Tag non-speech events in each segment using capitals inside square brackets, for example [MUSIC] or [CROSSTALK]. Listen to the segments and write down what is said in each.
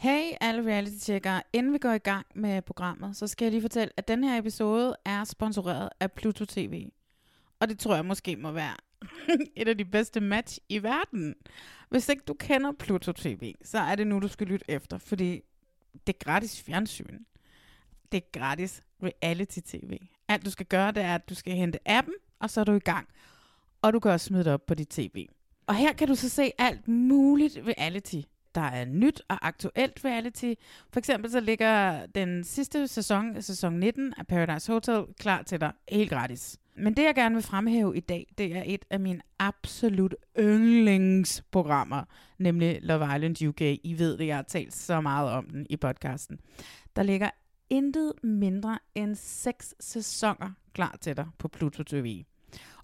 Hey alle reality-tjekkere, inden vi går i gang med programmet, så skal jeg lige fortælle, at den her episode er sponsoreret af Pluto TV. Og det tror jeg måske må være [LAUGHS] et af de bedste match i verden. Hvis ikke du kender Pluto TV, så er det nu, du skal lytte efter, fordi det er gratis fjernsyn. Det er gratis reality-tv. Alt du skal gøre, det er, at du skal hente appen, og så er du i gang. Og du kan også smide det op på dit tv. Og her kan du så se alt muligt reality. Der er nyt og aktuelt reality. For eksempel så ligger den sidste sæson, sæson 19 af Paradise Hotel, klar til dig helt gratis. Men det jeg gerne vil fremhæve i dag, det er et af mine absolut yndlingsprogrammer, nemlig Love Island UK. I ved det, jeg har talt så meget om den i podcasten. Der ligger intet mindre end seks sæsoner klar til dig på Pluto TV.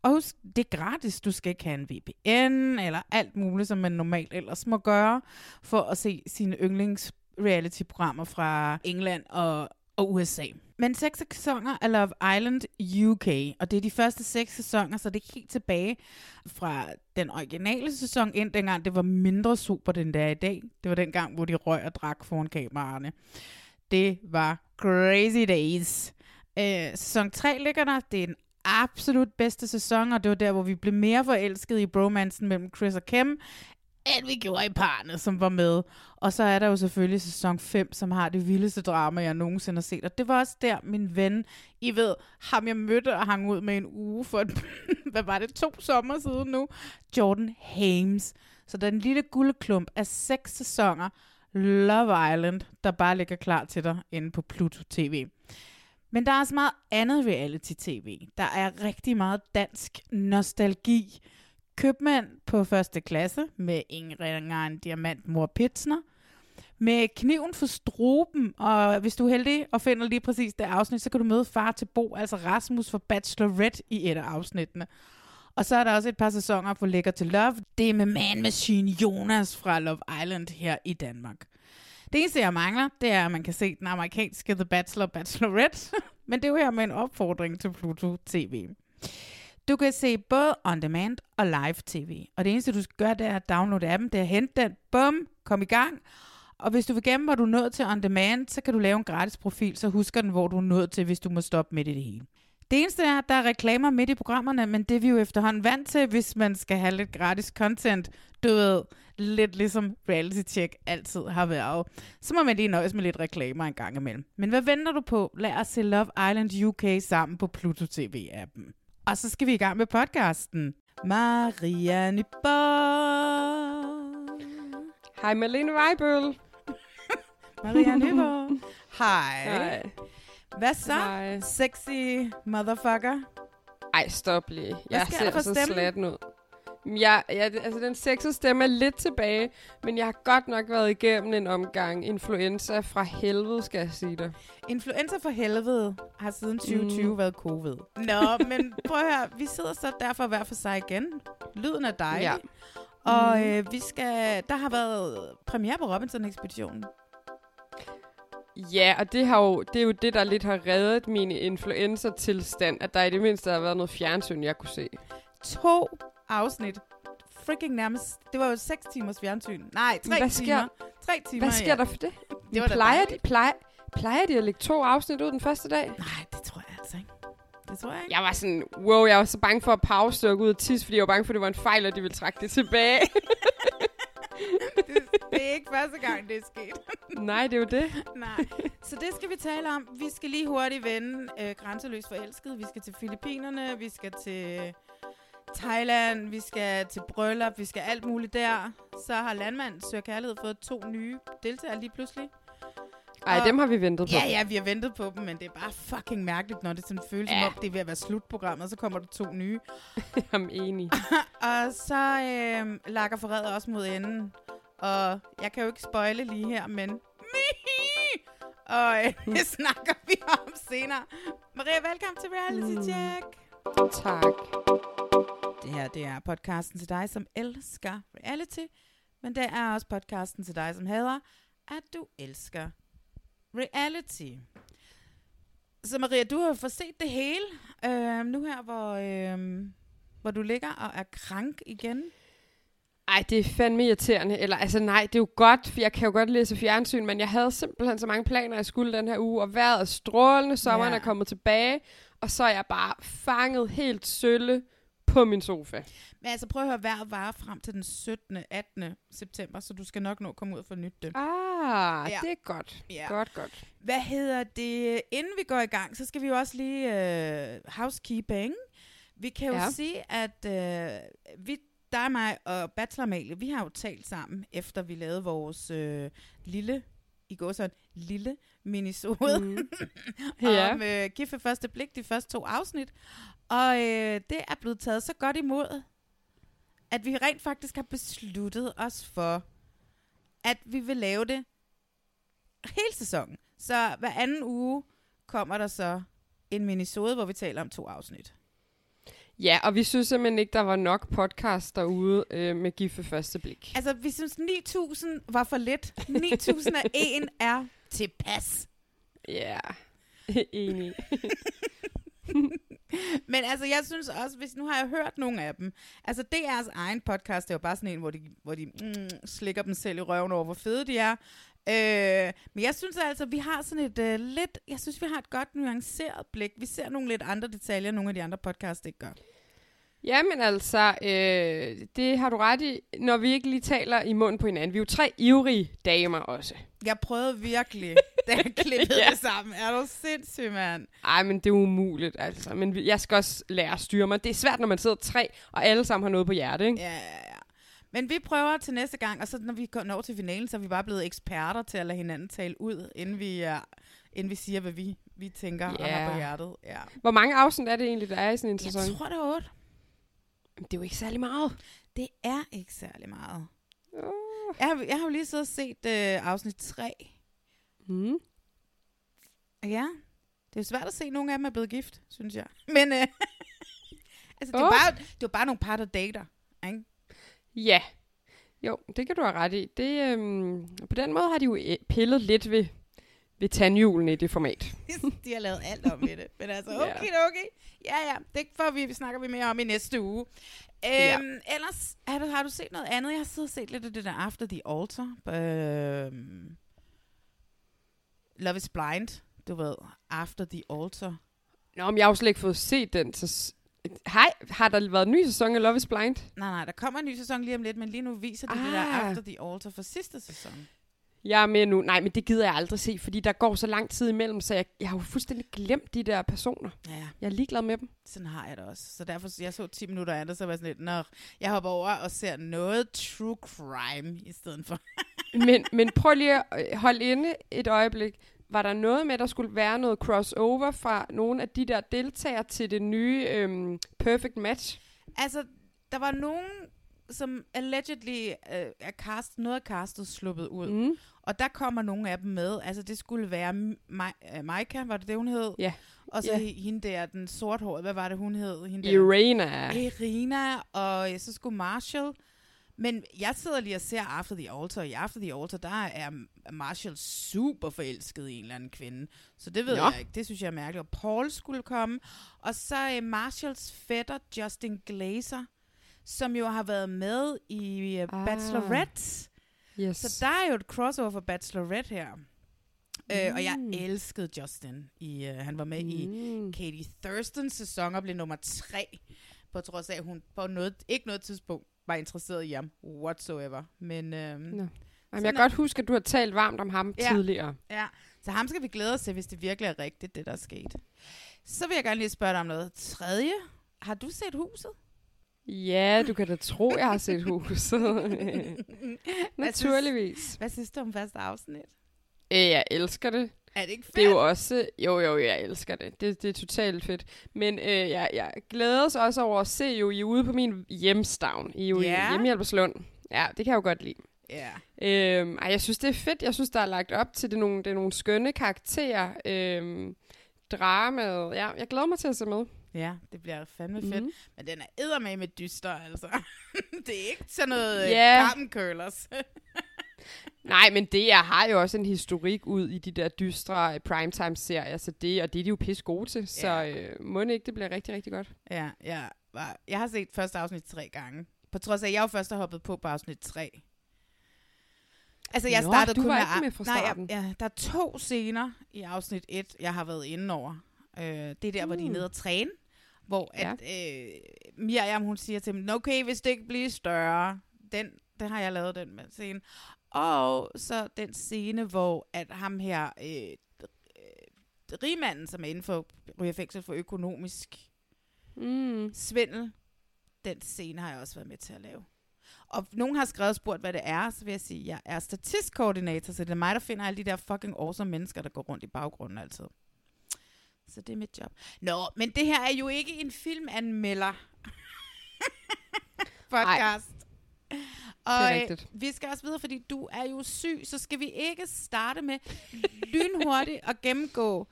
Og husk, det er gratis. Du skal ikke have en VPN eller alt muligt, som man normalt ellers må gøre, for at se sine yndlings reality-programmer fra England og, og USA. Men seks sæsoner af Love Island UK, og det er de første seks sæsoner, så det er helt tilbage fra den originale sæson ind, dengang det var mindre super, den der i dag. Det var den gang, hvor de røg og drak foran kameraerne. Det var crazy days. Øh, sæson 3 ligger der. Det er den absolut bedste sæson, og det var der, hvor vi blev mere forelskede i bromansen mellem Chris og Kim, end vi gjorde i parne, som var med. Og så er der jo selvfølgelig sæson 5, som har det vildeste drama, jeg nogensinde har set. Og det var også der, min ven, I ved, ham jeg mødte og hang ud med en uge for, et, [LAUGHS] hvad var det, to sommer siden nu, Jordan Hames. Så den lille guldklump af seks sæsoner, Love Island, der bare ligger klar til dig inde på Pluto TV. Men der er også meget andet reality-tv. Der er rigtig meget dansk nostalgi. Købmand på første klasse med Ingrid en diamant mor Pitsner. Med kniven for struben, og hvis du er heldig og finder lige præcis det afsnit, så kan du møde far til Bo, altså Rasmus for Bachelorette i et af afsnittene. Og så er der også et par sæsoner på Lækker til Love. Det er med Man Machine Jonas fra Love Island her i Danmark. Det eneste, jeg mangler, det er, at man kan se den amerikanske The Bachelor Bachelorette. [LAUGHS] Men det er jo her med en opfordring til Pluto TV. Du kan se både on demand og live tv. Og det eneste, du skal gøre, det er at downloade appen, det er at hente den, bum, kom i gang. Og hvis du vil gemme, hvor du er nået til on demand, så kan du lave en gratis profil, så husker den, hvor du er nået til, hvis du må stoppe midt i det hele. Det eneste er, at der er reklamer midt i programmerne, men det er vi jo efterhånden vant til, hvis man skal have lidt gratis content. Du ved, lidt ligesom reality check altid har været. Så må man lige nøjes med lidt reklamer en gang imellem. Men hvad venter du på? Lad os se Love Island UK sammen på Pluto TV-appen. Og så skal vi i gang med podcasten. Maria Nyborg. Hej Malene Weibøl. [LAUGHS] Maria Nyborg. Hej. Hej. Hvad så? Hej. Sexy motherfucker. Ej, stop lige. Jeg ser så slatten ud. Jeg, jeg, altså, den sexede stemme er lidt tilbage, men jeg har godt nok været igennem en omgang influenza fra helvede, skal jeg sige det. Influenza for helvede har siden 2020 mm. været covid. Nå, men prøv at høre, vi sidder så derfor hver for sig igen. Lyden er dejlig. Ja. Og øh, vi skal, der har været premiere på Robinson-ekspeditionen. Ja, og det, har jo, det er jo det, der lidt har reddet min influenza-tilstand, at der i det mindste har været noget fjernsyn, jeg kunne se. To afsnit. Freaking nærmest. Det var jo 6 timers fjernsyn. Nej, 3 Hvad sker- timer. 3 timer, Hvad sker ja. der for det? Det var plejer, de, plejer, plejer de at lægge to afsnit ud den første dag? Nej, det tror jeg altså ikke. Det tror jeg ikke. Jeg var sådan, wow, jeg var så bange for at pause og gå ud og tisse, fordi jeg var bange for, at det var en fejl, og de ville trække det tilbage. [LAUGHS] ikke første gang, det er sket. [LAUGHS] Nej, det er jo det. Nej. Så det skal vi tale om. Vi skal lige hurtigt vende øh, grænseløs forelsket. Vi skal til Filippinerne, vi skal til Thailand, vi skal til bryllup, vi skal alt muligt der. Så har Landmand Søger Kærlighed fået to nye deltagere lige pludselig. Ej, Og- dem har vi ventet på. Ja, ja, vi har ventet på dem, men det er bare fucking mærkeligt, når det sådan føles ja. Som om, det er ved at være slutprogrammet, og så kommer der to nye. [LAUGHS] Er enig. [LAUGHS] Og så øh, lakker forræder også mod enden. Og jeg kan jo ikke spoile lige her, men... [LAUGHS] Og øh, det snakker vi om senere. Maria, velkommen til Reality Check. tak. Det her, det er podcasten til dig, som elsker reality. Men det er også podcasten til dig, som hader, at du elsker reality. Så Maria, du har fået set det hele. Øh, nu her, hvor, øh, hvor du ligger og er krank igen. Ej, det er fandme irriterende. Eller, altså nej, det er jo godt, for jeg kan jo godt læse fjernsyn, men jeg havde simpelthen så mange planer, jeg skulle den her uge, og vejret er strålende, sommeren Ja. er kommet tilbage, og så er jeg bare fanget helt sølle på min sofa. Men altså prøv at høre, vejret varer frem til den 17. 18. september, så du skal nok nå at komme ud og nyt det. Ah, Ja. det er godt. Ja. Godt, godt. Hvad hedder det? Inden vi går i gang, så skal vi jo også lige øh, housekeeping. Vi kan jo ja. Sige, at øh, vi, dig, mig og Bachelor Amalie, vi har jo talt sammen, efter vi lavede vores øh, lille, i går sådan lille minisode Mm. [LAUGHS] Ja. om øh, Gift ved første blik, de første to afsnit. Og øh, det er blevet taget så godt imod, at vi rent faktisk har besluttet os for, at vi vil lave det hele sæsonen. Så hver anden uge kommer der så en minisode, hvor vi taler om to afsnit. Ja, og vi synes simpelthen ikke, der var nok podcast derude øh, med gift ved første blik. Altså, vi synes 9.000 var for lidt. 9.001 er tilpas. Ja, [LAUGHS] enig. [LAUGHS] Men altså, jeg synes også, hvis nu har jeg hørt nogle af dem. Altså, DR's egen podcast, det er jo bare sådan en, hvor de, hvor de mm, slikker dem selv i røven over, hvor fede de er. Øh, men jeg synes altså, vi har sådan et øh, lidt, jeg synes, vi har et godt nuanceret blik. Vi ser nogle lidt andre detaljer, nogle af de andre podcasts ikke gør. Jamen altså, øh, det har du ret i, når vi ikke lige taler i munden på hinanden. Vi er jo tre ivrige damer også. Jeg prøvede virkelig, da jeg [LAUGHS] klippede Ja. det sammen. Er du sindssyg, mand? Ej, men det er umuligt, altså. Men jeg skal også lære at styre mig. Det er svært, når man sidder tre, og alle sammen har noget på hjertet, ikke? Ja, ja, ja. Men vi prøver til næste gang, og så når vi når til finalen, så er vi bare blevet eksperter til at lade hinanden tale ud, inden vi, er, inden vi siger, hvad vi, vi tænker og har på hjertet. Ja. Hvor mange afsnit er det egentlig, der er i sådan en sæson? Jeg tror, det er otte. Det er jo ikke særlig meget. Det er ikke særlig meget. Uh. Jeg har, jeg har jo lige og set øh, afsnit 3. Mm. Ja, det er svært at se, at nogle af dem er blevet gift, synes jeg. Men øh, [LAUGHS] altså, det, er Åh. bare, det er jo bare nogle par, der dater. Ikke? Ja. Jo, det kan du have ret i. Det, øhm, på den måde har de jo øh, pillet lidt ved, ved tandhjulen i det format. [LAUGHS] De har lavet alt om ved det. Men altså, okay, okay. Ja, ja, det får vi, snakker vi mere om i næste uge. Øhm, Ja. Ellers, har du, har du set noget andet? Jeg har siddet og set lidt af det der After the Altar. Øhm, Love is Blind, du ved. After the Altar. Nå, men jeg har jo slet ikke fået set den. Så... Hej, har der været en ny sæson af Love is Blind? Nej, nej, der kommer en ny sæson lige om lidt, men lige nu viser det ah. det der Ah. After the Altar fra sidste sæson. Jeg er med nu. Nej, men det gider jeg aldrig se, fordi der går så lang tid imellem, så jeg, jeg har jo fuldstændig glemt de der personer. Ja, Jeg er ligeglad med dem. sådan har jeg det også. Så derfor, jeg så 10 minutter af det, så var jeg sådan lidt, nå, jeg hopper over og ser noget true crime i stedet for. [LAUGHS] Men, men prøv lige at øh, holde inde et øjeblik. Var der noget med, at der skulle være noget crossover fra nogle af de der deltagere til det nye øhm, Perfect Match? Altså, der var nogen, som allegedly øh, er cast, noget af castet sluppet ud. Mm. Og der kommer nogle af dem med. Altså, det skulle være Mi- øh, Maika, var det det, hun hed? Ja. Og så Ja. hende der, den sorthårede, hvad var det, hun hed? Hende der? Irena. Irina, og øh, så skulle Marshall. Men jeg sidder lige og ser After the Altar, og i After the Altar, der er Marshall super forelsket i en eller anden kvinde. Så det ved Nå. jeg ikke. Det synes jeg er mærkeligt. Og Paul skulle komme. Og så øh, Marshalls fætter, Justin Glazer, som jo har været med i øh, Ah. Bachelorette. Yes. Så der er jo et crossover for Bachelorette her. Øh, og jeg Mm. elskede Justin. I, øh, han var med mm. i Mm. Katie Thurstons sæson og blev nummer tre, på trods af, at hun på noget, ikke noget tidspunkt var interesseret i ham whatsoever. Men øhm, Nå. Jamen, jeg kan godt huske, at du har talt varmt om ham Ja. tidligere. Ja, så ham skal vi glæde os til, hvis det virkelig er rigtigt, det der er sket. Så vil jeg gerne lige spørge dig om noget. Tredje, har du set huset? Ja, du kan da tro, jeg har set huset. [LAUGHS] Naturligvis. Hvad synes du om første afsnit? Øh, jeg elsker det. Er det ikke fedt? Det er jo også... Jo, jo, jeg elsker det. Det, det er totalt fedt. Men øh, jeg, jeg glæder os også over at se jo, I er ude på min hjemstavn. I er jo Ja. i Hjemmehjælperslund. Ja, det kan jeg jo godt lide. Ja. Øhm, ej, jeg synes, det er fedt. Jeg synes, der er lagt op til det er nogle, det er nogle skønne karakterer. Øhm, dramaet. Ja, jeg glæder mig til at se med. Ja, det bliver fandme fedt. Mhm. Men den er eddermame med dyster, altså. [LAUGHS] det er ikke sådan noget yeah. Carmen Curlers. [LAUGHS] Nej, men det jeg har jo også en historik ud i de der dystre øh, primetime-serier, så det, og det er de jo pisse gode til. Så Ja. øh, må det ikke, det bliver rigtig, rigtig godt. ja, ja. var- Jeg har set første afsnit tre gange. På trods af, at jeg jo først har hoppet på på afsnit 3. Altså, jeg Nå, startede du kun var med... ikke med fra Nej, starten. jeg, ja, der er to scener i afsnit 1, jeg har været inde over. Øh, det er der, hvor de er Mm. nede og træne. Hvor Ja. at, øh, Miriam, hun siger til dem, okay, hvis det ikke bliver større. Den, den har jeg lavet, den med scene. Og så den scene, hvor at ham her, øh, rigmanden, som er inden for ryger i fængsel for økonomisk Mm. svindel, den scene har jeg også været med til at lave. Og nogen har skrevet og spurgt, hvad det er, så vil jeg sige, at jeg er statistkoordinator, så det er mig, der finder alle de der fucking awesome mennesker, der går rundt i baggrunden altid. Så det er mit job. Nå, men det her er jo ikke en filmanmelder [LAUGHS] podcast. Og Det er rigtigt. vi skal også videre, fordi du er jo syg, så skal vi ikke starte med lynhurtigt at gennemgå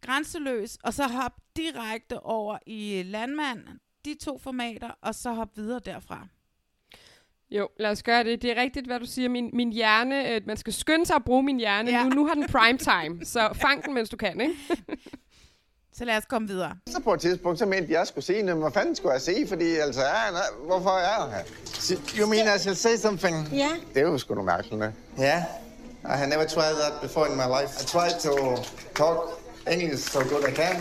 grænseløs, og så hoppe direkte over i landmand, de to formater, og så hoppe videre derfra. Jo, lad os gøre det. Det er rigtigt, hvad du siger. Min, min hjerne, øh, man skal skynde sig at bruge min hjerne. Ja. Nu, nu har den prime time, så fang den, mens du kan, ikke? [LAUGHS] Så lad os komme videre. Så på et tidspunkt, så mente jeg, at jeg skulle se noget. Hvad fanden skulle jeg se? Fordi altså, ja, nej, hvorfor er jeg her? You mean I shall say something? Yeah. Det er jo sgu noget mærkeligt. ne? Yeah. I have never tried that before in my life. I try to talk English so good I can.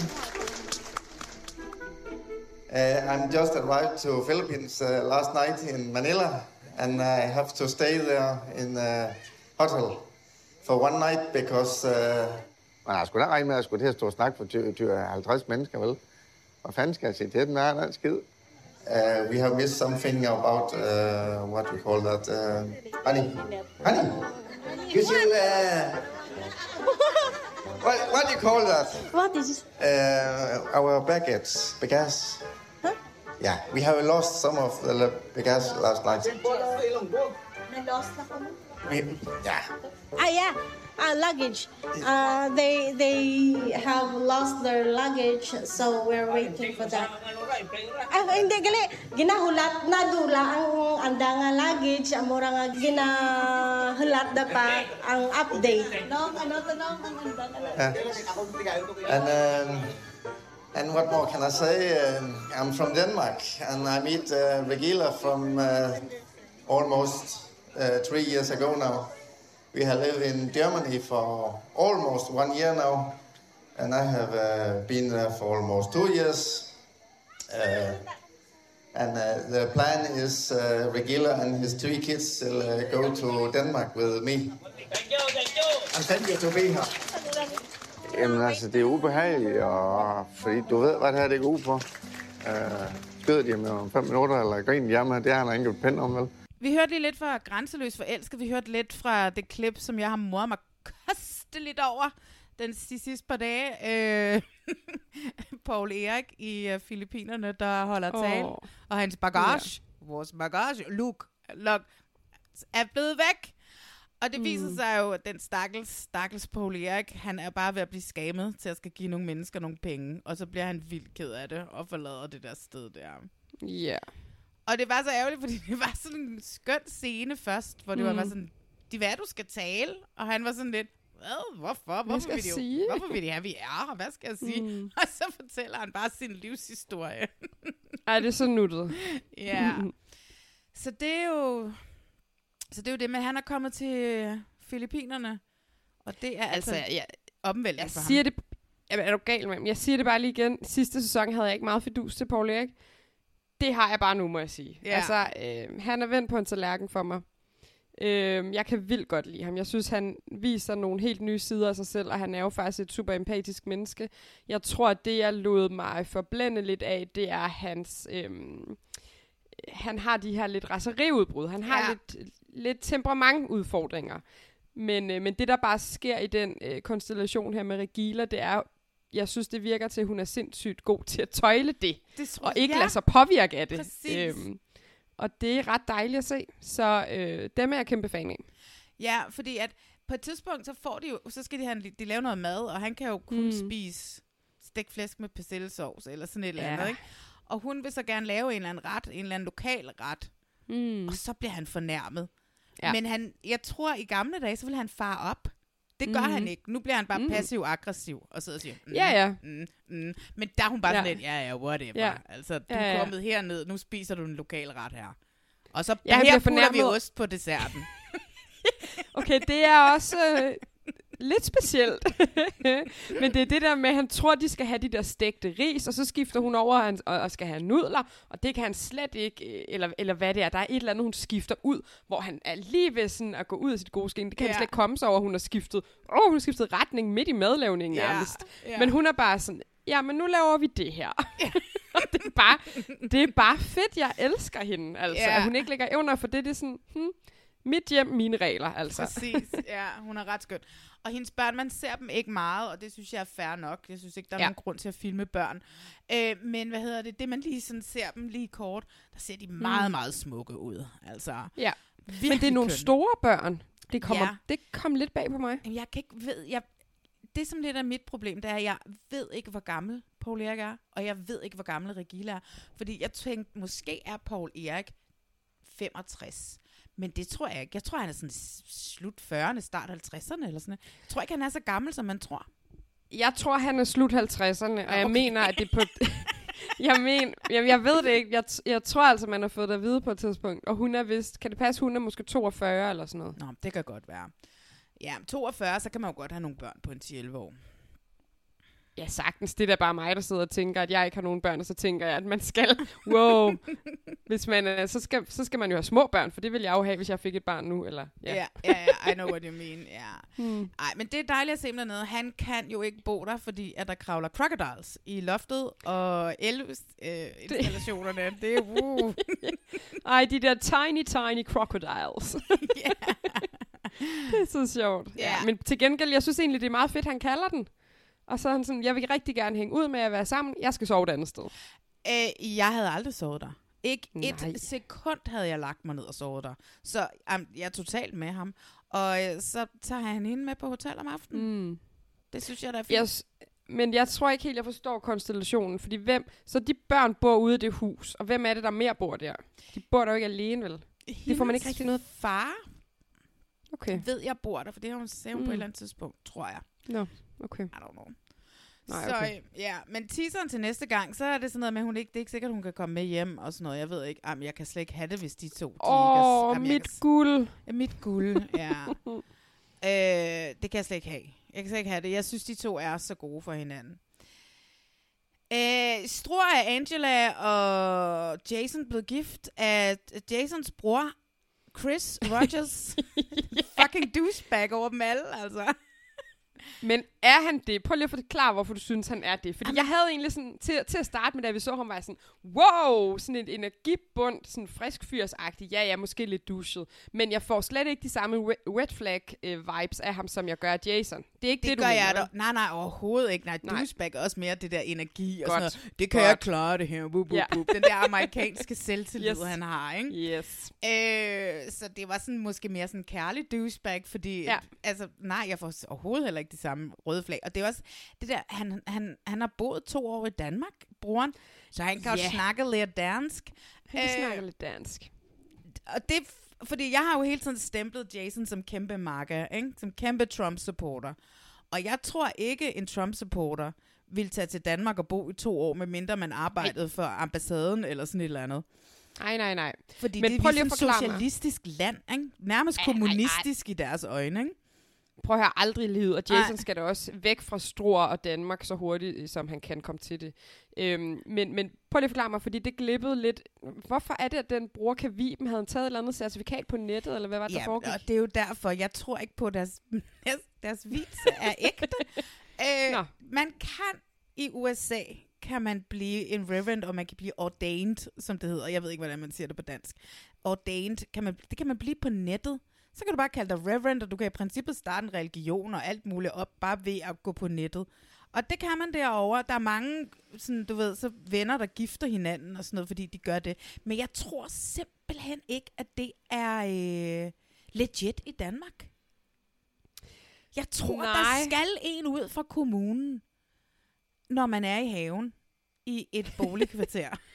Uh, I'm just arrived to Philippines uh, last night in Manila, and I have to stay there in a hotel for one night because uh, Men jeg skulle da regne med, at jeg skulle til at stå og snakke for ty- ty- 50 mennesker, vel? Hvad fanden skal jeg sige til den her den skid? uh, we have missed something about uh, what we call that. Uh, honey, honey, could you? Uh, [LAUGHS] what what do you call that? What is Uh, our baggage, baggage. Huh? Yeah, we have lost some of the baggage last night. We, yeah. Ah, yeah. Uh, luggage. Uh, they they have lost their luggage, so we're waiting for that. Ah, hindi gali ginahulat na dula ang anda nga luggage amura nga ginahulat da pa ang update. No, ano to no ang anda nga luggage. And um, and what more can I say? Um, I'm from Denmark, and I meet uh, Regila from uh, almost uh, three years ago now. We have lived in Germany for almost one year now, and I have uh, been there for almost two years. Uh, and uh, the plan is uh, Regila and his three kids will uh, go to Denmark with me. And thank you to be here. Jamen altså, det er ubehageligt, og fordi du ved, hvad det her det går ud på. Uh, skyder de med om fem minutter, eller griner hjemme, det har han ikke pind om, vel? Vi hørte lige lidt fra Grænseløs Forelsket. Vi hørte lidt fra det klip, som jeg har moret mig kosteligt over den de sidste par dage. Øh, [LAUGHS] Paul Erik i uh, Filippinerne, der holder Åh. tale. Og hans bagage, vores bagage, look, look, er blevet væk. Og det viser Mm. sig jo, at den stakkels, stakkels Paul Erik, han er bare ved at blive skamet til at skal give nogle mennesker nogle penge. Og så bliver han vildt ked af det og forlader det der sted der. Ja. Og det var så ærgerligt, fordi [LAUGHS] det var sådan en skøn scene først, hvor det mm. Var sådan, det er du skal tale, og han var sådan lidt, hvad, hvorfor, hvorfor skal vil, de, sige? hvorfor vil de have, vi er her, hvad skal jeg sige? Mm. [LAUGHS] Og så fortæller han bare sin livshistorie. Ej, det er så nuttet. [LAUGHS] ja. Så det er jo, så det er jo det med, at han er kommet til Filippinerne, og det er altså, Altså, jeg, omvæltning jeg for siger ham. det... Jamen, er du gal med? Jeg siger det bare lige igen. Sidste sæson havde jeg ikke meget fidus til Paul Erik. Det har jeg bare nu, må jeg sige. Ja. Altså, øh, han er vendt på en tallerken for mig. Øhm, jeg kan vildt godt lide ham. Jeg synes, han viser nogle helt nye sider af sig selv, og han er jo faktisk et super empatisk menneske. Jeg tror, at det, jeg lod mig forblænde lidt af, det er hans... Øhm, han har de her lidt raseriudbrud. Han har ja. lidt, lidt temperamentudfordringer. Men, øh, men det, der bare sker i den øh, konstellation her med Regila, det er, jeg synes, det virker til, at hun er sindssygt god til at tøjle det, Det tror og ikke ja. lade sig påvirke af det. Præcis. og det er ret dejligt at se, så øh, dem er jeg kæmpe fan af. Ja, fordi at på et tidspunkt, så får de jo, så skal de, have, de lave noget mad, og han kan jo kun mm. Spise stegt flæsk med persillesovs, eller sådan et eller Ja. andet, ikke? Og hun vil så gerne lave en eller anden ret, en eller anden lokal ret, Mm. og så bliver han fornærmet. Ja. Men han, jeg tror, i gamle dage, så vil han fare op. Det gør mm. han ikke. Nu bliver han bare mm. Passiv-aggressiv, og sidder og siger, mm, Ja, ja. Mm, mm. Men der er hun bare Ja. sådan lidt, ja, ja, whatever. Ja. Altså, du Ja, er kommet herned, nu spiser du en lokal ret her. Og så Ja, her putter vi ost på desserten. [LAUGHS] Okay, det er også øh, lidt specielt. [LAUGHS] Men det er det der med, at han tror, de skal have de der stegte ris, og så skifter hun over og, og, og skal have nudler, og det kan han slet ikke, øh, eller, eller hvad det er. Der er et eller andet, hun skifter ud, hvor han er lige ved sådan at gå ud af sit gode skin. Det kan ja. Ja. han slet ikke komme sig over, hun har skiftet, åh, hun har skiftet retning midt i madlavningen Ja, nærmest. ja. Men hun er bare sådan, ja, men nu laver vi det her. [LAUGHS] Og det, er bare, det er bare fedt, jeg elsker hende, altså. Ja. At hun ikke lægger evner for det, det er sådan, hmm, mit hjem, mine regler, altså. Præcis, ja, hun er ret skøn. Og hendes børn, man ser dem ikke meget, og det synes jeg er fair nok. Jeg synes ikke, der er Ja. nogen grund til at filme børn. Øh, men hvad hedder det, det man lige sådan ser dem lige kort, der ser de meget, Mm. meget smukke ud. Altså, Ja. Men det er nogle kønne. store børn. Det kommer, Ja. det kom lidt bag på mig. Jeg kan ikke ved, jeg, det som lidt er mit problem, det er, at jeg ved ikke, hvor gammel Paul Erik er, og jeg ved ikke, hvor gammel Regila er. Fordi jeg tænkte, måske er Paul Erik 65. Men det tror jeg ikke. Jeg tror, han er sådan slut 40'erne, start 50'erne eller sådan noget. Jeg tror ikke, han er så gammel, som man tror. Jeg tror, han er slut 50'erne, og jeg okay. mener, at det er på... [LAUGHS] jeg, men, jeg, jeg ved det ikke. Jeg, jeg tror altså, man har fået det at vide på et tidspunkt. Og hun er vist... Kan det passe, hun er måske 42 eller sådan noget? Nå, det kan godt være. Ja, 42, så kan man jo godt have nogle børn på en 10-11 år. Ja, sagtens. Det er da bare mig, der sidder og tænker, at jeg ikke har nogen børn, og så tænker jeg, at man skal... [LAUGHS] Wow. Hvis man, er, så, skal, så skal man jo have små børn, for det vil jeg jo have, hvis jeg fik et barn nu. Eller, Ja, ja. ja, ja, I know what you mean, ja. [LAUGHS] Hmm. Ej, men det er dejligt at se ham dernede. Han kan jo ikke bo der, fordi at der kravler crocodiles i loftet, og el-installationerne, øh, det er uh. [LAUGHS] Ej, de der tiny, tiny crocodiles. ja. det er så sjovt. Ja. Men til gengæld, jeg synes egentlig, det er meget fedt, han kalder den. Og så er han sådan, jeg vil rigtig gerne hænge ud med at være sammen. Jeg skal sove et andet sted. Øh, jeg havde aldrig sovet der. Ikke Nej. et sekund havde jeg lagt mig ned og sovet der. Så um, jeg er totalt med ham. Og øh, så tager han hende med på hotel om aftenen. Mm. Det synes jeg, der er fint. Jeg, s- men jeg tror ikke helt, jeg forstår konstellationen. Fordi hvem, så de børn bor ude i det hus. Og hvem er det, der mere bor der? De bor der jo ikke alene, vel? det får man ikke Hendes rigtig noget- far Okay. ved, jeg bor der, for det har hun sagt mm. på Mm. et eller andet tidspunkt, tror jeg. Nå, okay. I don't know. Nej, så okay. øh, ja, men teaseren til næste gang, så er det sådan noget med, at hun ikke, det er ikke sikkert, at hun kan komme med hjem og sådan noget. Jeg ved ikke, jamen, jeg kan slet ikke have det, hvis de to... Åh, er, oh, jeg mit kan, guld. Ja, mit guld, ja. [LAUGHS] øh, det kan jeg slet ikke have. Jeg kan slet ikke have det. Jeg synes, de to er så gode for hinanden. Øh, Stror er Angela og Jason blevet gift af Jasons bror, Chris Rogers. [LAUGHS] Fucking douchebag over dem alle, altså. Men er han det? Prøv lige at forklare, hvorfor du synes, han er det. Fordi jeg havde egentlig sådan, til, til at starte med, da vi så ham, var jeg sådan, wow, sådan et energibund, sådan frisk fyrsagtig. Ja, jeg er måske lidt duschet. Men jeg får slet ikke de samme red flag øh, vibes af ham, som jeg gør af Jason. Det er ikke det, Det, du gør mener, jeg da. Nej, nej, overhovedet ikke. Nej, Nej. douchebag er også mere det der energi og Godt. sådan noget. Det kan Godt. jeg klare det her. Wup, wup, Ja. wup. Den der amerikanske [LAUGHS] selvtillid, Yes. han har, ikke? Yes. Øh, så det var sådan måske mere sådan kærlig douchebag, fordi, Ja. ja. altså, nej, jeg får overhovedet heller ikke de samme røde flag. Og det er også det der, han, han, han har boet to år i Danmark, broren, så han kan jo Ja. snakke lidt dansk. Han kan Øh, snakke lidt dansk. Og det, fordi jeg har jo hele tiden stemplet Jason som kæmpe makker, ikke? som kæmpe Trump-supporter. Og jeg tror ikke, en Trump-supporter vil tage til Danmark og bo i to år, medmindre man arbejdede for ambassaden eller sådan et eller andet. Nej, nej, nej. Fordi Men det er et mig. socialistisk land, ikke? nærmest Ej, ej, ej. kommunistisk i deres øjne. Ikke? Prøv at høre aldrig i livet, og Jason Nej. skal da også væk fra Struer og Danmark så hurtigt, som han kan komme til det. Øhm, men, men prøv lige at forklare mig, fordi det glippede lidt. Hvorfor er det, at den bruger kan Viben? Havde han taget et eller andet certifikat på nettet, eller hvad var det, der Ja, foregik? og det er jo derfor, jeg tror ikke på, at deres, [LAUGHS] deres, vise er ægte. [LAUGHS] øh, Nå. man kan i USA, kan man blive en reverend, og man kan blive ordained, som det hedder. Jeg ved ikke, hvordan man siger det på dansk. Ordained, kan man, det kan man blive på nettet. Så kan du bare kalde dig reverend, og du kan i princippet starte en religion og alt muligt op, bare ved at gå på nettet. Og det kan man derovre. Der er mange, sådan, du ved, så venner, der gifter hinanden og sådan noget, fordi de gør det. Men jeg tror simpelthen ikke, at det er øh, legit i Danmark. Jeg tror, Nej. der skal en ud fra kommunen, når man er i haven i et boligkvarter. [LAUGHS]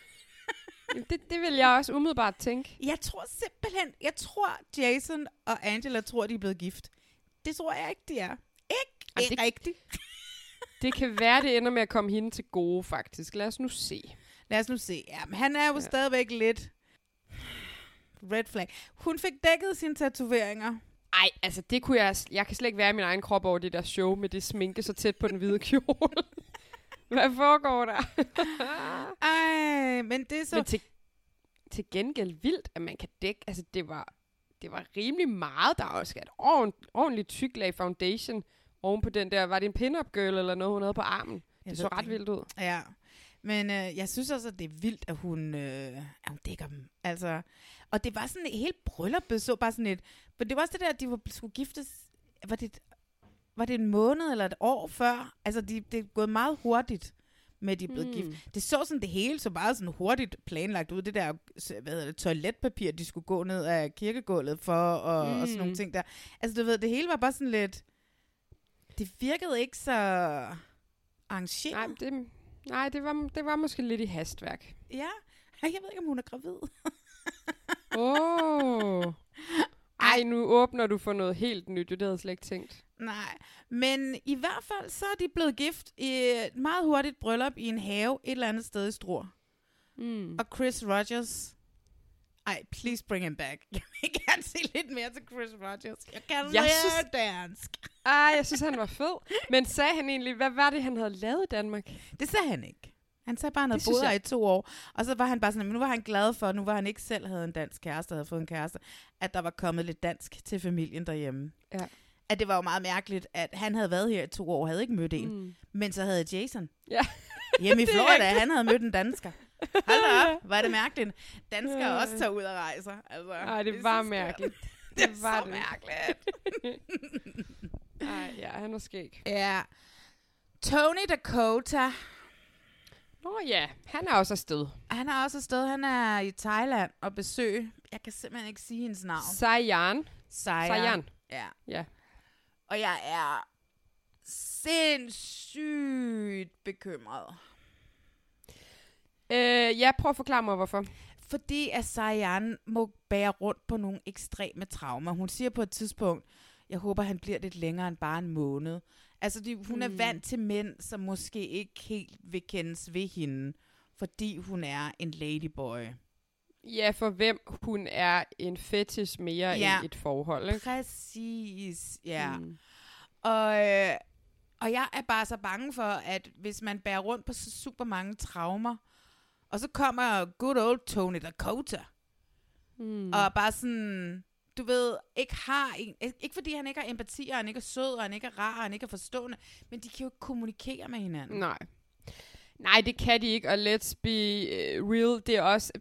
Jamen, det, det vil jeg også umiddelbart tænke. jeg tror simpelthen, jeg tror Jason og Angela tror, de er blevet gift. Det tror jeg ikke, de er. Ikke, Ej, ikke det- rigtigt. [LAUGHS] Det kan være, det ender med at komme hende til gode, faktisk. Lad os nu se. Lad os nu se. Ja, men han er jo ja. stadigvæk lidt red flag. Hun fik dækket sine tatoveringer. Ej, altså det kunne jeg... Jeg kan slet ikke være i min egen krop over det der show med det sminke så tæt på den hvide kjole. Hvad foregår der? [LAUGHS] Ej, men det er så... Men til, til gengæld vildt, at man kan dække... Altså, det var, det var rimelig meget. Der er også et ordent, ordentligt tyk lag foundation oven på den der... Var det en pin-up girl eller noget, hun havde på armen? Jeg det så det ret ikke. vildt ud. Ja, men øh, jeg synes også, at det er vildt, at hun, øh, at hun dækker dem. Altså, og det var sådan et helt bryllup, så bare sådan et... For det var også det der, at de var, skulle giftes... Var det, var det en måned eller et år før? Altså, de, det er gået meget hurtigt med, at de er blevet Mm. gift. Det så sådan det hele, så bare sådan hurtigt planlagt ud. Det der hvad hedder det, toiletpapir, de skulle gå ned af kirkegulvet for, og, mm. og sådan nogle Mm. ting der. Altså, du ved, det hele var bare sådan lidt... Det virkede ikke så arrangeret. Nej, det, nej det, var, det var måske lidt i hastværk. Ja, jeg ved ikke, om hun er gravid. Åh. Oh. [LAUGHS] Ej, nu åbner du for noget helt nyt. Det havde jeg slet ikke tænkt. Nej, men i hvert fald så er de blevet gift i et meget hurtigt bryllup i en have et eller andet sted i Struer. Mm. Og Chris Rogers... Ej, please bring him back. [LAUGHS] Jeg vil gerne se lidt mere til Chris Rogers. Jeg kan Jeg jeg synes- dansk. Ej, jeg synes, han var fed. Men sagde han egentlig, hvad var det, han havde lavet i Danmark? Det sagde han ikke. Han sagde bare, at han havde boet jeg- i to år. Og så var han bare sådan, men nu var han glad for, nu var han ikke selv havde en dansk kæreste, havde fået en kæreste, at der var kommet lidt dansk til familien derhjemme. Ja. At det var jo meget mærkeligt, at han havde været her i to år og havde ikke mødt en. Mm. Men så havde Jason Ja. [LAUGHS] hjemme i Det er Florida, han havde mødt en dansker. Hold da op, hvor er det mærkeligt. Danskere Ja. også tager ud og rejser. Altså, Ej, det er var mærkeligt. [LAUGHS] Det er Det var så det. mærkeligt. [LAUGHS] Ej, ja, han var skæg. ja. Tony Dakota, Nå ja, han er også afsted. han er også afsted. Han er i Thailand og besøg. Jeg kan simpelthen ikke sige hendes navn. Sayan. Sayan. Sayan. Ja. Ja. Og jeg er sindssygt bekymret. Øh, ja, prøv at forklare mig, hvorfor. Fordi at Sayan må bære rundt på nogle ekstreme traumer. Hun siger på et tidspunkt, jeg håber, han bliver lidt længere end bare en måned. Altså, de, hun mm. er vant til mænd, som måske ikke helt vil kendes ved hende, fordi hun er en ladyboy. Ja, for hvem hun er en fetish mere Ja. end et forhold, ikke? Præcis, ja. Mm. Og, øh, og jeg er bare så bange for, at hvis man bærer rundt på så super mange traumer, og så kommer good old Tony Dakota, Mm. og bare sådan, du ved, ikke har en, ikke ikke fordi han ikke har empati, og han ikke er sød, og han ikke er rar, og han ikke er forstående, men de kan jo ikke kommunikere med hinanden. Nej. Nej, det kan de ikke, og let's be uh, real, det er også,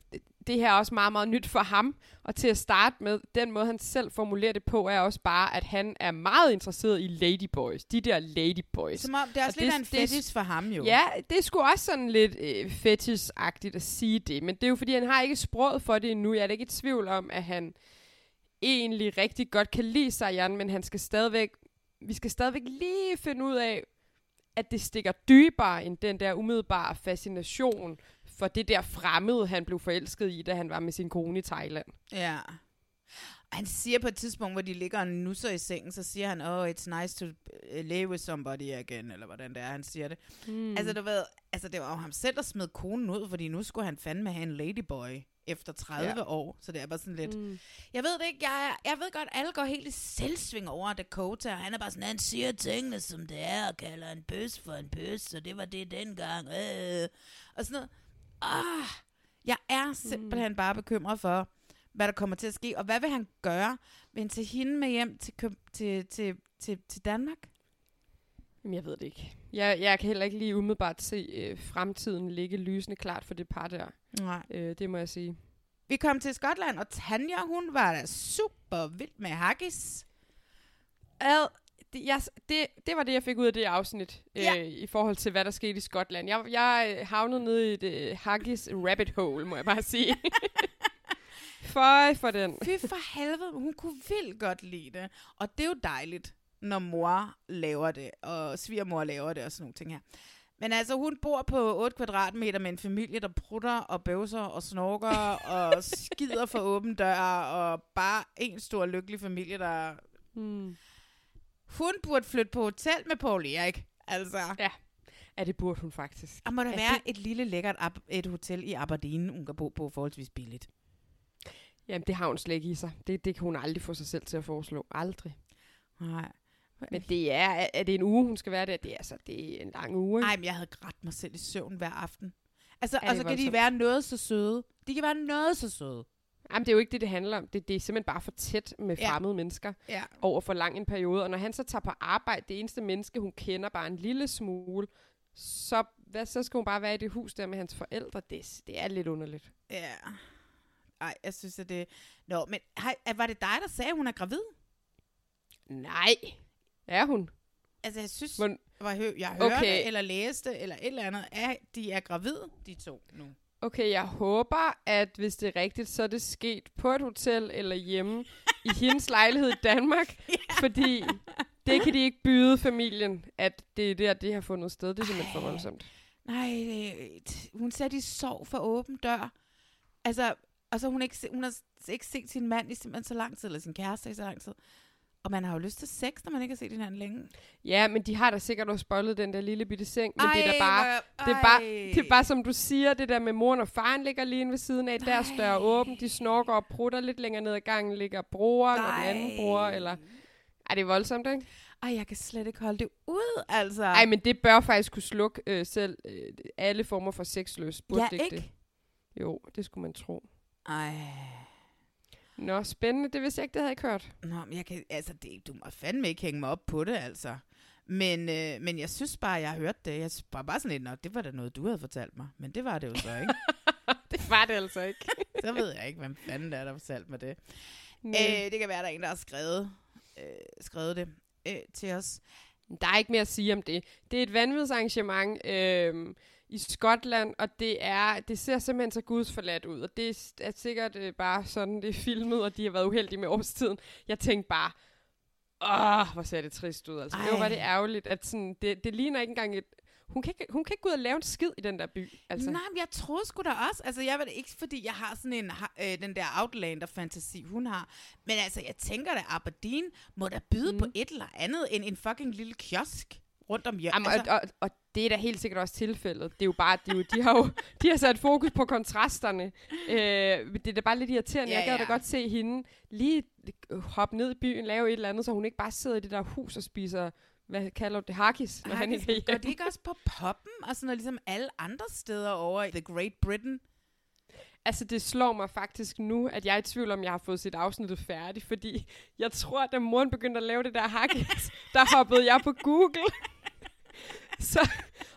det her er også meget, meget nyt for ham. Og til at starte med, den måde han selv formulerer det på, er også bare, at han er meget interesseret i ladyboys. De der ladyboys. Som om det er også Og lidt det- af en fetish for ham jo. Ja, det er sgu også sådan lidt øh, fetish-agtigt at sige det, men det er jo fordi, han har ikke sproget for det endnu. Jeg er da ikke i tvivl om, at han egentlig rigtig godt kan lide sig, Jan, men han skal stadigvæk, vi skal stadigvæk lige finde ud af, at det stikker dybere end den der umiddelbare fascination for det der fremmede, han blev forelsket i, da han var med sin kone i Thailand. Ja. Han siger på et tidspunkt, hvor de ligger og nusser i sengen, så siger han, oh, it's nice to uh, lay with somebody again, eller hvordan det er, han siger det. Mm. Altså, du ved, altså, det var jo ham selv, der smed konen ud, fordi nu skulle han fandme have en ladyboy efter 30 Ja. år, så det er bare sådan lidt... Mm. Jeg ved det ikke, jeg, jeg ved godt, alle går helt i selvsving over Dakota, og han er bare sådan, han siger tingene, som det er, og kalder en bøs for en bøs, og det var det dengang, øh, og sådan noget. Ah, jeg er simpelthen mm. bare bekymret for, hvad der kommer til at ske, og hvad vil han gøre? Vil han tage hende med hjem til, til, til, til, til Danmark? Jamen, jeg ved det ikke. Jeg, jeg kan heller ikke lige umiddelbart se øh, fremtiden ligge lysende klart for det par der. Nej. Øh, det må jeg sige. Vi kom til Skotland, og Tanja, hun var da super vild med haggis. Ad, det, jeg, det, det var det, jeg fik ud af det afsnit, Ja. øh, i forhold til, hvad der skete i Skotland. Jeg, jeg øh, havnede nede i et øh, haggis rabbit hole, må jeg bare sige. [LAUGHS] Føj for den. Fy for helvede, hun kunne vildt godt lide det. Og det er jo dejligt, når mor laver det, og svigermor laver det, og sådan nogle ting her. Men altså, hun bor på 8 kvadratmeter med en familie, der prutter og bøvser og snorker [LAUGHS] og skider for åben dør, og bare en stor lykkelig familie, der... Hmm. Hun burde flytte på hotel med Paul Erik. Altså, Ja, ja, det burde hun faktisk. og må der Er være det- et lille lækkert et hotel i Aberdeen, hun kan bo på forholdsvis billigt. Jamen, det har hun slet ikke i sig. Det, det kan hun aldrig få sig selv til at foreslå. Aldrig. Nej. Men det er, er- det en uge, hun skal være der? Det er, altså, det er en lang uge? Nej, men jeg havde grædt mig selv i søvn hver aften. Altså, Ja, og så er kan de være noget så søde. De kan være noget så søde. Jamen, det er jo ikke det, det handler om. Det, det er simpelthen bare for tæt med Ja. fremmede mennesker Ja. over for lang en periode. Og når han så tager på arbejde, det eneste menneske, hun kender bare en lille smule, så, hvad, så skal hun bare være i det hus der med hans forældre. Det, det er lidt underligt. Ja. Ej, jeg synes, at det... Nå, men hej, var det dig, der sagde, at hun er gravid? Nej. Er hun? Altså, jeg synes, Hvor, jeg, hø- jeg hørte Okay. eller læste, eller et eller andet, at de er gravide, de to nu. Okay, jeg håber, at hvis det er rigtigt, så er det sket på et hotel eller hjemme i [LAUGHS] hendes lejlighed i Danmark. Fordi det kan de ikke byde familien, at det er der, det har fundet sted. Det er simpelthen for voldsomt. Nej, hun sagde, de sov for åben dør. Altså, og så har hun ikke, hun har ikke set sin mand i simpelthen så lang tid, eller sin kæreste i så lang tid. Og man har jo lyst til sex, når man ikke har set hinanden længe. Ja, men de har da sikkert også spoilet den der lille bitte seng. Men det er da Ej, bare, hvor- det er bare, ej. det er bare, som du siger, det der med moren og faren ligger lige inde ved siden af. Deres dør er åben, de snorker og prutter lidt længere ned ad gangen, ligger broren og den anden bror, eller... Ej, det er voldsomt, ikke? Ej, jeg kan slet ikke holde det ud, altså. Ej, men det bør faktisk kunne slukke øh, selv øh, alle former for sexløs. Burde Ja, ikke? Det? Jo, det skulle man tro. Ej. Nå, spændende. Det vidste jeg ikke, det havde jeg ikke hørt. Nå, men jeg kan, altså, det, du må fandme ikke hænge mig op på det, altså. Men, øh, men jeg synes bare, jeg har hørt det. Jeg var bare sådan lidt, Nå, det var da noget, du havde fortalt mig. Men det var det jo så ikke. [LAUGHS] det var det altså ikke. [LAUGHS] så ved jeg ikke, hvem fanden det er, der fortalte mig det. Øh, det kan være, der er en, der har skrevet, øh, skrevet det øh, til os. Der er ikke mere at sige om det. Det er et vanvidsarrangement øh, i Skotland, og det er det ser simpelthen så gudsforladt ud. Og det er, er sikkert øh, bare sådan, det er filmet, og de har været uheldige med årstiden. Jeg tænkte bare, åh, hvor ser det trist ud. Altså, det var Ej. det ærgerligt, at sådan, det, det ligner ikke engang et... Hun kan, ikke, hun kan ikke gå ud og lave en skid i den der by. Altså. Altså. Nej, men jeg troede sgu da også. Altså, jeg var det ikke, fordi jeg har sådan en, øh, den der Outlander-fantasi, hun har. Men altså, jeg tænker da, Aberdeen må da byde mm. på et eller andet end en fucking lille kiosk rundt om hjørnet. Jamen, og, og, og det er da helt sikkert også tilfældet. Det er jo bare, de, jo, de har jo de har sat fokus på kontrasterne. Øh, det er da bare lidt irriterende. Ja, jeg gad da ja. godt se hende lige hoppe ned i byen, lave et eller andet, så hun ikke bare sidder i det der hus og spiser, hvad kalder du det, hakis, når han ikke er Går de ikke også på poppen og sådan noget, ligesom alle andre steder over i The Great Britain? Altså, det slår mig faktisk nu, at jeg er i tvivl om, jeg har fået sit afsnittet færdigt, fordi jeg tror, at da moren begyndte at lave det der hakis, [LAUGHS] der hoppede jeg på Google. [LAUGHS] Så,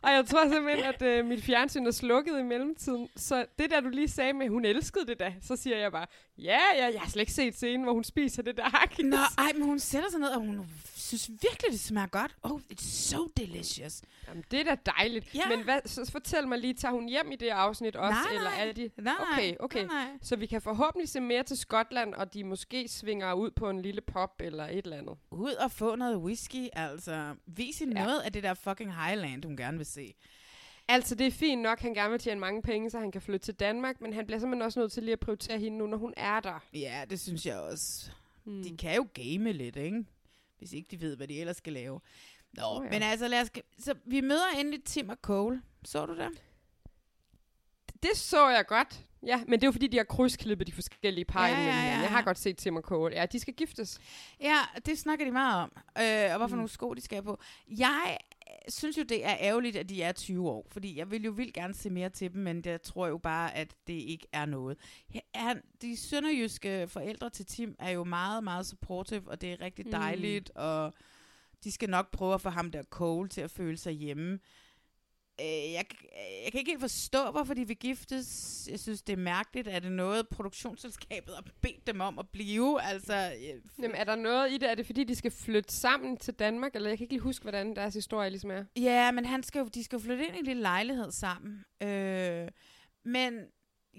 og jeg tror simpelthen, at øh, mit fjernsyn er slukket i mellemtiden. Så det der, du lige sagde med, hun elskede det da, så siger jeg bare, ja, ja, jeg har slet ikke set scenen, hvor hun spiser det der hakis. Nå, ej, men hun sætter sig ned, og hun synes virkelig, det smager godt. Oh, it's so delicious. Jamen, det er da dejligt. Ja. Men hvad, så fortæl mig lige, tager hun hjem i det afsnit også? Nej, eller nej. er de... Nej, okay, okay. Nej, nej. Så vi kan forhåbentlig se mere til Skotland, og de måske svinger ud på en lille pop eller et eller andet. Ud og få noget whisky, altså. Vis hende Ja. noget af det der fucking Highland, hun gerne vil se. Altså, det er fint nok, han gerne vil tjene mange penge, så han kan flytte til Danmark, men han bliver simpelthen også nødt til lige at prioritere hende nu, når hun er der. Ja, det synes jeg også. Hmm. De kan jo game lidt, ikke? Hvis ikke de ved, hvad de ellers skal lave. Nå, oh, ja. men altså, lad os... Så vi møder endelig Tim og Cole. Så du det? Det så jeg godt. Ja, men det er jo fordi, de har krydsklippet de forskellige par Ja, ja, ja, ja, Jeg har godt set Tim og Cole. Ja, de skal giftes. Ja, det snakker de meget om. Øh, og hvorfor mm. nogle sko, de skal på. Jeg synes jo, det er ærgerligt, at de er 20 år. Fordi jeg vil jo vildt gerne se mere til dem, men jeg tror jo bare, at det ikke er noget. Han, de sønderjyske forældre til Tim er jo meget, meget supportive, og det er rigtig Mm. dejligt. Og de skal nok prøve at få ham der Cole til at føle sig hjemme. Øh, jeg, jeg kan ikke helt forstå, hvorfor de vil giftes. Jeg synes, det er mærkeligt. Er det noget, produktionsselskabet har bedt dem om at blive? Altså, øh, Jamen, er der noget i det? Er det fordi, de skal flytte sammen til Danmark? Eller jeg kan ikke lige huske, hvordan deres historie ligesom er. Ja, men han skal jo, de skal jo flytte ind i en lille lejlighed sammen. Øh, men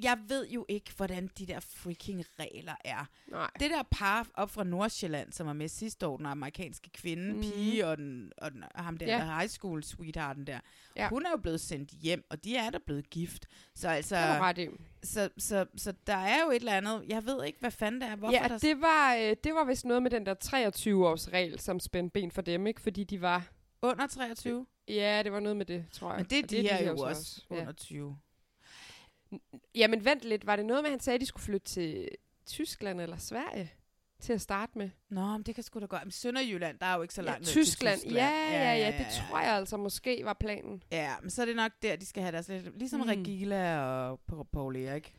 jeg ved jo ikke, hvordan de der freaking regler er. Nej. Det der par op fra Nordsjælland, som var med sidste år, den amerikanske kvinde, mm. pige og, den, og den, og ham der, Ja. der high school sweethearten der, Ja. hun er jo blevet sendt hjem, og de er der blevet gift. Så altså, Det ret i. så, så, så der er jo et eller andet, jeg ved ikke, hvad fanden det er, hvorfor ja, der... det var, øh, det var vist noget med den der 23-års regel, som spændte ben for dem, ikke? Fordi de var... Under 23? Ja, det var noget med det, tror jeg. Men det er Og de her jo så også Ja. under 20. Jamen vent lidt, var det noget med, at han sagde, at de skulle flytte til Tyskland eller Sverige til at starte med? Nå, men det kan sgu da godt. Men Sønderjylland, der er jo ikke så Ja, langt ned Tyskland. til Ja, ja, ja, det tror jeg altså måske var planen. Ja, men så er det nok der, de skal have deres lidt... Ligesom Mm. Regila og Pa- Paul Erik.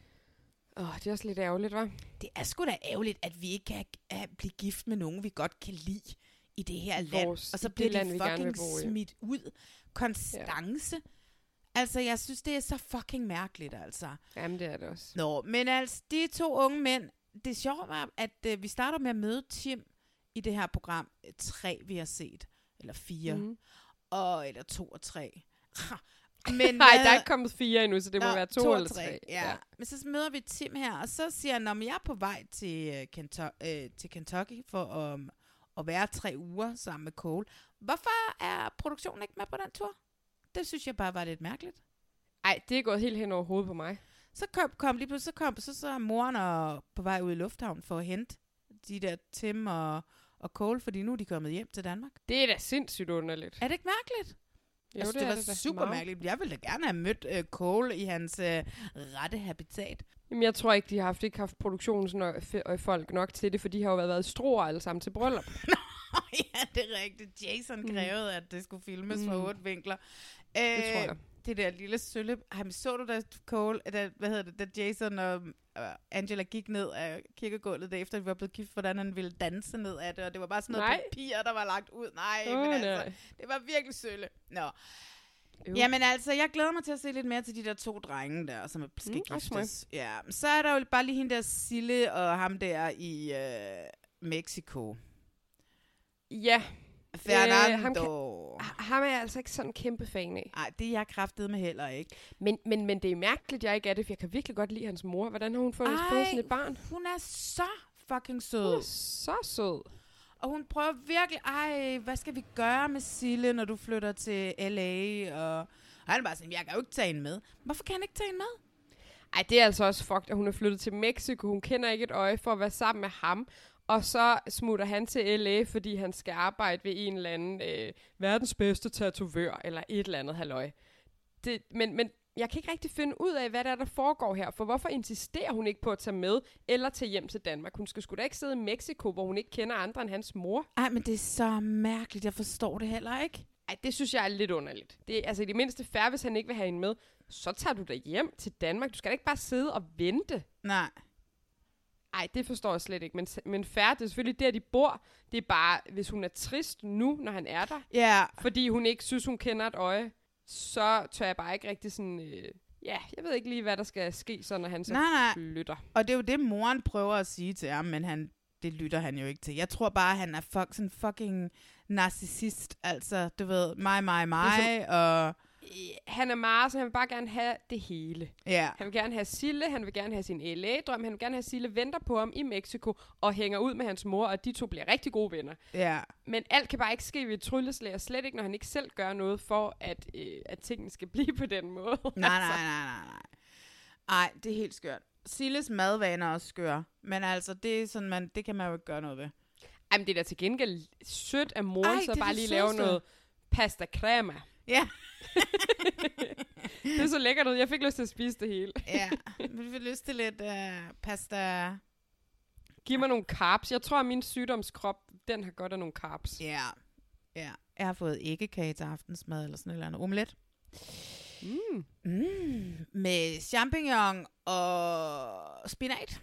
Åh, oh, det er også lidt ærgerligt, var. Det er sgu da ærgerligt, at vi ikke kan uh, blive gift med nogen, vi godt kan lide i det her land. Vores- og så bliver land, de vil fucking bo i. smidt ud. Konstance. Ja. Altså, jeg synes, det er så fucking mærkeligt, altså. Jamen, det er det også. Nå, men altså, de to unge mænd, det sjove var, at uh, vi starter med at møde Tim i det her program. Øh, Tre, vi har set. Eller fire. Mhm. Og, eller to og tre. [LAUGHS] Men, Nej, der er ikke kommet fire endnu, så det må Nå, være to, og eller tre. Ja. ja. Men så møder vi Tim her, og så siger han, at jeg er på vej til, øh, Kentucky, øh, til Kentucky for um, at være tre uger sammen med Cole. Hvorfor er produktionen ikke med på den tur? Det synes jeg bare var lidt mærkeligt. Ej, det er gået helt hen over hovedet på mig. Så kom, kom lige pludselig, så kom, så, så er moren og, på vej ud i lufthavnen for at hente de der Tim og, og Cole, fordi nu er de kommet hjem til Danmark. Det er da sindssygt underligt. Er det ikke mærkeligt? Jo, jeg synes, det det, er var det super Meget. mærkeligt. Jeg ville da gerne have mødt øh, Cole i hans øh, rette habitat. Jamen, jeg tror ikke, de har haft, ikke haft produktionsfolk nok til det, for de har jo været stroer alle sammen til bryllup. [LAUGHS] ja, det er rigtigt. Jason Mm. krævede, at det skulle filmes mm. Mm. fra otte vinkler. Øh, Det tror jeg. Det der lille sølle... Ej, men så du da Cole, da, hvad hedder det, da Jason og Angela gik ned af kirkegulvet, der efter de var blevet gift, hvordan han ville danse ned af det, og det var bare sådan noget Nej. papir, der var lagt ud. Nej, Åh, men altså, nej. det var virkelig sølle. Nå. Jo. Jamen altså, jeg glæder mig til at se lidt mere til de der to drenge der, som skal Mm, giftes. Ja, så er der jo bare lige hende der Sille og ham der i øh, Mexico. Ja. Fernando. Øh, kan, ham er jeg altså ikke sådan en kæmpe fan af. Nej, det er jeg kraftet med heller ikke. Men, men, men det er mærkeligt, jeg ikke er det, for jeg kan virkelig godt lide hans mor. Hvordan har hun fået, fået sådan et barn? hun er så fucking sød. Hun er så sød. Og hun prøver virkelig, ej, hvad skal vi gøre med Sille, når du flytter til L.A.? Og, og han er bare sådan, jeg kan jo ikke tage hende med. Hvorfor kan han ikke tage hende med? Ej, det er altså også fucked, at hun er flyttet til Mexico. Hun kender ikke et øje for at være sammen med ham. Og så smutter han til L.A., fordi han skal arbejde ved en eller anden øh, verdens bedste tatovør, eller et eller andet halløj. Det, men, men jeg kan ikke rigtig finde ud af, hvad der er, der foregår her. For hvorfor insisterer hun ikke på at tage med, eller tage hjem til Danmark? Hun skal sgu da ikke sidde i Mexico, hvor hun ikke kender andre end hans mor. Ej, men det er så mærkeligt. Jeg forstår det heller ikke. Ej, det synes jeg er lidt underligt. Det er altså i det mindste færre, hvis han ikke vil have hende med. Så tager du dig hjem til Danmark. Du skal da ikke bare sidde og vente. Nej. Ej, det forstår jeg slet ikke. Men, men færre, det er selvfølgelig der, de bor. Det er bare, hvis hun er trist nu, når han er der. Ja. Fordi hun ikke synes, hun kender et øje. Så tør jeg bare ikke rigtig sådan... Øh, ja, jeg ved ikke lige, hvad der skal ske, så når han så Nej, nej. flytter. Og det er jo det, moren prøver at sige til ham, men han, det lytter han jo ikke til. Jeg tror bare, han er fuck, sådan fucking narcissist. Altså, du ved, mig, mig, mig, og... Han er meget, så han vil bare gerne have det hele. Ja. Han vil gerne have Sille, han vil gerne have sin LA-drøm, han vil gerne have Sille venter på ham i Mexico og hænger ud med hans mor, og de to bliver rigtig gode venner. Ja. Men alt kan bare ikke ske ved et trylleslag, og slet ikke, når han ikke selv gør noget for, at, øh, at tingene skal [LAUGHS] blive på den måde. Nej, nej, nej, nej, nej. Ej, det er helt skørt. Silles madvaner er også skøre. Men altså, det, er sådan, man, det kan man jo ikke gøre noget ved. Ej, men det er da til gengæld sødt af Ej, så bare lige lave noget pasta crema. Ja. [LAUGHS] det er så lækkert ud. Jeg fik lyst til at spise det hele. ja, vi får lyst til lidt uh, pasta. Giv mig nogle carbs. Jeg tror, at min sygdomskrop, den har godt af nogle carbs. Ja, ja. Jeg har fået æggekage til aftensmad, eller sådan eller andet omelet. Mm. Mm, med champignon og spinat.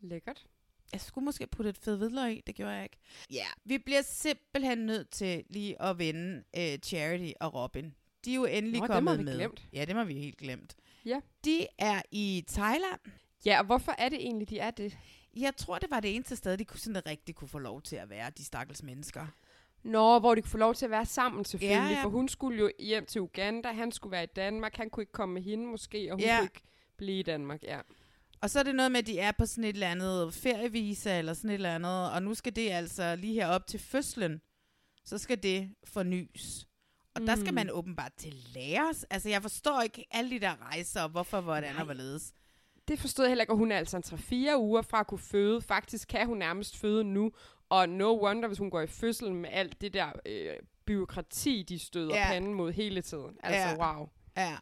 Lækkert. Jeg skulle måske putte et fed hvidløg i, det gjorde jeg ikke. Ja, vi bliver simpelthen nødt til lige at vende uh, Charity og Robin. De er jo endelig Nå, dem kommet har vi med. glemt. Ja, det har vi helt glemt. Ja. De er i Thailand. Ja, og hvorfor er det egentlig, de er det? Jeg tror, det var det eneste sted, de kunne sådan rigtig kunne få lov til at være, de stakkels mennesker. Nå, hvor de kunne få lov til at være sammen selvfølgelig, Ja, ja. for hun skulle jo hjem til Uganda, han skulle være i Danmark, han kunne ikke komme med hende måske, og hun Ja. kunne ikke blive i Danmark, ja. Og så er det noget med, at de er på sådan et eller andet ferievisa eller sådan et eller andet, og nu skal det altså lige her op til fødslen, så skal det fornyes. Og mm. der skal Mm. man åbenbart til læres. Altså, jeg forstår ikke alle de der rejser, og hvorfor, hvordan Nej. og hvorledes. Det forstod jeg heller ikke, og hun er altså en 3-4 uger fra at kunne føde. Faktisk kan hun nærmest føde nu, og no wonder, hvis hun går i fødsel med alt det der øh, byråkrati, de støder Ja. ja. panden mod hele tiden. Altså, Ja. wow. Ja.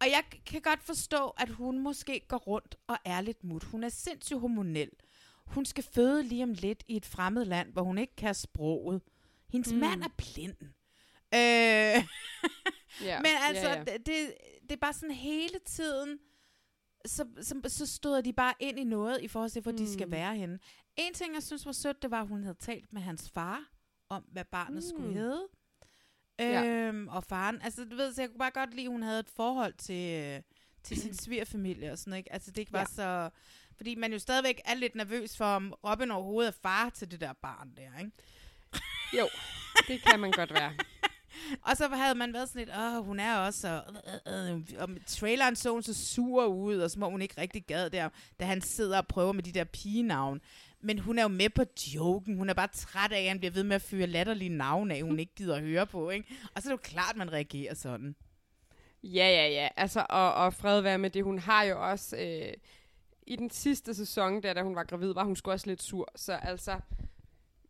Og jeg kan godt forstå, at hun måske går rundt og er lidt mut. Hun er sindssygt hormonel. Hun skal føde lige om lidt i et fremmed land, hvor hun ikke kan sproget. Hendes mm. Mand er blind. Øh, [LAUGHS] Ja. Men altså, ja, ja. Det, det, er bare sådan hele tiden, så, så, så støder de bare ind i noget i forhold til, hvor mm. de skal Mm. være henne. En ting, jeg synes var sødt, det var, at hun havde talt med hans far om, hvad barnet mm. skulle hedde. Ja. Øhm, og faren, altså du ved, så jeg kunne bare godt lide, at hun havde et forhold til, øh, til sin [CLEARS THROAT] svigerfamilie og sådan, ikke? Altså det ikke var Ja. så... Fordi man jo stadigvæk er lidt nervøs for, om Robin overhovedet er far til det der barn der, ikke? Jo, det kan man godt være. [LAUGHS] Og så havde man været sådan lidt, åh, hun er også, og, øh, øh, og traileren så hun så sur ud, og som om hun ikke rigtig gad der, da han sidder og prøver med de der pigenavn. Men hun er jo med på joken. Hun er bare træt af, at han bliver ved med at fyre latterlige navne af, hun ikke gider at høre på, ikke? Og så er det jo klart, at man reagerer sådan. Ja, ja, ja. Altså, og, og fred være med det. Hun har jo også... Øh, I den sidste sæson, der, da hun var gravid, var hun sgu også lidt sur. Så altså...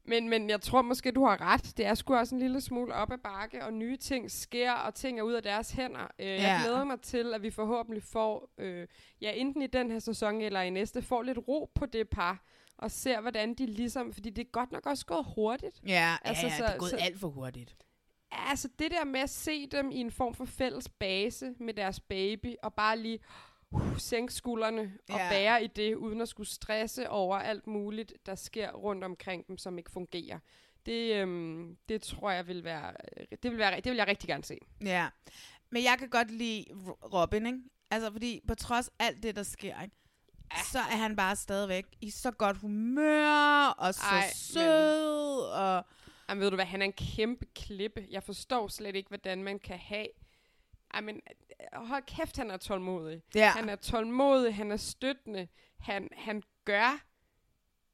Men, men jeg tror måske, du har ret. Det er sgu også en lille smule op ad bakke, og nye ting sker, og ting er ud af deres hænder. Øh, Jeg Ja. glæder mig til, at vi forhåbentlig får, øh, ja, enten i den her sæson eller i næste, får lidt ro på det par, og ser, hvordan de ligesom... Fordi det er godt nok også gået hurtigt. Ja, Altså, ja, ja så- det er gået så- alt for hurtigt. Altså det der med at se dem i en form for fælles base med deres baby, og bare lige uh, sænke skuldrene og Ja. bære i det, uden at skulle stresse over alt muligt, der sker rundt omkring dem, som ikke fungerer. Det, øhm, det tror jeg vil være, det vil være, det vil jeg rigtig gerne se. Ja, men jeg kan godt lide Ro- Robin, ikke? Altså, fordi på trods alt det, der sker, ikke? Så er han bare stadigvæk i så godt humør, og så Ej, Ej, men- sød, og... Jamen, ved du hvad, han er en kæmpe klippe. Jeg forstår slet ikke, hvordan man kan have... Ej, men hold kæft, han er tålmodig. Ja. Han er tålmodig, han er støttende, han, han gør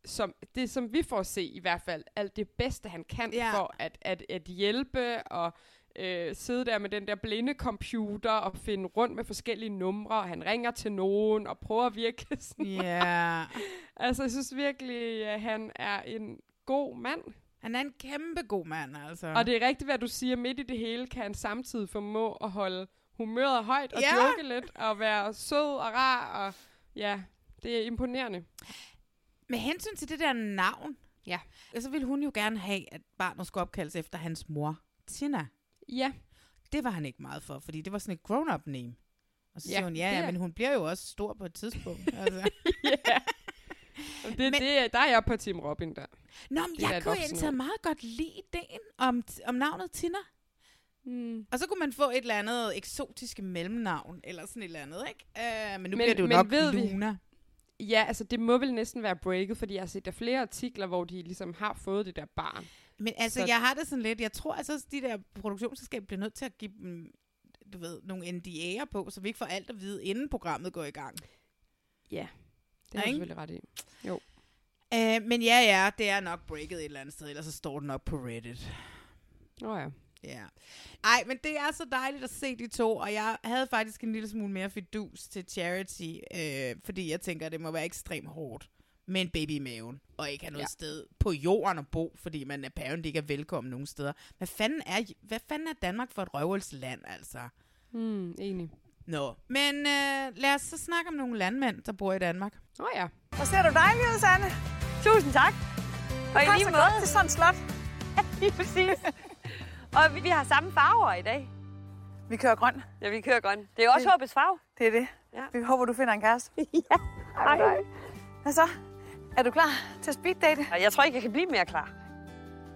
som, det, som vi får at se i hvert fald, alt det bedste, han kan Ja. for at, at, at hjælpe og øh, sidde der med den der blinde computer og finde rundt med forskellige numre, og han ringer til nogen og prøver at virke [LAUGHS] sådan. Ja. [LAUGHS] altså, jeg synes virkelig, at han er en god mand. Han er en kæmpe god mand, altså. Og det er rigtigt, hvad du siger. Midt i det hele kan han samtidig formå at holde humøret højt og Ja. ja. joke lidt og være sød og rar. Og ja, det er imponerende. Med hensyn til det der navn, Ja. så ville hun jo gerne have, at barnet skulle opkaldes efter hans mor, Tina. Ja. Det var han ikke meget for, fordi det var sådan et grown-up name. Og så Ja, siger hun, ja, ja, men hun bliver jo også stor på et tidspunkt. [LAUGHS] altså. ja. Det, men, det, der er jeg på Team Robin der. Nå, men Det jeg kunne ord. meget godt lide ideen om, om navnet Tina. Mm. Og så kunne man få et eller andet eksotiske mellemnavn, eller sådan et eller andet, ikke? Uh, men nu Men- bliver det jo nok ved vi- Luna. Ja, altså det må vel næsten være breaket, fordi jeg har set der flere artikler, hvor de ligesom har fået det der barn. Men altså, Så- jeg har det sådan lidt, jeg tror altså, at de der produktionsselskaber bliver nødt til at give dem, du ved, nogle NDA'er på, så vi ikke får alt at vide, inden programmet går i gang. Ja, det er du selvfølgelig ret i. Jo. Uh, men ja, ja, det er nok breaket et eller andet sted, ellers så står den op på Reddit. Åh oh, ja. Ja. Ej, men det er så dejligt at se de to, og jeg havde faktisk en lille smule mere fidus til Charity, øh, fordi jeg tænker, at det må være ekstremt hårdt med en baby i maven, og ikke have noget Ja. ja. sted på jorden at bo, fordi man apparently ikke er velkommen nogen steder. Hvad fanden er, hvad fanden er Danmark for et røvelsland, altså? Mm, enig. Nå, men øh, lad os så snakke om nogle landmænd, der bor i Danmark. Åh oh, ja. Hvor ser du dejlig ud, Sanne. Tusind tak. Og i lige måde. Godt til sådan et slot. [LAUGHS] Lige præcis. Og vi, vi har samme farver i dag. Vi kører grøn. Ja, vi kører grøn. Det er jo også Det- håbets farve. Det er det. Ja. Vi håber, du finder en kæreste. [LAUGHS] ja. Hej. Hvad så? Er du klar til at speed date? Jeg tror ikke, jeg kan blive mere klar.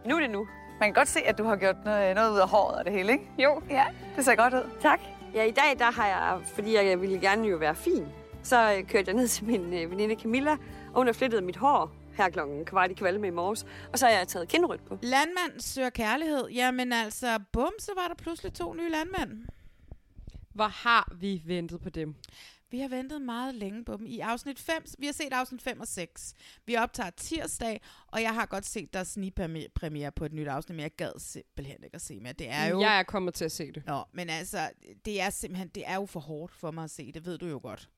Nu er det nu. Man kan godt se, at du har gjort noget, noget ud af håret og det hele, ikke? Jo. Ja, det ser godt ud. Tak. Ja, i dag der har jeg, fordi jeg ville gerne jo være fin, så øh, kørte jeg ned til min øh, veninde Camilla, og hun har flettet mit hår her klokken kvart i kvalme i morges. Og så har jeg taget kindryt på. Landmand søger kærlighed. Jamen altså, bum, så var der pludselig to nye landmænd. Hvor har vi ventet på dem? Vi har ventet meget længe på dem. I afsnit 5, vi har set afsnit 5 og 6. Vi optager tirsdag, og jeg har godt set der snigpremiere på et nyt afsnit, men jeg gad simpelthen ikke at se mere. Det er jo... Jeg er kommet til at se det. Nå, men altså, det er simpelthen, det er jo for hårdt for mig at se, det ved du jo godt.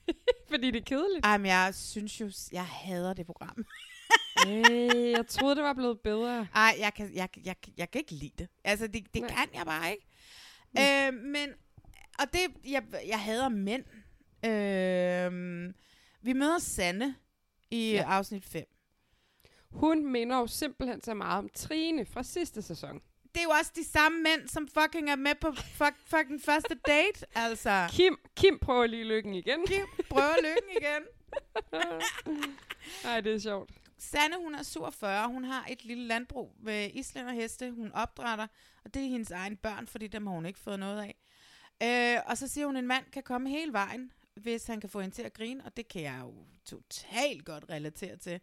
[LAUGHS] Fordi det er kedeligt. Jamen, jeg synes jo, jeg hader det program. Øh, jeg troede, det var blevet bedre. Ej, jeg kan, jeg, jeg, jeg kan ikke lide det. Altså, det, det kan jeg bare ikke. Øh, men, og det, jeg, jeg hader mænd. Øh, vi møder Sanne i Ja. ja. afsnit 5. Hun minder jo simpelthen så meget om Trine fra sidste sæson. Det er jo også de samme mænd, som fucking er med på fuck, fucking første date, altså. Kim, Kim prøver lige lykken igen. Kim prøver lykken igen. [LAUGHS] Nej, det er sjovt. Sanne, hun er 47. Hun har et lille landbrug med islænderheste. Hun opdrætter, og det er hendes egen børn, fordi dem har hun ikke fået noget af. Øh, og så siger hun, at en mand kan komme hele vejen, hvis han kan få hende til at grine, og det kan jeg jo totalt godt relatere til.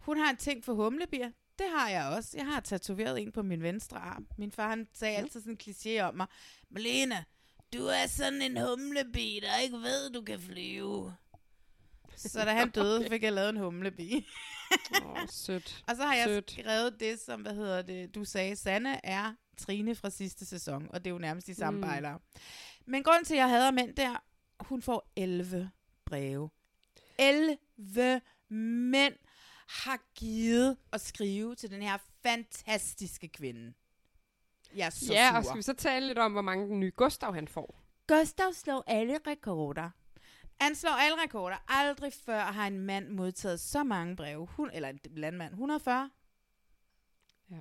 Hun har en ting for humlebier. Det har jeg også. Jeg har tatoveret en på min venstre arm. Min far han sagde altid sådan en kliché om mig. Malena, du er sådan en humlebi, der ikke ved, du kan flyve. Så da han døde, fik jeg lavet en humlebi. Åh, oh, sødt. [LAUGHS] Og så har jeg Sødt. skrevet det, som, hvad hedder det, du sagde, Sanne er Trine fra sidste sæson, og det er jo nærmest de samme Mm. bejlere. Men grunden til, at jeg hader mænd der, hun får 11 breve. 11 mænd har givet at skrive til den her fantastiske kvinde. Jeg er så ja, sur. og skal vi så tale lidt om, hvor mange den nye Gustav han får? Gustav slår alle rekorder. Han slår alle rekorder. Aldrig før har en mand modtaget så mange breve. Hun, eller en landmand. 140? Ja.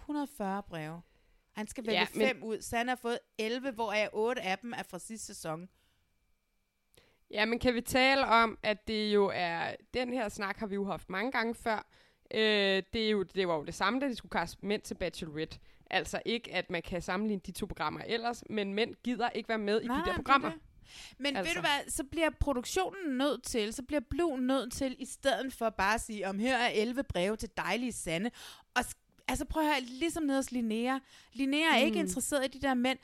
140 breve. Han skal vælge Ja, men- fem ud. Så han har fået 11, hvor er 8 af dem er fra sidste sæson. Ja, men kan vi tale om, at det jo er... Den her snak har vi jo haft mange gange før. Øh, det, er jo, det var jo det samme, da de skulle kaste mænd til Bachelorette. Altså ikke, at man kan sammenligne de to programmer ellers, men mænd gider ikke være med i Nej, de der er programmer. det. Men altså. Altså. ved du hvad, så bliver produktionen nødt til, så bliver Blue nødt til, i stedet for bare at sige, om her er 11 breve til dejlige Sande. Og altså prøv at høre, ligesom nede hos Linnea. Linnea er ikke Mm. interesseret i de der mænd.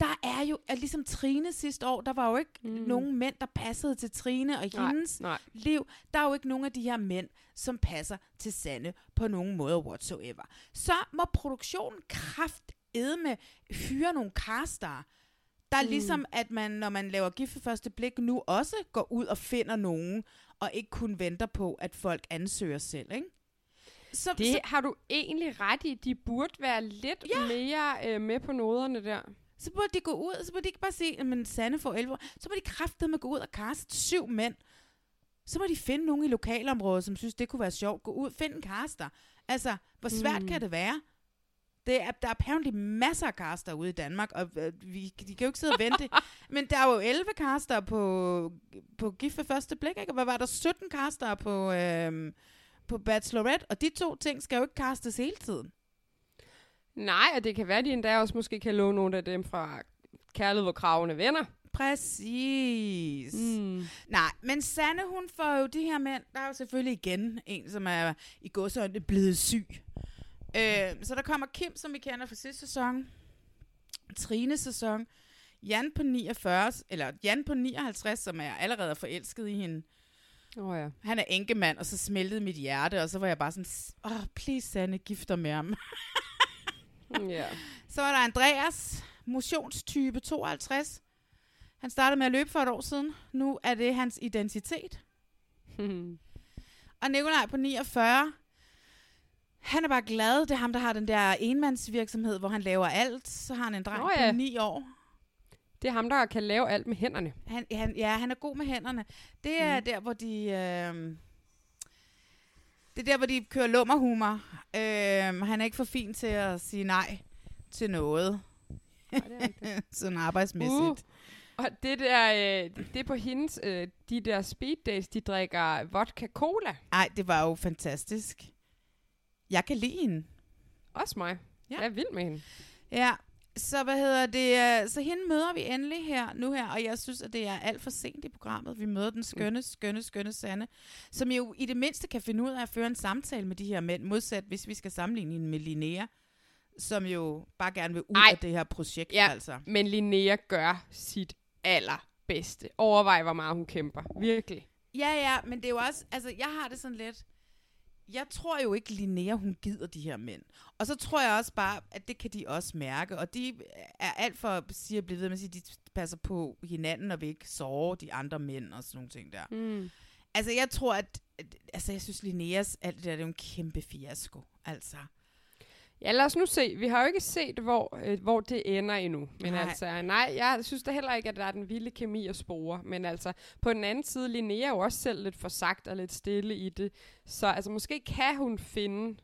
Der er jo, er ligesom Trine sidste år, der var jo ikke mm. nogen mænd, der passede til Trine og Nej, hendes nej. liv. Der er jo ikke nogen af de her mænd, som passer til Sande på nogen måde whatsoever. Så må produktionen kraft med hyre nogle caster, der er Mm. ligesom, at man, når man laver gift for første blik, nu også går ud og finder nogen, og ikke kun venter på, at folk ansøger selv, ikke? Så, Det så, har du egentlig ret i. De burde være lidt ja. mere øh, med på noderne der. Så burde de gå ud, så burde de ikke bare sige, at Sanne får 11 år. Så må de kraftedeme gå ud og kaste syv mænd. Så må de finde nogen i lokalområdet, som synes, det kunne være sjovt. Gå ud, find en caster. Altså, hvor svært Mm. kan det være? Det er, der er apparently masser af caster ude i Danmark, og øh, vi, de kan jo ikke sidde og vente. [LAUGHS] Men der er jo 11 caster på, på Gift ved første blik, ikke? Og hvad var der? 17 caster på, øh, på Bachelorette, og de to ting skal jo ikke castes hele tiden. Nej, og det kan være, at de endda også måske kan låne nogle af dem fra Kærlighed, hvor kravene venner. Præcis. Mm. Nej, men Sanne, hun får jo de her mænd. Der er jo selvfølgelig igen en, som er i godsøjne blevet syg. Øh, så der kommer Kim, som vi kender fra sidste sæson. Trines sæson. Jan på 49, eller Jan på 59, som er allerede forelsket i hende. Åh oh, ja. Han er enkemand, og så smeltede mit hjerte, og så var jeg bare sådan, åh, oh, please Sanne, gifter med ham. [LAUGHS] [LAUGHS] Ja. Så var der Andreas, motionstype 52. Han startede med at løbe for et år siden. Nu er det hans identitet. [LAUGHS] Og Nikolaj på 49, han er bare glad. Det er ham, der har den der enmandsvirksomhed, hvor han laver alt. Så har han en dreng Nå ja. på 9 år. Det er ham, der kan lave alt med hænderne. Han, han, ja, han er god med hænderne. Det er mm. der, hvor de... Øh, det er der, hvor de kører lummerhumor. Øh, han er ikke for fin til at sige nej til noget. Nej, det er [LAUGHS] Sådan arbejdsmæssigt. Uh, og det der, øh, det er på hendes, øh, de der speed days, de drikker vodka cola. Ej, det var jo fantastisk. Jeg kan lide hende. Også mig. Ja. Jeg er vild med hende. Ja, så hvad hedder det? øh, Så hende møder vi endelig her nu her, og jeg synes, at det er alt for sent i programmet. Vi møder den skønne, skønne, skønne Sanne, som jo i det mindste kan finde ud af at føre en samtale med de her mænd, modsat hvis vi skal sammenligne hende med Linnea, som jo bare gerne vil ud Ej. af det her projekt, Ja, altså. men Linnea gør sit allerbedste. Overvej, hvor meget hun kæmper. Virkelig. Ja, ja, men det er jo også, altså jeg har det sådan lidt, jeg tror jo ikke, Linnea, hun gider de her mænd. Og så tror jeg også bare, at det kan de også mærke. Og de er alt for, siger blive ved med at sige, de passer på hinanden og vil ikke såre de andre mænd og sådan nogle ting der. Mm. Altså jeg tror, at, at altså jeg synes, Linneas alt det der, det er jo en kæmpe fiasko. Altså. Ja, lad os nu se. Vi har jo ikke set, hvor, øh, hvor det ender endnu. Men Nej. altså, nej, jeg synes da heller ikke, at der er den vilde kemi at spore. Men altså, på den anden side, Linnea er jo også selv lidt for sagt og lidt stille i det. Så altså, måske kan hun finde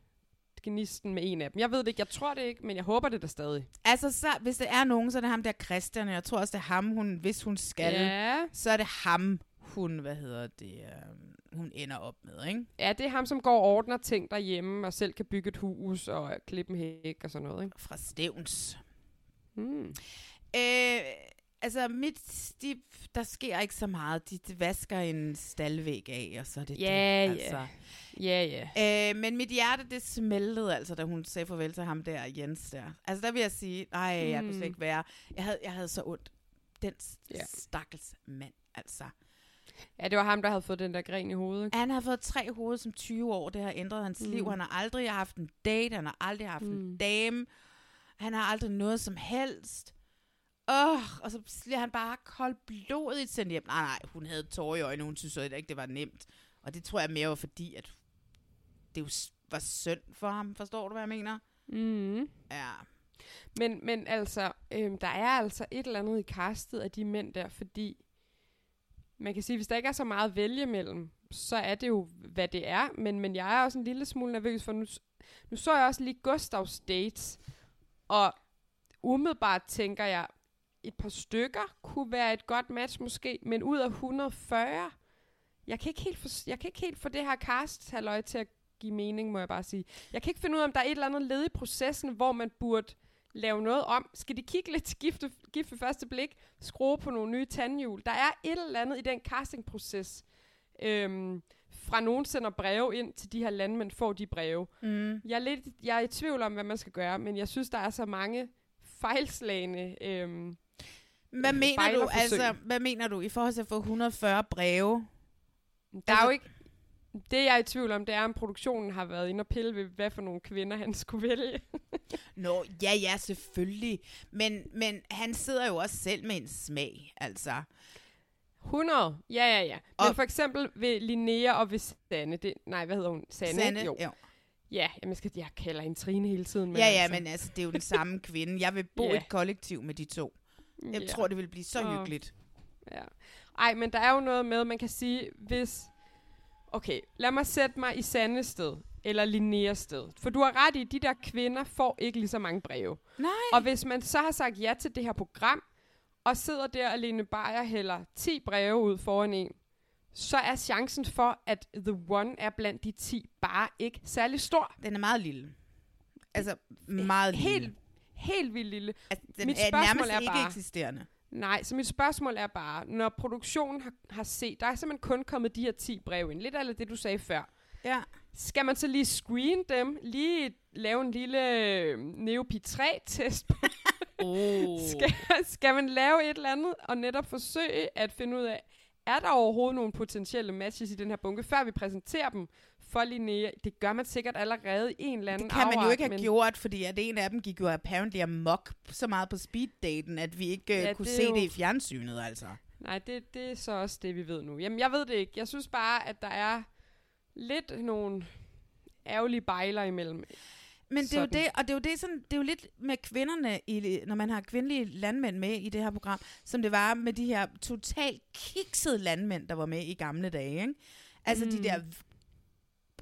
gnisten med en af dem. Jeg ved det ikke, jeg tror det ikke, men jeg håber det da stadig. Altså, så, hvis det er nogen, så er det ham der Christian. og Jeg tror også, det er ham, hun, hvis hun skal, Ja. så er det ham, hun, hvad hedder det, øh, hun ender op med, ikke? Ja, det er ham, som går og ordner ting derhjemme, og selv kan bygge et hus og klippe en hæk og sådan noget, ikke? Fra Stævns. Mm. Øh, altså, mit, de, der sker ikke så meget. De, de vasker en staldvæg af, og så er det Ja, det. Altså. Ja, ja. Øh, men mit hjerte, det smeltede altså, da hun sagde farvel til ham der, Jens der. Altså, der vil jeg sige, nej, jeg kunne Mm. slet ikke være. Jeg havde, jeg havde så ondt. Den ja. stakkels mand, altså. [LAUGHS] Ja, det var ham, der havde fået den der gren i hovedet. ikke? Han har fået tre hoveder som 20 år. Det har ændret hans mm. liv. Han har aldrig haft en date. Han har aldrig haft mm. en dame. Han har aldrig noget som helst. Åh, oh, og så bliver han bare koldblodigt sendt hjem. Nej, nej, hun havde tårer i øjnene. Hun synes ikke, det var nemt. Og det tror jeg mere var fordi, at det jo var synd for ham. Forstår du, hvad jeg mener? Mm. Ja. Men, men altså, øhm, der er altså et eller andet i castet af de mænd der, fordi man kan sige, hvis der ikke er så meget at vælge mellem, så er det jo, hvad det er. Men, men jeg er også en lille smule nervøs, for nu, nu så jeg også lige Gustavs dates, og umiddelbart tænker jeg, et par stykker kunne være et godt match måske, men ud af 140, jeg kan ikke helt få, jeg kan ikke helt få det her cast halløj til at give mening, må jeg bare sige. Jeg kan ikke finde ud af, om der er et eller andet led i processen, hvor man burde lave noget om. Skal de kigge lidt til gift, gift ved første blik? Skrue på nogle nye tandhjul? Der er et eller andet i den castingproces. Øhm, fra nogen sender breve ind til de her landmænd, får de breve. Mm. Jeg, er lidt, jeg er i tvivl om, hvad man skal gøre, men jeg synes, der er så mange fejlslagende øhm, Hvad mener du, altså, hvad mener du i forhold til at få 140 breve? Der er jo ikke... Det, jeg er i tvivl om, det er, om produktionen har været inde og pille ved, hvad for nogle kvinder han skulle vælge. [LAUGHS] Nå, ja, ja, selvfølgelig. Men, men han sidder jo også selv med en smag, altså. 100, ja, ja, ja. Men Og- for eksempel ved Linnea og ved Sanne, det, nej, hvad hedder hun? Sanne, Sanne, jo. jo. Ja, jamen, jeg, skal, jeg kalder hende Trine hele tiden. Men Ja, ja, altså, men altså, det er jo den samme [LAUGHS] kvinde. Jeg vil bo Ja. i et kollektiv med de to. Jeg Ja. tror, det vil blive så Åh. hyggeligt. Ja. Ej, men der er jo noget med, man kan sige, hvis... Okay, lad mig sætte mig i Sandes sted, eller Linneas sted. For du har ret i, de der kvinder får ikke lige så mange breve. Nej. Og hvis man så har sagt ja til det her program, og sidder der og Lene Beyer hælder 10 breve ud foran en, så er chancen for, at The One er blandt de 10 bare ikke særlig stor. Den er meget lille. Altså, meget lille. Helt, helt vildt lille. Altså, den Mit er spørgsmål nærmest er ikke bare- eksisterende. Nej, så mit spørgsmål er bare, når produktionen har, har set, der er simpelthen kun kommet de her 10 breve ind, lidt af det, du sagde før. Ja. Skal man så lige screen dem, lige lave en lille øh, Neopi 3-test? [LAUGHS] oh. skal, skal man lave et eller andet, og netop forsøge at finde ud af, er der overhovedet nogle potentielle matches i den her bunke, før vi præsenterer dem for Linnea? Det gør man sikkert allerede i en eller anden Det kan man jo afart, ikke have men- gjort, fordi at en af dem gik jo apparently amok så meget på speeddaten, at vi ikke Ja, ja, kunne det se jo- det i fjernsynet, altså. Nej, det, det er så også det, vi ved nu. Jamen, jeg ved det ikke. Jeg synes bare, at der er lidt nogle ærgerlige bejler imellem. Men det er jo det, og det er jo det, sådan, det er jo lidt med kvinderne, i, når man har kvindelige landmænd med i det her program, som det var med de her totalt kiksede landmænd, der var med i gamle dage. Ikke? Altså mm. de der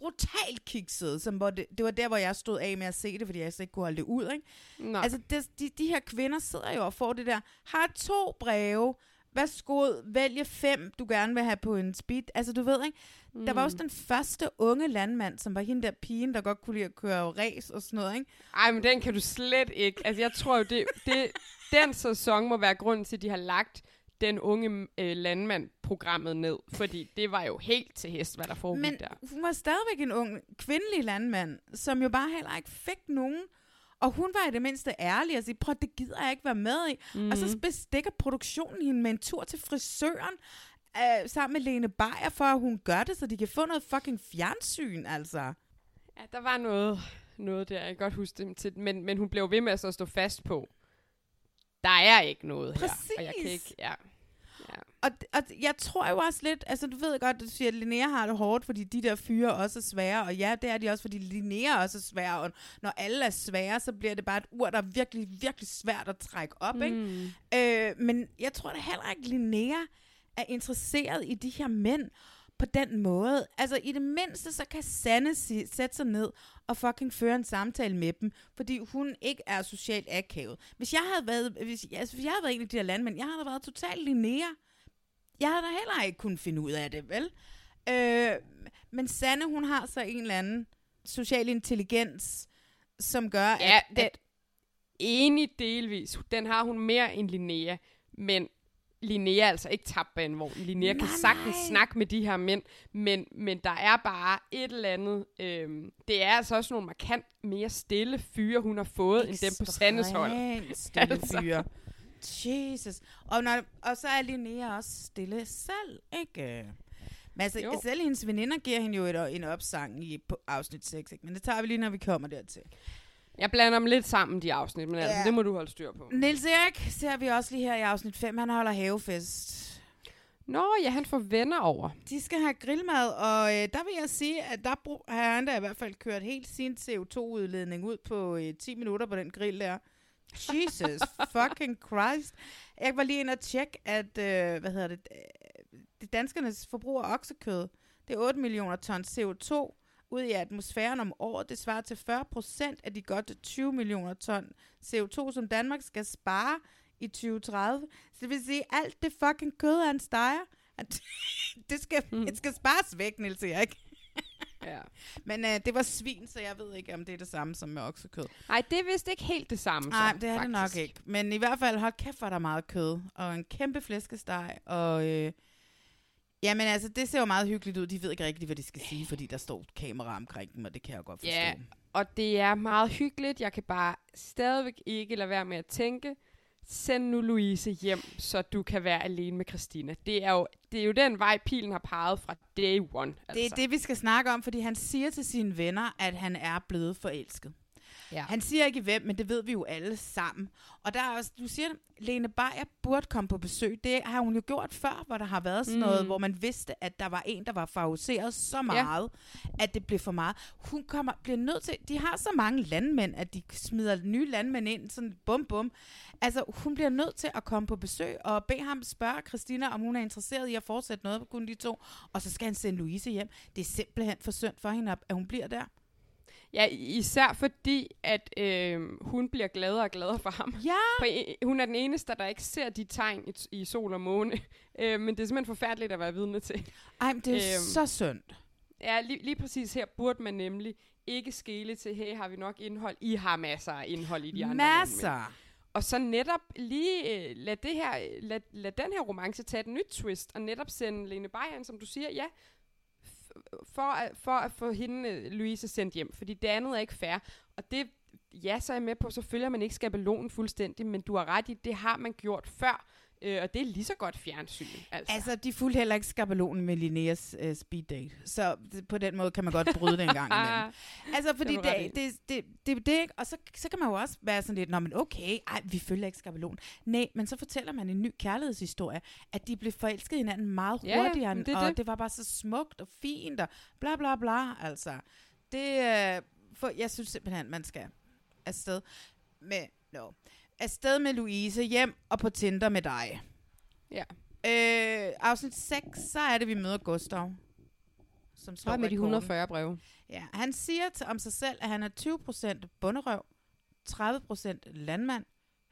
brutalt kiksede, som hvor det, det var der, hvor jeg stod af med at se det, fordi jeg slet ikke kunne holde det ud. Ikke? Nej. Altså de, de, de her kvinder sidder jo og får det der, har to breve, værsgo, vælge fem, du gerne vil have på en speed. Altså, du ved, ikke? Mm. Der var også den første unge landmand, som var hende der pigen, der godt kunne lide at køre race og sådan noget, ikke? Ej, men den kan du slet ikke. Altså, jeg tror jo, det, det, den sæson må være grunden til, at de har lagt den unge øh, landmand programmet ned. Fordi det var jo helt til hest, hvad der foregik Men der. hun var stadigvæk en ung kvindelig landmand, som jo bare heller ikke fik nogen. Og hun var i det mindste ærlig og sige, prøv, det gider jeg ikke være med i. Mm. Og så bestikker produktionen hende med en tur til frisøren, øh, sammen med Lene Beyer, for at hun gør det, så de kan få noget fucking fjernsyn, altså. Ja, der var noget, noget der, jeg kan godt huske det, til, men, men hun blev ved med at så stå fast på, der er ikke noget her. Og jeg kan Præcis. ikke, ja. Og, og jeg tror jo også lidt, altså du ved godt, at du siger, at Linnea har det hårdt, fordi de der fyre også er svære, og ja, det er de også, fordi Linnea også er svære, og når alle er svære, så bliver det bare et ur, der er virkelig, virkelig svært at trække op, ikke? Mm. Øh, men jeg tror da heller ikke, Linnea er interesseret i de her mænd på den måde. Altså i det mindste, så kan Sanne si- sætte sig ned og fucking føre en samtale med dem, fordi hun ikke er socialt akavet. Hvis jeg havde været, hvis, altså, hvis jeg havde været en af de der landmænd, jeg havde da været totalt Linnea. Jeg havde da heller ikke kunnet finde ud af det, vel? Øh, men Sanne, hun har så en eller anden social intelligens, som gør, Ja, at, den, at enig delvis. Den har hun mere end Linnea, men Linnea er altså ikke tabt bag en vogn. Linnea kan Nej, sagtens nej. snakke med de her mænd, men, men der er bare et eller andet. Øhm, det er altså også nogle markant mere stille fyre, hun har fået, end dem på Sandes hold. Ekstremt stille [LAUGHS] Altså. fyre. Jesus. Og, når, og så er Linnea også stille selv, ikke? Men altså, Jo. selv hendes veninder giver hende jo et, en opsang i på afsnit 6, ikke? Men det tager vi lige, når vi kommer dertil. Jeg blander dem lidt sammen, de afsnit, men altså, Ja. det må du holde styr på. Niels Erik ser vi også lige her i afsnit 5. Han holder havefest. Nå, ja, han får venner over. De skal have grillmad, og øh, der vil jeg sige, at der brug, har han da i hvert fald kørt helt sin CO2-udledning ud på øh, 10 minutter på den grill der. Jesus [LAUGHS] fucking Christ. Jeg var lige inde og tjekke, at øh, hvad hedder det, øh, det danskernes forbrug af oksekød, det er 8 millioner tons CO2 ud i atmosfæren om året. Det svarer til 40 procent af de godt 20 millioner ton CO2, som Danmark skal spare i 2030. Så det vil sige, at alt det fucking kød, han steger, at [LAUGHS] det, skal, mm. det skal spares væk, Niels Erik. [LAUGHS] Ja. Men øh, det var svin, så jeg ved ikke, om det er det samme som med oksekød. Nej, det er vist ikke helt det samme. Nej, det er faktisk. det nok ikke. Men i hvert fald, hold kæft, er der meget kød. Og en kæmpe flæskesteg. Og øh, jamen altså, det ser jo meget hyggeligt ud. De ved ikke rigtig, hvad de skal sige, fordi der står et kamera omkring dem, og det kan jeg godt forstå. Ja, og det er meget hyggeligt. Jeg kan bare stadigvæk ikke lade være med at tænke, send nu Louise hjem, så du kan være alene med Christina. Det er jo, det er jo den vej, pilen har peget fra day one. Altså. Det er det, vi skal snakke om, fordi han siger til sine venner, at han er blevet forelsket. Ja. Han siger ikke hvem, men det ved vi jo alle sammen. Og der er også, du siger, Lene Beyer burde komme på besøg. Det har hun jo gjort før, hvor der har været sådan Mm. noget, hvor man vidste, at der var en, der var favoriseret så meget, ja. at det blev for meget. Hun kommer, bliver nødt til, de har så mange landmænd, at de smider nye landmænd ind, sådan bum bum. Altså, hun bliver nødt til at komme på besøg og bede ham spørge Christina, om hun er interesseret i at fortsætte noget på kun de to. Og så skal han sende Louise hjem. Det er simpelthen for synd for hende, at hun bliver der. Ja, især fordi, at øh, hun bliver gladere og gladere for ham. Ja! For, øh, hun er den eneste, der ikke ser de tegn i, i sol og måne. [LAUGHS] Øh, men det er simpelthen forfærdeligt at være vidne til. Ej, men det er øhm. så synd. Ja, lige, lige præcis her burde man nemlig ikke skele til, hey, har vi nok indhold? I har masser af indhold i de andre Masser. landmænd. Og så netop lige øh, lad, det her, lad, lad den her romance tage et nyt twist, og netop sende Lene Beyer, som du siger, ja, for, at, for at få hende, øh, Louise, sendt hjem. Fordi det andet er ikke fair. Og det, ja, så er jeg med på, så følger man ikke skabelonen fuldstændig, men du har ret i, det har man gjort før. Øh, og det er lige så godt fjernsyn. Altså. Altså, de fulgte heller ikke skabelonen med Linneas uh, speed date. Så det, på den måde kan man godt bryde det en gang imellem. [LAUGHS] Altså, fordi Det det, det, det, det, det? Og så, så kan man jo også være sådan lidt, Nå, men okay, ej, vi følger ikke skabelonen. Nej, men så fortæller man en ny kærlighedshistorie, at de blev forelsket i hinanden meget Ja, ja, hurtigere, men det er og det. det var bare så smukt og fint, og bla bla bla, altså. Det, øh, for jeg synes simpelthen, man skal afsted med, no, afsted med Louise, hjem og på Tinder med dig. Ja. Øh, afsnit 6, så er det, vi møder Gustav. Som slår Og med de rekorden. 140 breve. Ja, han siger til, om sig selv, at han er 20% bunderøv, 30% landmand,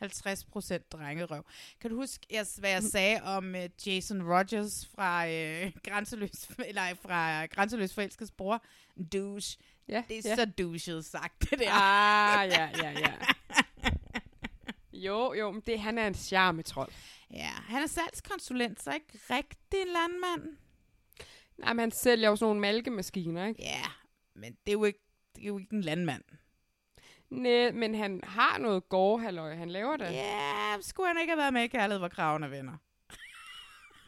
50% drengerøv. Kan du huske, jeg, hvad jeg sagde om uh, Jason Rogers fra, uh, Grænseløs, [LAUGHS] eller fra Grænseløs Forelskets bror? Douche. Ja, det er ja. så douchet sagt, det der. Ah, ja, ja, ja. [LAUGHS] Jo, jo, men det, han er en charmetrol. Ja, han er salgskonsulent, så ikke rigtig en landmand. Nej, men han sælger jo sådan nogle malkemaskiner, ikke? Ja, men det er jo ikke, det er jo ikke en landmand. Nej, men han har noget gårdhalløj, han laver det. Ja, skulle han ikke have været med i Kærlighed, hvor kraven er venner?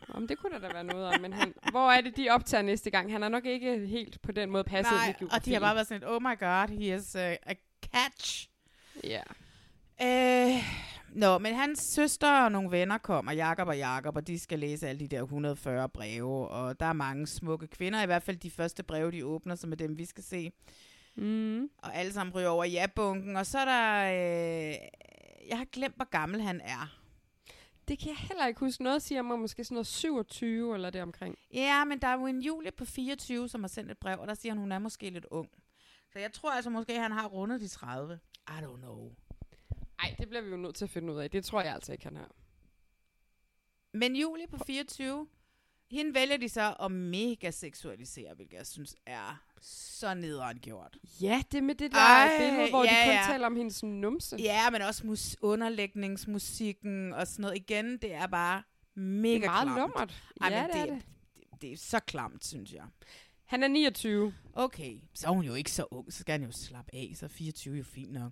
Om det kunne der da være noget om, men han, hvor er det, de optager næste gang? Han er nok ikke helt på den måde passet Nej, og de har bare været sådan et, oh my god, he is uh, a catch. Ja. Øh, Nå, men hans søster og nogle venner kommer, Jakob og Jakob, og de skal læse alle de der 140 breve, og der er mange smukke kvinder, i hvert fald de første breve, de åbner, som er dem, vi skal se. Mm. Og alle sammen ryger over ja-bunken, og så er der... Øh, jeg har glemt, hvor gammel han er. Det kan jeg heller ikke huske. Noget siger mig måske sådan noget 27 eller det omkring. Ja, men der er jo en Julie på 24, som har sendt et brev, og der siger han, hun er måske lidt ung. Så jeg tror altså måske, han har rundet de 30. I don't know. Nej, det bliver vi jo nødt til at finde ud af. Det tror jeg altså ikke, han har. Men Julie på 24, hende vælger de så at mega seksualisere, hvilket jeg synes er så nederen gjort. Ja, det med det der Ej, billede, hvor ja, de kun ja. taler om hendes numse. Ja, men også mus- underlægningsmusikken og sådan noget. Igen, det er bare mega Det er meget klamt. lummert. Ej, Ja, men det er det, det. det er så klamt, synes jeg. Han er 29. Okay, så er hun jo ikke så ung, så skal han jo slappe af, så er 24 jo fint nok.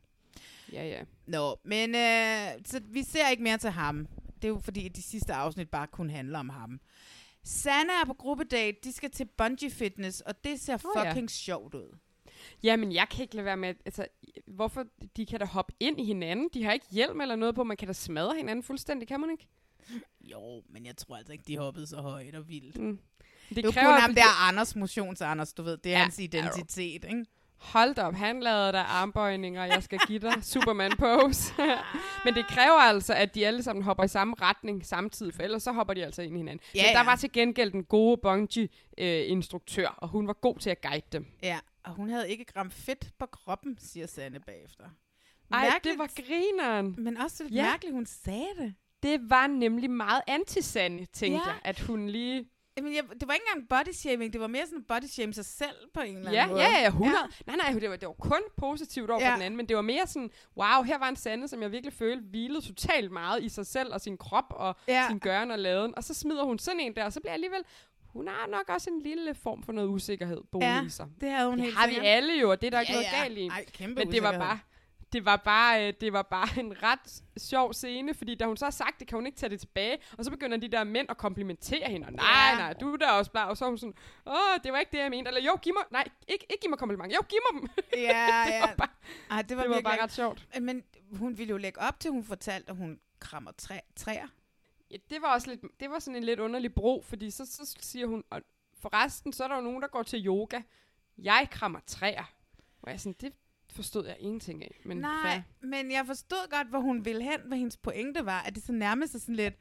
Ja, ja. Nå, men øh, så vi ser ikke mere til ham. Det er jo fordi, at de sidste afsnit bare kun handler om ham. Sanne er på gruppedate, de skal til bungee fitness, og det ser ja. fucking sjovt ud. Jamen, jeg kan ikke lade være med, altså, hvorfor de kan da hoppe ind i hinanden. De har ikke hjelm eller noget på, man kan da smadre hinanden fuldstændig, kan man ikke? Jo, men jeg tror altså ikke, de hoppede så højt og vildt. Mm. Det, Det er jo kræver, kun at ham der Anders, motions Anders, du ved, det er Ja, hans identitet, ikke? Hold da op, han lavede der armbøjninger, jeg skal give dig [LAUGHS] Superman pose. [LAUGHS] Men det kræver altså, at de alle sammen hopper i samme retning samtidig, for ellers så hopper de altså ind i hinanden. Ja, Men der ja. var til gengæld den gode bungee-instruktør, og hun var god til at guide dem. Ja, og hun havde ikke gram fedt på kroppen, siger Sanne bagefter. Ej, det Mærkeligt, var grineren. Men også lidt Ja. mærkeligt, hun sagde det. Det var nemlig meget anti-Sanne, tænkte Ja. jeg, at hun lige... Jamen, jeg, det var ikke engang body shaming, det var mere sådan body shame sig selv på en eller Ja, anden måde. ja, ja, 100. Ja. Nej, nej, det var, det var kun positivt over ja. Ja. for den anden, men det var mere sådan, wow, her var en Sande, som jeg virkelig følte hvilede totalt meget i sig selv og sin krop og Ja. ja. sin gøren og laden. Og så smider hun sådan en der, og så bliver jeg alligevel... Hun har nok også en lille form for noget usikkerhed boende Ja, i sig. det havde hun det helt har vi sikkert. alle jo, og det er der ikke Ja, noget ja. galt i. Ej, kæmpe men det var bare... Det var, bare, øh, det var bare en ret sjov scene, fordi da hun så har sagt det, kan hun ikke tage det tilbage. Og så begynder de der mænd at komplimentere hende. Og nej, nej, du er da også bleg. Og så er hun sådan, åh, det var ikke det, jeg mente. Eller jo, giv mig, nej, ikke, ikke giv mig komplimenter. Jo, giv mig dem. [LAUGHS] Ja, det ja. var bare, Ej, det var, det var bare ret sjovt. Men hun ville jo lægge op til, hun fortalte, at hun krammer træ, træer. Ja, det var også lidt, det var sådan en lidt underlig bro, fordi så, så siger hun, og forresten, så er der jo nogen, der går til yoga. Jeg krammer træer. Og jeg er sådan, det forstod jeg ingenting af. Men Nej, fair. men jeg forstod godt, hvor hun ville hen, hvad hendes pointe var. At det så nærmest er sådan lidt,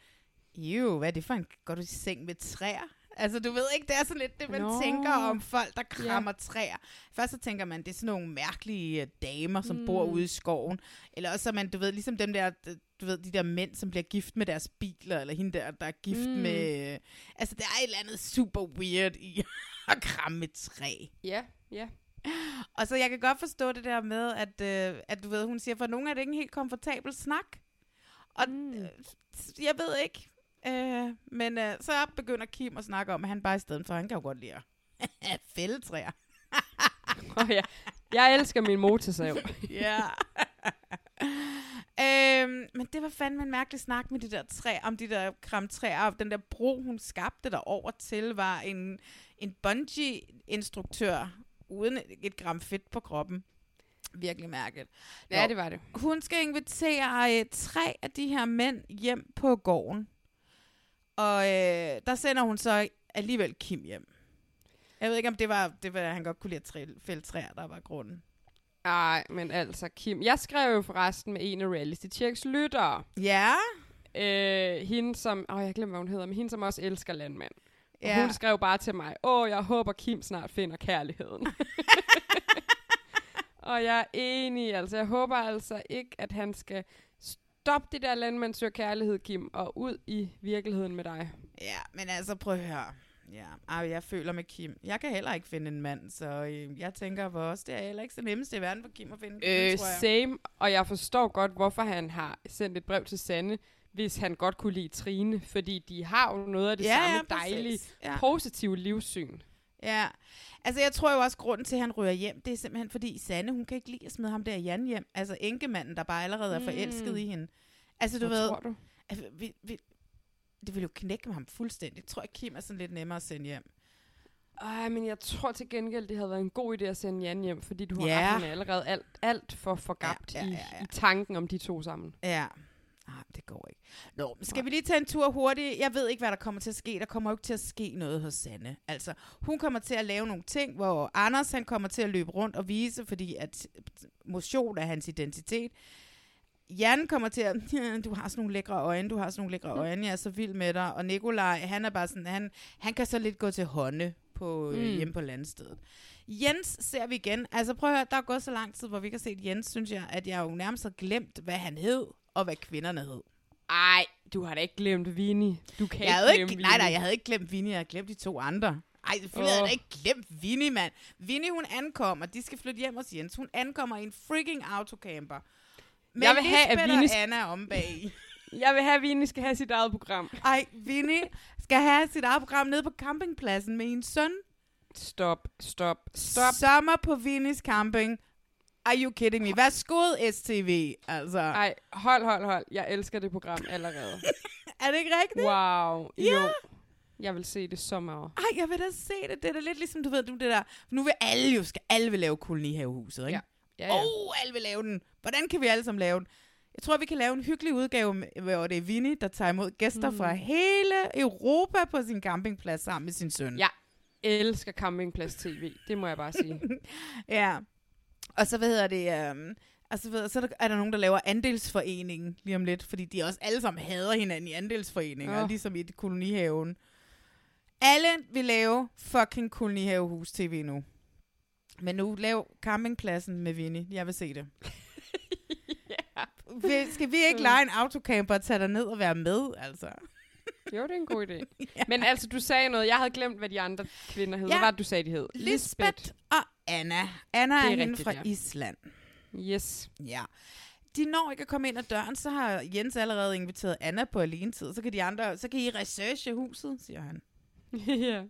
jo, hvad er det for en, går du i seng med træer? Altså, du ved ikke, det er sådan lidt det, man Nå. tænker om folk, der krammer træer. Først så tænker man, det er sådan nogle mærkelige øh, damer, som Mm. bor ude i skoven. Eller også man, du ved, ligesom dem der, du ved, de der mænd, som bliver gift med deres biler, eller hende der, der er gift Mm. med... Altså, der er et eller andet super weird i [LAUGHS] at kramme et træ. Ja, ja. Og så jeg kan godt forstå det der med, at, øh, at du ved, hun siger, for nogle er det ikke en helt komfortabel snak. Og mm. øh, jeg ved ikke. Øh, men øh, så begynder Kim at snakke om, at han bare i stedet for, han kan jo godt lide at [LAUGHS] fælde træer. [LAUGHS] Oh, ja. Jeg elsker min motorsav. [LAUGHS] Ja. øhm, men det var fandme en mærkelig snak med de der træ, om de der kramtræer, og den der bro, hun skabte der over til, var en, en bungee-instruktør, uden et, gram fedt på kroppen. Virkelig mærkeligt. Ja, Nå, det var det. Hun skal invitere øh, tre af de her mænd hjem på gården. Og øh, der sender hun så alligevel Kim hjem. Jeg ved ikke, om det var, det var han godt kunne lide at træ, fælde træer, der var grunden. Ej, men altså, Kim. Jeg skrev jo forresten med en af Reality Checks lyttere. Ja. Øh, hende som... Åh, jeg glemmer, hvad hun hedder, men hende som også elsker landmand. Og Ja. hun skrev bare til mig, åh, jeg håber Kim snart finder kærligheden. [LAUGHS] og jeg er enig, altså jeg håber altså ikke, at han skal stoppe det der landmand søger kærlighed, Kim, og ud i virkeligheden med dig. Ja, men altså prøv at høre. Ja, Ej, jeg føler med Kim. Jeg kan heller ikke finde en mand, så øh, jeg tænker på os, det er heller ikke så nemmest i verden for Kim at finde en kvinde, Øh, tror jeg. same, og jeg forstår godt, hvorfor han har sendt et brev til Sanne, hvis han godt kunne lide Trine, fordi de har jo noget af det Ja, samme ja, dejlige, Ja. positive livssyn. Ja, altså jeg tror jo også, grunden til, at han ryger hjem, det er simpelthen fordi Sanne, hun kan ikke lide at smide ham der Jan hjem. Altså enkemanden, der bare allerede er forelsket Mm. i hende. Altså du Hvad ved, tror du? Altså, vi, vi, det vil jo knække ham fuldstændig. Jeg tror ikke, Kim er sådan lidt nemmere at sende hjem. Ej, men jeg tror til gengæld, det havde været en god idé at sende Jan hjem, fordi du har er allerede alt, alt for forgabt Ja, ja, i, ja, ja. i tanken om de to sammen. Ja. Ah, det går ikke. Nå, skal vi lige tage en tur hurtigt? Jeg ved ikke, hvad der kommer til at ske. Der kommer jo ikke til at ske noget hos Sanne. Altså, hun kommer til at lave nogle ting, hvor Anders han kommer til at løbe rundt og vise, fordi at motion er hans identitet. Jan kommer til at, [LAUGHS] du har sådan nogle lækre øjne, du har sådan nogle lækre øjne, jeg er så vild med dig. Og Nikolaj, han er bare sådan, han, han kan så lidt gå til hånde på, mm. Mm. hjemme på landstedet. Jens ser vi igen. Altså prøv at høre, der er gået så lang tid, hvor vi ikke har set Jens, synes jeg, at jeg jo nærmest har glemt, hvad han hed, og hvad kvinderne hed. Ej, du har da ikke glemt Vini. Du kan Jeg ikke ikke, glemme nej, nej, Vini. jeg havde ikke glemt Vinnie, jeg havde glemt de to andre. Ej, selvfølgelig oh. havde jeg da ikke glemt Vinnie, mand. Vinnie, hun ankommer, de skal flytte hjem hos Jens. Hun ankommer i en freaking autocamper. Med Jeg vil have, at Vinnie- og Anna om bag. [LAUGHS] Jeg vil have, at Vini skal have sit eget program. Ej, Vinnie skal have sit eget program nede på campingpladsen med en søn. Stop, stop, stop. Sommer på Vinnies camping. Are you kidding me? Værsgo, STV, altså. Ej, hold, hold, hold. Jeg elsker det program allerede. [LAUGHS] Er det ikke rigtigt? Wow. Ja. Jo. Jeg vil se det så meget. Ej, jeg vil da se det. Det er da lidt ligesom, du ved, du, det der. Nu vil alle jo, skal alle vil lave kolonihavehuset, ikke? Ja, Ja, ja. Oh, alle vil lave den. Hvordan kan vi alle sammen lave den? Jeg tror, vi kan lave en hyggelig udgave, hvor det er Vinnie, der tager imod gæster mm. fra hele Europa på sin campingplads sammen med sin søn. Jeg elsker Campingplads TV. Det må jeg bare sige. [LAUGHS] ja. Og så, hvad hedder det, um, altså, ved, så er der, er der nogen, der laver andelsforeningen lige om lidt, fordi de også alle sammen hader hinanden i andelsforeninger, oh. ligesom i kolonihaven. Alle vil lave fucking kolonihavehus tv nu. Men nu lav campingpladsen med Vinnie. Jeg vil se det. [LAUGHS] yeah. Skal vi ikke lege en autocamper og tage dig ned og være med, altså? [LAUGHS] Jo, det er en god idé. [LAUGHS] ja. Men altså, du sagde noget. Jeg havde glemt, hvad de andre kvinder hed. Ja. Hvad var det, du sagde, de hed? Lisbeth og Anna. Anna er, Det er er hende rigtigt, fra ja. Island. Yes. Ja. De når ikke at komme ind ad døren, så har Jens allerede inviteret Anna på alene tid. Så kan de andre, så kan I researche huset, siger han. [LAUGHS] ja.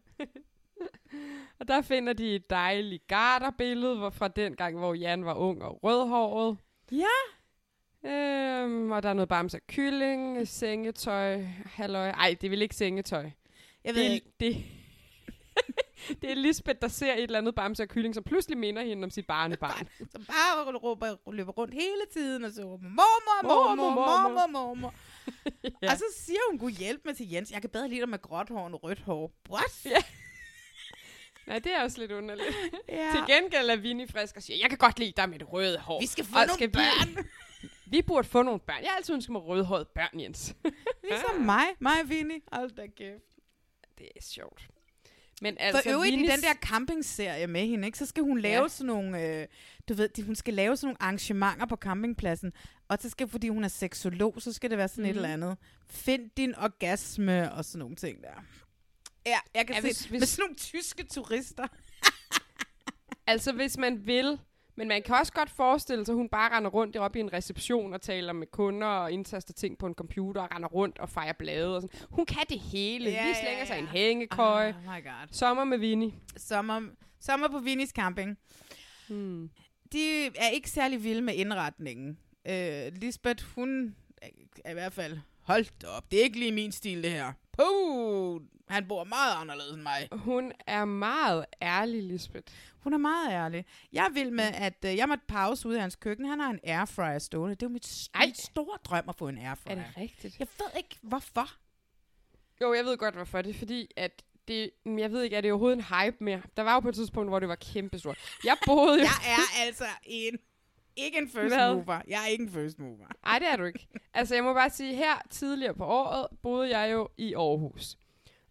og der finder de et dejligt garterbillede hvor- fra den gang, hvor Jan var ung og rødhåret. Ja. Øhm, og der er noget bamse af kylling, sengetøj, halløj. Ej, det vel ikke sengetøj. Jeg ved det, ikke. Det, [LAUGHS] det er Lisbeth, der ser et eller andet bamse af kylling, som pludselig minder hende om sit barnebarn. Så bare råber, løber rundt hele tiden, og så råber, mormor, mormor, mormor, mormor. [LAUGHS] Ja. Og så siger hun, gud hjælp mig til Jens. Jeg kan bedre lide dig med gråt hår end rødt hår. What? Ja. [LAUGHS] Nej, det er også lidt underligt. Ja. Til gengæld er Vinnie frisk og siger, jeg kan godt lide dig med det røde hår. Vi skal få Og nogle vi, børn. Vi burde få nogle børn. Jeg har altid ønsket mig rødhårede børn, Jens. [LAUGHS] Ligesom mig, mig og Vinnie. Hold da kæft. det er sjovt. Men Altså, For øvrigt Vinnies- i den der campingserie med hende, ikke, så skal hun lave Ja. sådan nogle, øh, du ved, de, hun skal lave sådan nogle arrangementer på campingpladsen, og så skal, fordi hun er seksolog, så skal det være sådan mm. et Mhm. eller andet. Find din orgasme og sådan nogle ting der. Ja, jeg kan Ja, se, hvis, hvis- med sådan nogle tyske turister. [LAUGHS] Altså, hvis man vil. Men man kan også godt forestille sig, at hun bare render rundt oppe i en reception og taler med kunder og indtaster ting på en computer og render rundt og fejrer blade og sådan. Hun kan det hele. Ja, Lige ja, slænger sig en ja. hængekøje. Oh my god. Sommer med Vinnie. Sommer, sommer på Vinnies camping. Hmm. De er ikke særlig vilde med indretningen. Øh, Lisbeth, hun er i hvert fald, hold da op, det er ikke lige min stil det her. Puh, han bor meget anderledes end mig. Hun er meget ærlig, Lisbeth. Hun er meget ærlig. Jeg vil med, at øh, jeg måtte pause ude i hans køkken. Han har en airfryer stående. Det er jo mit, Ej. mit store drøm at få en airfryer. Er det rigtigt? Jeg ved ikke, hvorfor. Jo, jeg ved godt, hvorfor. Det er fordi, at det, men jeg ved ikke, er det overhovedet en hype mere? Der var jo på et tidspunkt, hvor det var kæmpestort. Jeg boede jo... [LAUGHS] Jeg er altså en... Ikke en first Hvad? mover. Jeg er ikke en first mover. Nej, det er du ikke. Altså, jeg må bare sige, her tidligere på året boede jeg jo i Aarhus.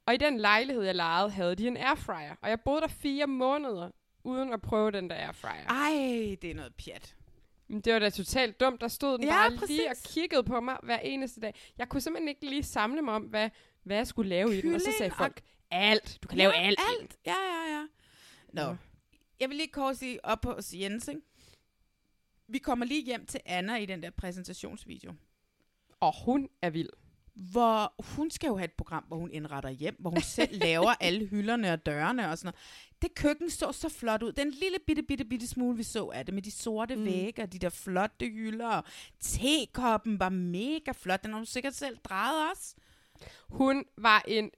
Og i den lejlighed, jeg lejede, havde de en airfryer. Og jeg boede der fire måneder, uden at prøve den der airfryer. Ej, det er noget pjat. Men det var da totalt dumt. Der stod den Ja, bare lige præcis. og kiggede på mig hver eneste dag. Jeg kunne simpelthen ikke lige samle mig om, hvad, hvad jeg skulle lave i den. Og så Kylling sagde og- folk, alt. Du kan lave ja, alt. i den." alt. Ja, ja, ja. Nå. Jeg vil lige kort sige op hos Jens, ikke? Vi kommer lige hjem til Anna i den der præsentationsvideo. Og hun er vild. Hvor hun skal jo have et program, hvor hun indretter hjem, hvor hun selv [LAUGHS] laver alle hylderne og dørene og sådan noget. Det køkken så så flot ud. Den lille bitte, bitte, bitte smule, vi så af det, med de sorte mm. vægge og de der flotte hylder. Og tekoppen var mega flot. Den har hun sikkert selv drejet også. Hun var en...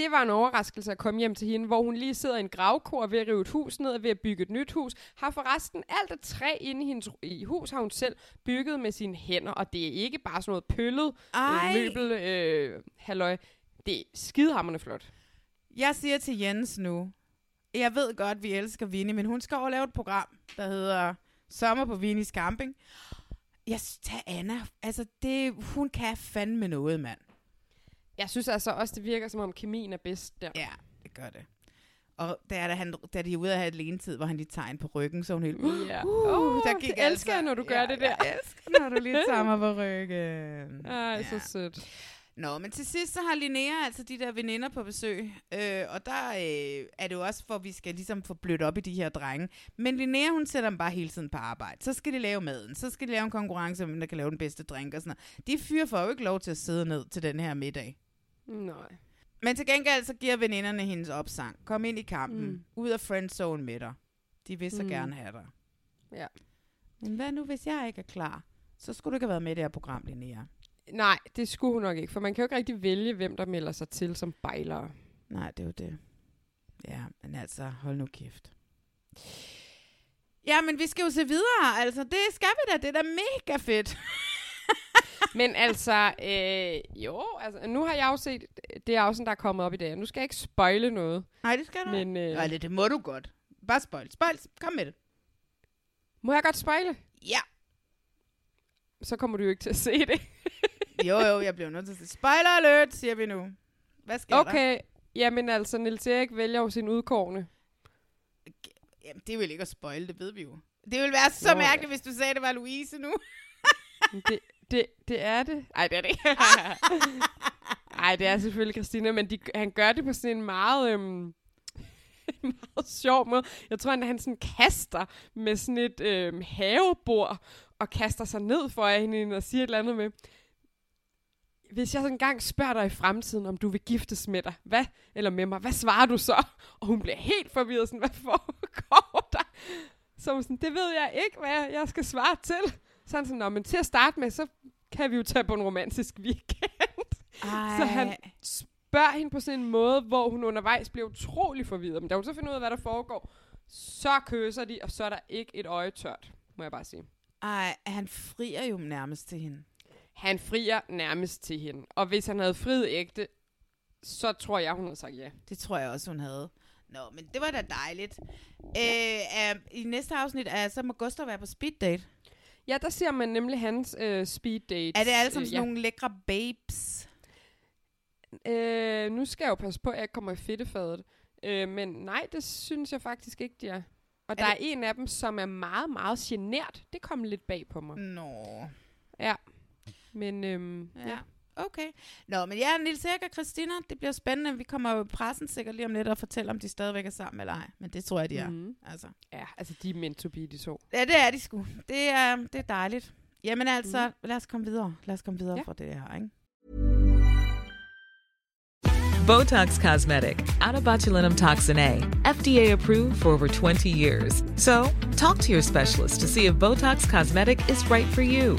Det var en overraskelse at komme hjem til hende, hvor hun lige sidder i en gravkor ved at rive et hus ned og ved at bygge et nyt hus. Har forresten alt det træ inde i hendes i hus, har hun selv bygget med sine hænder, og det er ikke bare sådan noget pøllet Ej. øh, møbel, øh, halløj. Det er skidehammerende flot. Jeg siger til Jens nu, jeg ved godt, vi elsker Vinnie, men hun skal over lave et program, der hedder Sommer på Vinnies Camping. Jeg synes, tag Anna. Altså, det, hun kan fandme noget, mand. Jeg synes altså også, det virker som om kemien er bedst der. Ja, det gør det. Og der, da, han, da de er ude af at have et lenetid, hvor han lige tager på ryggen, så er hun helt... Ja. Uh, Åh, der det gik elsker jeg, når du gør ja, det der. Jeg elsker, når du lige tager mig på [LAUGHS] ryggen. Ej, så sødt. Nå, men til sidst så har Linnea altså de der veninder på besøg, øh, og der øh, er det jo også for, at vi skal ligesom få blødt op i de her drenge. Men Linnea, hun sætter dem bare hele tiden på arbejde. Så skal de lave maden, så skal de lave en konkurrence, om hvem der kan lave den bedste drink og sådan noget. De fyre får jo ikke lov til at sidde ned til den her middag. Nej. Men til gengæld så giver veninderne hendes opsang. Kom ind i kampen. Mm. Ud af friendzone med dig. De vil så mm. gerne have dig. Ja. Men hvad nu, hvis jeg ikke er klar? Så skulle du ikke have været med i det her program, Linnea. Nej, det skulle hun nok ikke, for man kan jo ikke rigtig vælge, hvem der melder sig til som bejlere. Nej, det er jo det. Ja, men altså, hold nu kæft. Ja, men vi skal jo se videre. Altså, det skal vi da. Det er da mega fedt. [LAUGHS] Men altså, øh, jo, altså, nu har jeg jo set det afsnit, der er kommet op i dag. Nu skal jeg ikke spoile noget. Nej, det skal du Men, øh, Nej, det, det må du godt. Bare spoil. Spoil. Kom med det. Må jeg godt spoile? Ja. Så kommer du jo ikke til at se det. [LAUGHS] Jo, jo, jeg bliver nødt til at sige. Spoiler alert, siger vi nu. Hvad sker der? Okay, jamen altså, Niels Erik vælger jo sin udkårne. Jamen, det vil ikke at spoil, det ved vi jo. Det ville være så Nå, mærkeligt, hvis du sagde, det var Louise nu. det, det, det er det. Ej, det er det ikke. [LAUGHS] Ej, det er selvfølgelig Christina, men de, han gør det på sådan en meget, øhm, [LAUGHS] en meget sjov måde. Jeg tror, at han sådan kaster med sådan et øhm, havebord, og kaster sig ned for hende og siger et eller andet med, hvis jeg engang spørger dig i fremtiden, om du vil giftes med dig, hvad, eller med mig, hvad svarer du så? Og hun bliver helt forvirret, sådan, hvad foregår der? Så sådan, det ved jeg ikke, hvad jeg skal svare til. Er sådan, Nå, men til at starte med, så kan vi jo tage på en romantisk weekend. Ej. Så han spørger hende på sådan en måde, hvor hun undervejs bliver utrolig forvirret. Men da hun så finder ud af, hvad der foregår, så kysser de, og så er der ikke et øje tørt, må jeg bare sige. Ej, han frier jo nærmest til hende. Han frier nærmest til hende. Og hvis han havde friet ægte, så tror jeg, hun havde sagt ja. Det tror jeg også, hun havde. Nå, men det var da dejligt. Øh, uh, I næste afsnit, uh, så må Gustav være på speed date. Ja, der ser man nemlig hans øh, speed dates. Er det alle sammen Øh, sådan nogle lækre babes? Øh, nu skal jeg jo passe på, at jeg kommer i fedtefadet. Øh, men nej, det synes jeg faktisk ikke, de er. Og Er der er det- en af dem, som er meget, meget genert. Det kom lidt bag på mig. Nå. Ja. Men øhm, Ja. Okay. Nå, men ja, Nils Erik og Christina, det bliver spændende. Vi kommer jo i pressen sikkert lige om lidt og fortælle, om de stadigvæk er sammen eller ej. Men det tror jeg, de er. Mhm. Altså. Ja, altså de er meant to be, de to. Ja, det er de sgu. Det er, det er dejligt. Jamen altså, mm. lad os komme videre. Lad os komme videre ja. fra det her, ikke? Botox Cosmetic, out of botulinum toxin A, FDA approved for over 20 years. So, talk to your specialist to see if Botox Cosmetic is right for you.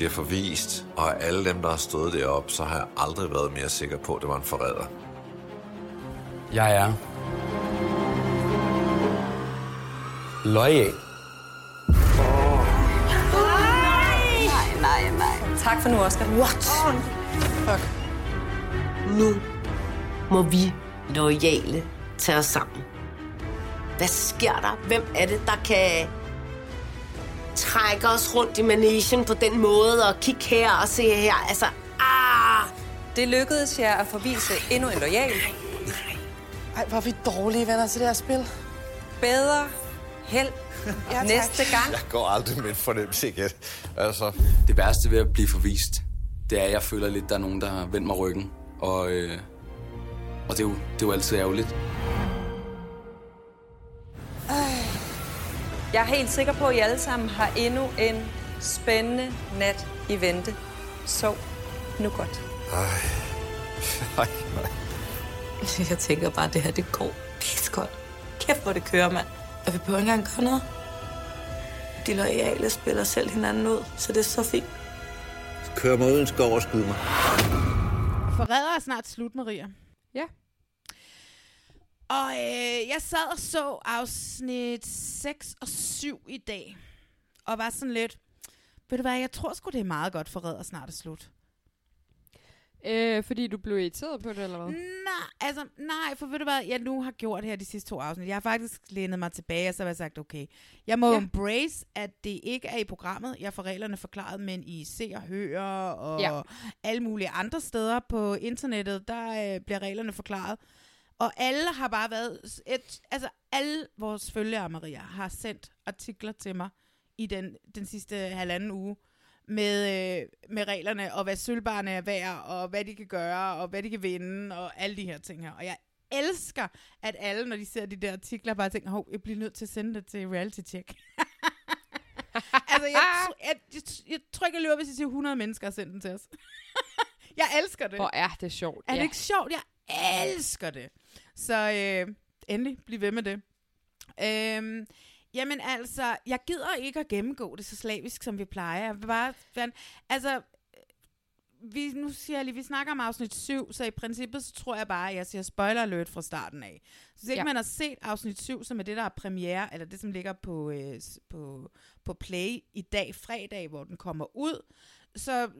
bliver forvist, og alle dem, der har stået deroppe, så har jeg aldrig været mere sikker på, at det var en forræder. Jeg er lojal. Nej, nej, nej. Tak for nu, Oscar. What? Fuck. Nu må vi lojale tage os sammen. Hvad sker der? Hvem er det, der kan trække os rundt i manesien på den måde og kigge her og se her? Altså, ah! Det lykkedes jer at forvise endnu en lojal. Ej, hvor er vi dårlige venner til det her spil. Bedre held tak. næste gang. Jeg går aldrig med en fornemmelse igen. Altså, Det værste ved at blive forvist, det er, at jeg føler lidt, at der er nogen, der har vendt mig ryggen. Og, øh, og det, er jo, det er jo altid ærgerligt. Jeg er helt sikker på, at I alle sammen har endnu en spændende nat i vente. Så nu godt. ej. [LAUGHS] Ej, nej. Jeg tænker bare, at det her, det går pissegodt. Kæft, hvor det kører, mand. Og vi behøver ikke engang gøre noget. De loyale spiller selv hinanden ud, så det er så fint. Kør mig uden skov og skyd mig. Forræder er snart slut, Maria. Ja. Og øh, jeg sad og så afsnit 6 og 7 i dag. Og var sådan lidt, ved du hvad, jeg tror sgu, det er meget godt, forræder snart er slut. Øh, fordi du blev irriteret på det, eller hvad? Nej, altså, nej, for ved du hvad, jeg nu har gjort her de sidste to afsnit. Jeg har faktisk lænet mig tilbage, og så har jeg sagt, okay, jeg må Ja. embrace, at det ikke er i programmet. Jeg får reglerne forklaret, men i Se og Hør og ja. alle mulige andre steder på internettet, der øh, bliver reglerne forklaret. Og alle har bare været, et, altså alle vores følgere, Maria, har sendt artikler til mig i den, den sidste halvanden uge med, øh, med reglerne, og hvad sølvbarne er værd, og hvad de kan gøre, og hvad de kan vinde, og alle de her ting her. Og jeg elsker, at alle, når de ser de der artikler, bare tænker, hov, jeg bliver nødt til at sende det til reality check. [LAUGHS] altså, jeg, jeg, jeg, jeg tror ikke, jeg løber, hvis jeg siger 100 mennesker har sendt den til os. [LAUGHS] jeg elsker det. Hvor er det sjovt. Er det ja. ikke sjovt? Jeg elsker det. Så øh, endelig, bliv ved med det. Øhm, jamen altså, jeg gider ikke at gennemgå det så slavisk, som vi plejer. Jeg bare, altså, vi, nu siger jeg lige, vi snakker om afsnit 7, så i princippet, så tror jeg bare, at jeg siger spoiler alert fra starten af. Så hvis ikke Ja. man har set afsnit 7, som er det, der er premiere, eller det, som ligger på, øh, på, på Play i dag, fredag, hvor den kommer ud, så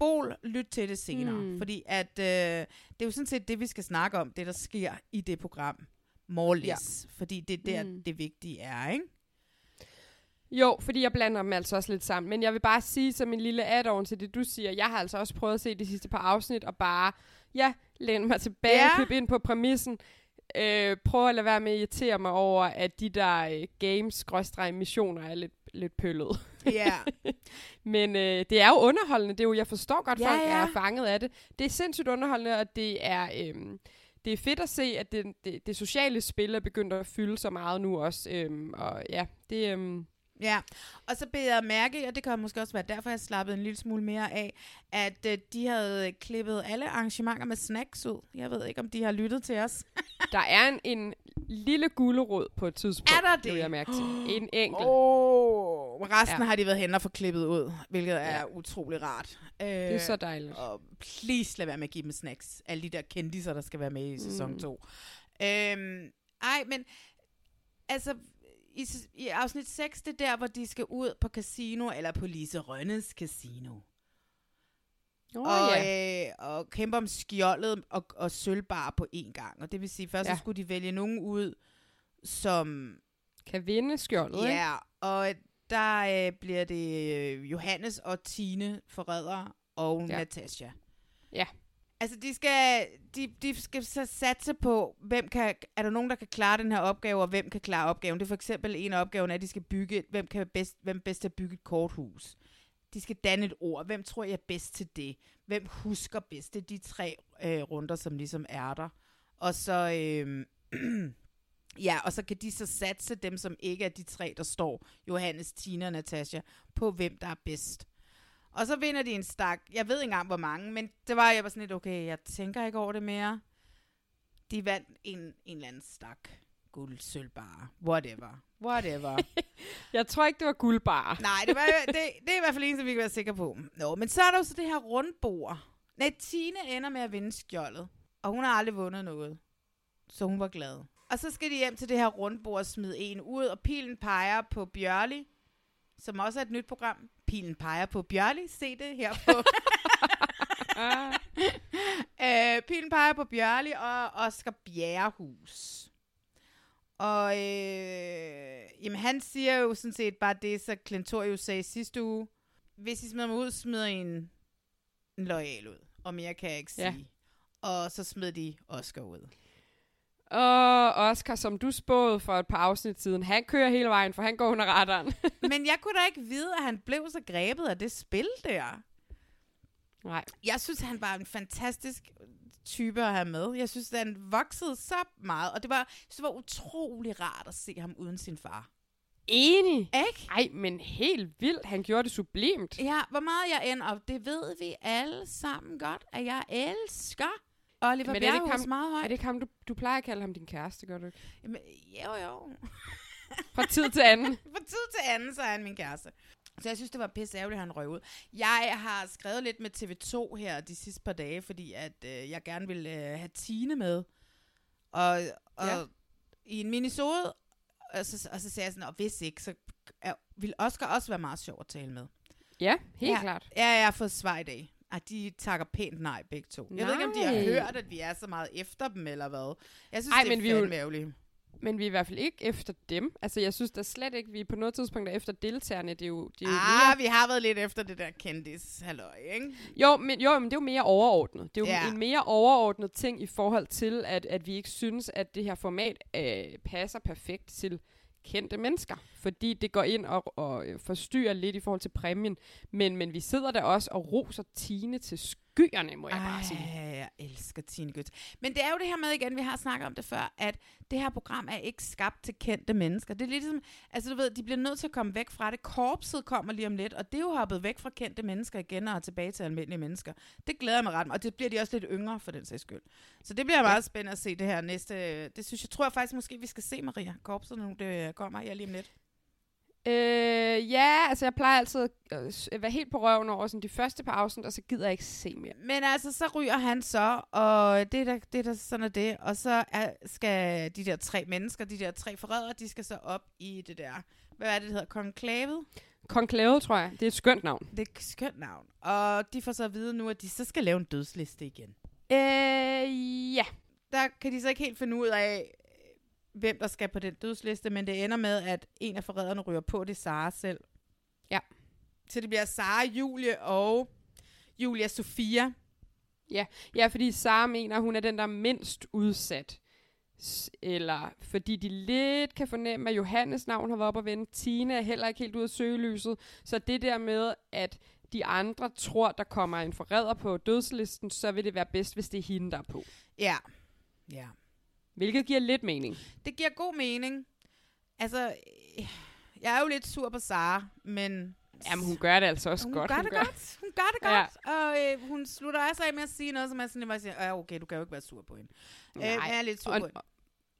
spol, lyt til det senere. Mm. Fordi at, øh, det er jo sådan set det, vi skal snakke om, det der sker i det program. More. Ja. Fordi det er der, Mm. det vigtige er, ikke? Jo, fordi jeg blander dem altså også lidt sammen. Men jeg vil bare sige som en lille add-on til det, du siger. Jeg har altså også prøvet at se de sidste par afsnit, og bare, ja, læne mig tilbage Ja. og købe ind på præmissen. Øh, prøv at lade være med at irritere mig over, at de der øh, games-missioner er lidt, lidt pøllet. Ja. [LAUGHS] Men øh, det er jo underholdende. Det er jo, jeg forstår godt, Ja, folk ja. er fanget af det. Det er sindssygt underholdende, og det er, øhm, det er fedt at se, at det, det, det sociale spil er begyndt at fylde så meget nu også. Øhm, og ja, det... Øhm, Ja, og så beder jeg mærke, og det kan måske også være derfor, jeg slappede en lille smule mere af, at øh, de havde klippet alle arrangementer med snacks ud. Jeg ved ikke, om de har lyttet til os. [LAUGHS] der er en, en lille gulerod på et tidspunkt. Er der det? Jeg mærke til. [GASPS] En enkelt. Oh, resten Ja. har de været hen og få klippet ud, hvilket er Ja. utrolig rart. Øh, Det er så dejligt. Og please lad være med at give dem snacks. Alle de der kendiser, der skal være med i sæson Mm. 2. Øhm, ej, men altså, i, i afsnit 6, det er der, hvor de skal ud på casino, eller på Lise Rønnes casino. Oh, og, ja. øh, og kæmpe om skjoldet og, og sølvbar på én gang. Og det vil sige, først Ja. så skulle de vælge nogen ud, som... Kan vinde skjoldet, ikke? Ja, og der øh, bliver det øh, Johannes og Tine forræder og ja. Natasha. Ja. Altså, de skal, de, de skal så satse på, hvem kan, er der nogen, der kan klare den her opgave, og hvem kan klare opgaven. Det er for eksempel en af opgaven, at de skal bygge, hvem kan bedst, hvem bedst til at bygge et korthus. De skal danne et ord. Hvem tror jeg er bedst til det? Hvem husker bedst? Det er de tre øh, runder, som ligesom er der. Og så, øh, [CLEARS THROAT] ja, og så kan de så satse dem, som ikke er de tre, der står, Johannes, Tina og Natasha, på hvem der er bedst. Og så vinder de en stak. Jeg ved ikke engang, hvor mange, men det var, jeg var sådan lidt, okay, jeg tænker ikke over det mere. De vandt en, en eller anden stak. Guld, sølv, bare, whatever. Whatever. [LAUGHS] Jeg tror ikke, det var guldbar. Nej, det, var, det, det er i hvert fald en, som vi kan være sikre på. Nå, men så er der jo så det her rundbord. Nej, Tine ender med at vinde skjoldet. Og hun har aldrig vundet noget. Så hun var glad. Og så skal de hjem til det her rundbord og smide en ud, og pilen peger på Bjørli, som også er et nyt program. Pilen peger på Bjørli. Se det her på. [LAUGHS] øh, pilen peger på Bjørli og Oscar Bjerrehus. Og øh, jamen, han siger jo sådan set bare det, så Clentorius sagde sidste uge. Hvis I smider mig ud, smider I en, en loyal ud. Og mere kan jeg ikke sige. Ja. Og så smed de Oscar ud. Og Oscar, som du spåede for et par afsnit siden, han kører hele vejen, for han går under radaren. [LAUGHS] Men jeg kunne da ikke vide, at han blev så grebet af det spil der. Nej. Jeg synes, han var en fantastisk type at have med. Jeg synes, at han voksede så meget, og det var, det var utrolig rart at se ham uden sin far. Enig. Ikke? Ej, men helt vildt. Han gjorde det sublimt. Ja, hvor meget jeg end, og det ved vi alle sammen godt, at jeg elsker Oliver Men er det ikke Bjerrehus ham, meget højt. er det ikke ham, du, du plejer at kalde ham din kæreste, gør du ikke? Jamen, jo, jo. [LAUGHS] Fra tid til anden. [LAUGHS] Fra tid til anden, så er han min kæreste. Så jeg synes, det var pisse ærgerligt, at han røg ud. Jeg har skrevet lidt med TV2 her de sidste par dage, fordi at øh, jeg gerne vil øh, have Tine med. Og, og ja. i en minisode, og så, og så sagde jeg sådan, og hvis ikke, så er, vil Oscar også være meget sjov at tale med. Ja, helt ja. klart. Ja, jeg har fået svar i dag. At de takker pænt nej, begge to. Jeg ved ikke, om de har Nej. hørt, at vi er så meget efter dem, eller hvad. Jeg synes, Ej, det men er vi fandme ærgerligt. Men vi er i hvert fald ikke efter dem. Altså, jeg synes da slet ikke, vi på noget tidspunkt er efter deltagerne. Det er jo, det er jo Ah, mere... vi har været lidt efter det der kendis halløj, ikke? Jo, men, jo, men det er jo mere overordnet. Det er jo ja. en mere overordnet ting i forhold til, at, at vi ikke synes, at det her format øh, passer perfekt til kendte mennesker. Fordi det går ind og, og øh, forstyrrer lidt i forhold til præmien. Men, men vi sidder der også og roser Tine til skyerne, må jeg bare sige. Ej, jeg elsker Tine Gøtz. Men det er jo det her med igen, vi har snakket om det før, at det her program er ikke skabt til kendte mennesker. Det er ligesom, altså du ved, de bliver nødt til at komme væk fra det. Korpset kommer lige om lidt, og det er jo hoppet væk fra kendte mennesker igen og tilbage til almindelige mennesker. Det glæder jeg mig ret meget, og det bliver de også lidt yngre for den sags skyld. Så det bliver meget spændende at se det her næste. Det synes jeg, tror jeg faktisk måske, vi skal se, Maria. Korpset nu, det kommer her lige om lidt. Øh, ja, altså jeg plejer altid at øh, s- være helt på røven over sådan de første par afsnit, og så gider jeg ikke se mere. Men altså, så ryger han så, og det er der, det er der sådan er det. Og så er, skal de der tre mennesker, de der tre forrædere, de skal så op i det der, hvad er det, det hedder, konklavet? Konklave, tror jeg. Det er et skønt navn. Det er et skønt navn. Og de får så at vide nu, at de så skal lave en dødsliste igen. Øh, ja. Der kan de så ikke helt finde ud af, hvem der skal på den dødsliste, men det ender med, at en af forræderne ryger på, det er Sara selv. Ja. Så det bliver Sara, Julie og Julia Sofia. Ja, ja fordi Sara mener, hun er den, der er mindst udsat. Eller fordi de lidt kan fornemme, at Johannes navn har været op at vende. Tina er heller ikke helt ude af søgelyset. Så det der med, at de andre tror, der kommer en forræder på dødslisten, så vil det være bedst, hvis det er hende, der er på. Ja. Ja. Hvilket giver lidt mening. Det giver god mening. Altså, øh, jeg er jo lidt sur på Sara, men... Jamen, hun gør det altså også hun godt. Gør Hun det gør- godt. Hun gør det Ja. godt. Og øh, hun slutter også af med at sige noget, som er sådan, at jeg siger, "Øh, okay, du kan jo ikke være sur på hende. Øh, men jeg er lidt sur og, på hende. og,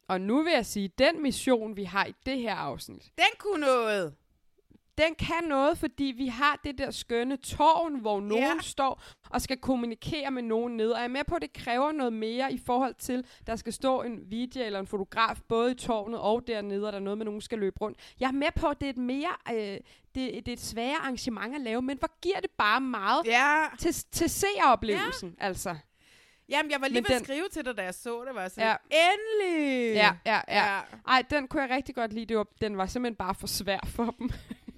og nu vil jeg sige, den mission, vi har i det her afsnit, Den kunne noget. Den kan noget, fordi vi har det der skønne tårn, hvor nogen Ja. står og skal kommunikere med nogen ned. Og jeg er med på, at det kræver noget mere i forhold til, der skal stå en video eller en fotograf både i tårnet og dernede, og der er noget med, nogen skal løbe rundt. Jeg er med på, at det er et mere, øh, det, det er et sværere arrangement at lave, men hvor giver det bare meget ja. til, til seeroplevelsen, ja. altså. Jamen, jeg var lige ved at skrive til dig, da jeg så det, var jeg sådan, ja. endelig! Ja, ja, ja. Ja. Ej, den kunne jeg rigtig godt lide. Det var, den var simpelthen bare for svær for dem.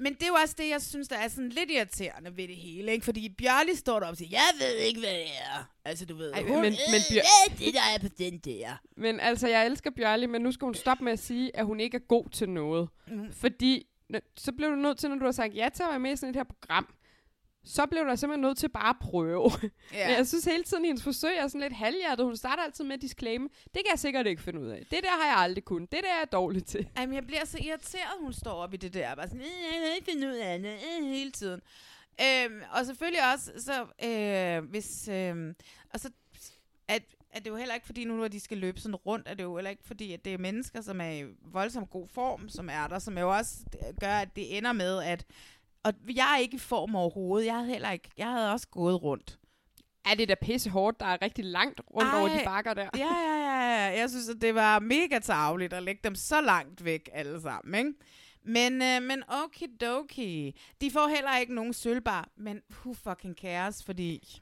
Men det er jo også det, jeg synes, der er sådan lidt irriterende ved det hele, ikke? Fordi Bjørli står der og siger, jeg ved ikke, hvad det er. Altså, du ved, Ej, hun, men- men Bjør- øh, det der er på den der. Men altså, jeg elsker Bjørli, men nu skal hun stoppe med at sige, at hun ikke er god til noget. Mm. Fordi, så bliver du nødt til, når du har sagt ja til at være med i sådan et her program, så bliver du simpelthen nødt til bare at prøve. Men jeg synes hele tiden, at hendes forsøg er sådan lidt halvhjertet. Hun starter altid med at disclaim. Det kan jeg sikkert ikke finde ud af. Det der har jeg aldrig kunnet. Det der er jeg dårlig til. Jamen, jeg bliver så irriteret, hun står op i det der. Bare sådan, "Øh, jeg kan ikke finde ud af det øh, hele tiden. Øhm, og selvfølgelig også, så øh, hvis, øh, og så, at, at det jo heller ikke, fordi nu, når de skal løbe sådan rundt, er det jo heller ikke, fordi at det er mennesker, som er i voldsomt god form, som er der, som jo også gør, at det ender med, at og jeg er ikke i form overhovedet. Jeg havde heller ikke, jeg havde også gået rundt. Er det da pisse hårdt, der er rigtig langt rundt Ej, over de bakker der? Ja, ja, ja, ja. Jeg synes, at det var mega tageligt at lægge dem så langt væk alle sammen, ikke? Men, øh, men okidoki. De får heller ikke nogen sølvbar, men who fucking cares, fordi...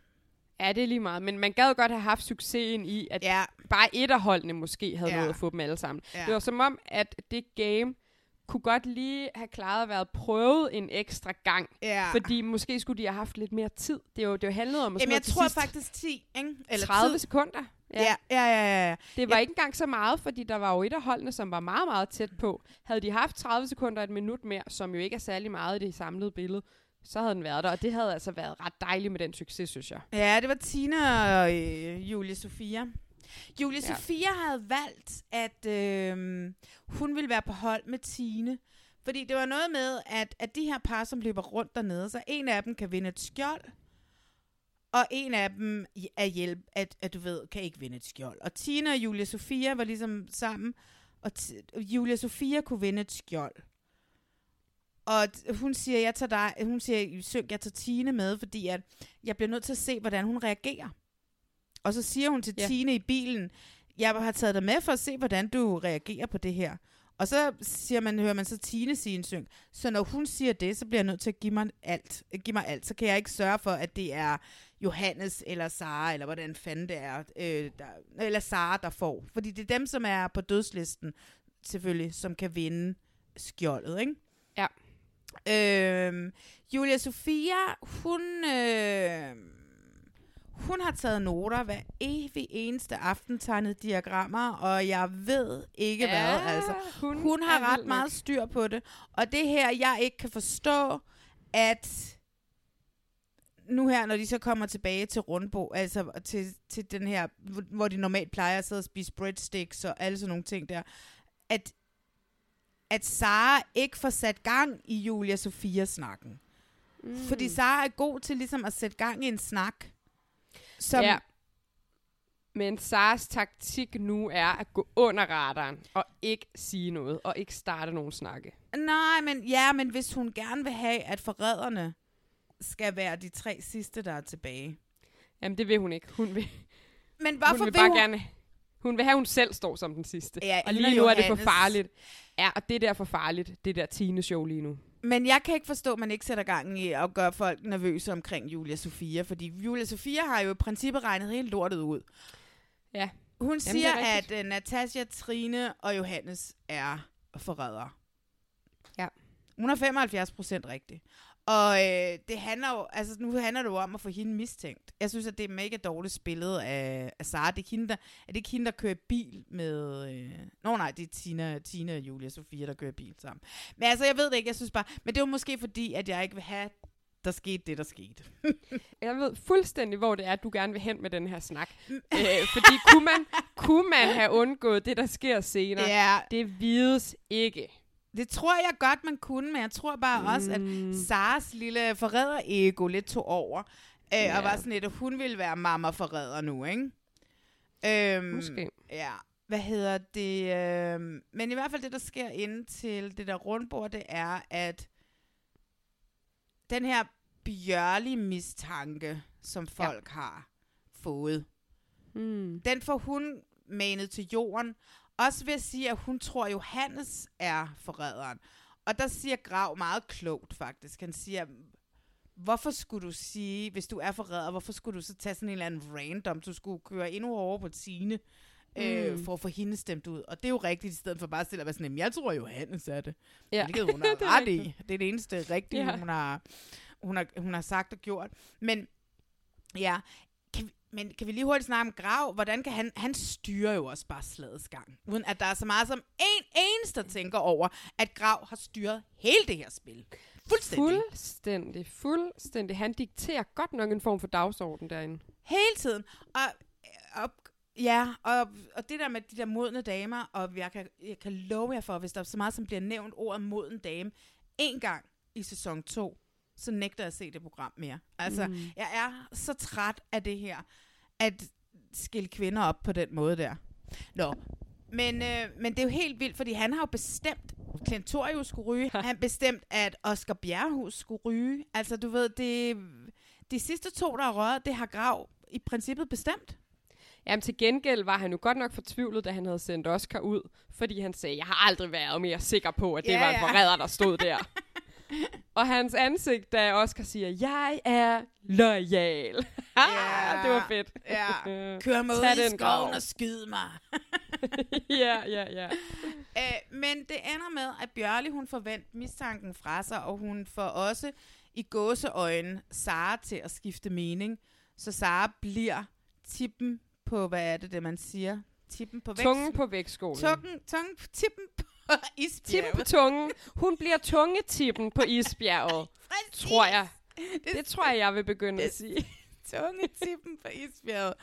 Ja, det er lige meget. Men man gad godt have haft succesen i, at ja. bare et af holdene måske havde ja. nået at få dem alle sammen. Ja. Det var som om, at det game kunne godt lige have klaret at være prøvet en ekstra gang. Ja. Fordi måske skulle de have haft lidt mere tid. Det er jo, det jo handlet om... Jamen, jeg tror faktisk 10, ikke? Eller 30 tid. sekunder. Ja. Ja, ja, ja, ja. Det var ja. ikke engang så meget, fordi der var jo et af holdene, som var meget, meget tæt på. Havde de haft 30 sekunder et minut mere, som jo ikke er særlig meget i det samlede billede, så havde den været der, og det havde altså været ret dejligt med den succes, synes jeg. Ja, det var Tina og øh, Julie Sofia. Julie ja. Sofia havde valgt, at øh, hun ville være på hold med Tine. Fordi det var noget med, at, at de her par, som løber rundt dernede, så en af dem kan vinde et skjold, og en af dem er hjælp, at, at du ved, kan ikke vinde et skjold. Og Tina og Julia Sofia var ligesom sammen, og Julia Sofia kunne vinde et skjold. Og hun siger, jeg tager dig, hun siger, synk, jeg tager Tine med, fordi at jeg bliver nødt til at se, hvordan hun reagerer. Og så siger hun til ja. Tine i bilen, jeg har taget dig med for at se, hvordan du reagerer på det her. Og så siger man, hører man så Tine sige en syng. Så når hun siger det, så bliver jeg nødt til at give mig alt. Give mig alt. Så kan jeg ikke sørge for, at det er Johannes eller Sara, eller hvordan fanden det er, øh, der, eller Sara, der får. Fordi det er dem, som er på dødslisten, selvfølgelig, som kan vinde skjoldet, ikke? Ja. Øh, Julia Sofia, hun... Øh, hun har taget noter hver evig eneste aften, tegnet diagrammer, og jeg ved ikke ja, hvad. Altså, hun, hun har ret meget styr på det. Og det her, jeg ikke kan forstå, at nu her, når de så kommer tilbage til Rundbo, altså til, til den her, hvor de normalt plejer at sidde og spise breadsticks og alle sådan nogle ting der, at, at Sara ikke får sat gang i Julia Sofia-snakken. Mm. Fordi Sara er god til ligesom at sætte gang i en snak. Som ja. Men Sars taktik nu er at gå under radaren og ikke sige noget og ikke starte nogen snakke. Nej, men ja, men hvis hun gerne vil have, at forræderne skal være de tre sidste, der er tilbage. Jamen, det vil hun ikke. Hun vil, men hvorfor hun vil, vil bare hun... gerne... Hun vil have, at hun selv står som den sidste. Ja, og lige nu er det for farligt. Ja, og det der for farligt, det der Tine-show lige nu. Men jeg kan ikke forstå, at man ikke sætter gang i at gøre folk nervøse omkring Julia Sofia, fordi Julia Sofia har jo i princippet regnet helt lortet ud. Ja. Hun Jamen, siger, at uh, Natasha, Trine og Johannes er forrædere. Ja. Hun er 75 procent rigtig. Og øh, det handler jo, altså nu handler det jo om at få hende mistænkt. Jeg synes, at det er mega dårligt spillet af, af Sara. Det er, hende, der, er det ikke hende, der kører bil med... Øh... Nå nej, det er Tina, Tina, Julia og Sofia, der kører bil sammen. Men altså, jeg ved det ikke. Jeg synes bare... Men det var måske fordi, at jeg ikke vil have der skete det, der skete. [LAUGHS] jeg ved fuldstændig, hvor det er, at du gerne vil hen med den her snak. Æ, [LAUGHS] øh, fordi kunne man, kunne man have undgået det, der sker senere? Ja. Det vides ikke. Det tror jeg godt, man kunne, men jeg tror bare mm. også, at mm. Saras lille forræder-ego lidt tog over. Øh, ja. Og var sådan lidt, at hun ville være mamma-forræder nu, ikke? Øhm, Måske. Ja. Hvad hedder det? Øhm, men i hvert fald det, der sker ind til det der rundbord, det er, at den her bjørlige mistanke, som folk ja. har fået, mm. den får hun manet til jorden, også ved at sige, at hun tror, at Johannes er forræderen. Og der siger Grav meget klogt, faktisk. Han siger, hvorfor skulle du sige, hvis du er forræder, hvorfor skulle du så tage sådan en eller anden random, du skulle køre endnu hårdere på Tine, øh, mm. for at få hende stemt ud. Og det er jo rigtigt, i stedet for bare at stille at være sådan, jeg tror Johannes er det. Ja. Hvilket hun [LAUGHS] har ret i. Det er det eneste rigtige, ja. hun, har, hun, har, hun har sagt og gjort. Men ja, men kan vi lige hurtigt snakke om Grav? Hvordan kan han... Han styrer jo også bare slagets gang. Uden at der er så meget som en eneste, tænker over, at Grav har styret hele det her spil. Fuldstændig. Fuldstændig. Fuldstændig. Han dikterer godt nok en form for dagsorden derinde. Hele tiden. Og, og Ja, og, og det der med de der modne damer, og jeg kan, jeg kan love jer for, hvis der er så meget, som bliver nævnt ordet moden dame, en gang i sæson 2, så nægter jeg at se det program mere. Altså, mm. jeg er så træt af det her, at skille kvinder op på den måde der. Nå, men, øh, men det er jo helt vildt, fordi han har jo bestemt, Clentorius skulle ryge. [LAUGHS] Han bestemt, at Oscar Bjerrehus skulle ryge. Altså, du ved, det, de sidste to, der er røget, det har Grav i princippet bestemt. Jamen til gengæld var han jo godt nok fortvivlet, da han havde sendt Oscar ud, fordi han sagde, jeg har aldrig været mere sikker på, at det Ja, var en ja. forræder, der stod der. [LAUGHS] [LAUGHS] og hans ansigt, da Oscar siger, jeg er lojal. [LAUGHS] Ja. det var fedt. Ja. [LAUGHS] Øh, Kør mig ud i skoven og skyd mig. ja, ja, ja. Øh, men det ender med, at Bjørli hun forventer mistanken fra sig, og hun får også i gåseøjne Sara til at skifte mening. Så Sara bliver tippen på, hvad er det, det man siger? Tippen på vægt. Tungen på vægtskålen. Tungen, tungen, tippen på. [LAUGHS] Tippen på tungen. Hun bliver tungetippen på [LAUGHS] isbjerget. tror jeg. Det, det tror jeg, jeg vil begynde at sige. [LAUGHS] Tungetippen på isbjerget.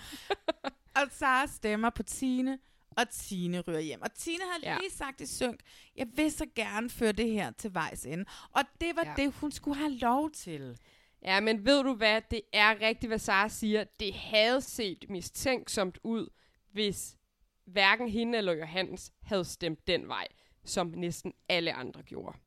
og Sara stemmer på Tine, og Tine ryger hjem. Og Tine havde Ja. lige sagt i synk, jeg vil så gerne føre det her til vejs ende. Og det var ja. det, hun skulle have lov til. Ja, men ved du hvad? Det er rigtigt, hvad Sara siger. Det havde set mistænksomt ud, hvis hverken hende eller Johannes havde stemt den vej, som næsten alle andre gjorde.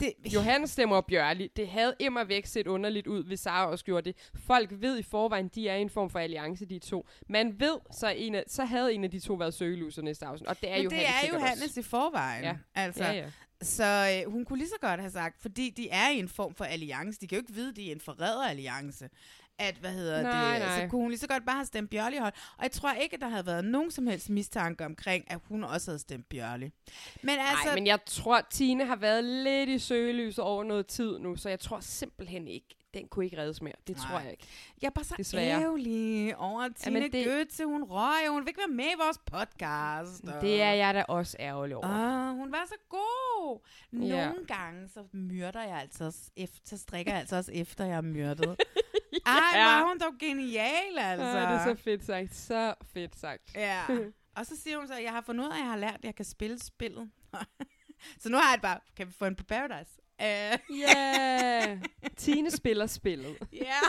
Det... Johannes stemmer og Bjørli. Det havde immer væk set underligt ud, hvis Sara også gjorde det. Folk ved i forvejen, de er i en form for alliance, de to. Man ved, så, en af, så havde en af de to været søgeluser næste afsnit. Og det er Men jo det er Johannes i forvejen. Ja. Altså, Ja, ja. Så øh, hun kunne lige så godt have sagt, fordi de er i en form for alliance. De kan jo ikke vide, de er en forræderalliance. At, hvad hedder Nej, det, nej. så kunne hun lige så godt bare have stemt Bjørli hold. Og jeg tror ikke, at der havde været nogen som helst mistanke omkring, at hun også havde stemt Bjørli. Men altså, Nej, men jeg tror, Tine har været lidt i søgelyset over noget tid nu, så jeg tror simpelthen ikke, den kunne ikke reddes mere. Det tror Nej. jeg ikke. jeg er bare så Desværre. ærgerlig over Tine Jamen, det- Goethe. Hun røg, hun vil ikke være med i vores podcast. og- Det er jeg da også ærgerlig over. Ah, hun var så god. Nogle Ja. gange, så myrder jeg altså også efter, så strikker jeg altså også efter, jeg er myrdet. [LAUGHS] [LAUGHS] Ja. Ej, var hun dog genial, altså. Ah, det er så fedt sagt. Så fedt sagt. Ja. [LAUGHS] Og så siger hun så, at jeg har fundet ud af, at jeg har lært, at jeg kan spille spillet. [LAUGHS] så nu har jeg det bare, kan vi få en på Paradise? Uh, Ja, Tine spiller spillet. Ja,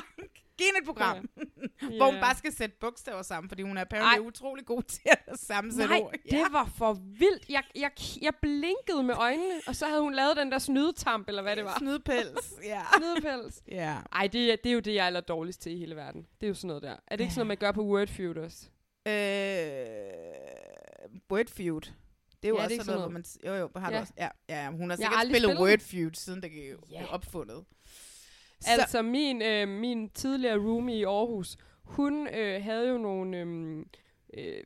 giv et program, Ja. [LAUGHS] hvor hun Ja. bare skal sætte bogstaver sammen, fordi hun er Ej. apparently utrolig god til at sammensætte Nej, ord. det var for vildt. Jeg, jeg, jeg blinkede med øjnene, og så havde hun lavet den der snydetamp, eller hvad det var. Snydepels, [LAUGHS] ja. Snydepels. Ja. Ej, det, er- det er jo det, jeg er aller dårligst til i hele verden. Det er jo sådan noget der. Er det ikke sådan noget, man gør på Wordfeud også? Øh, Wordfeud. Det er jo Ja, ja, er også ikke sådan noget, hvor sådan man... Jo, jo, har ja. Ja. du også. Ja, ja, hun har sikkert spillet spillet Wordfeud, siden det blev Ja. ja. opfundet. Så, Altså, min, øh, min tidligere roomie i Aarhus, hun øh, havde jo nogle øhm, øh, øh,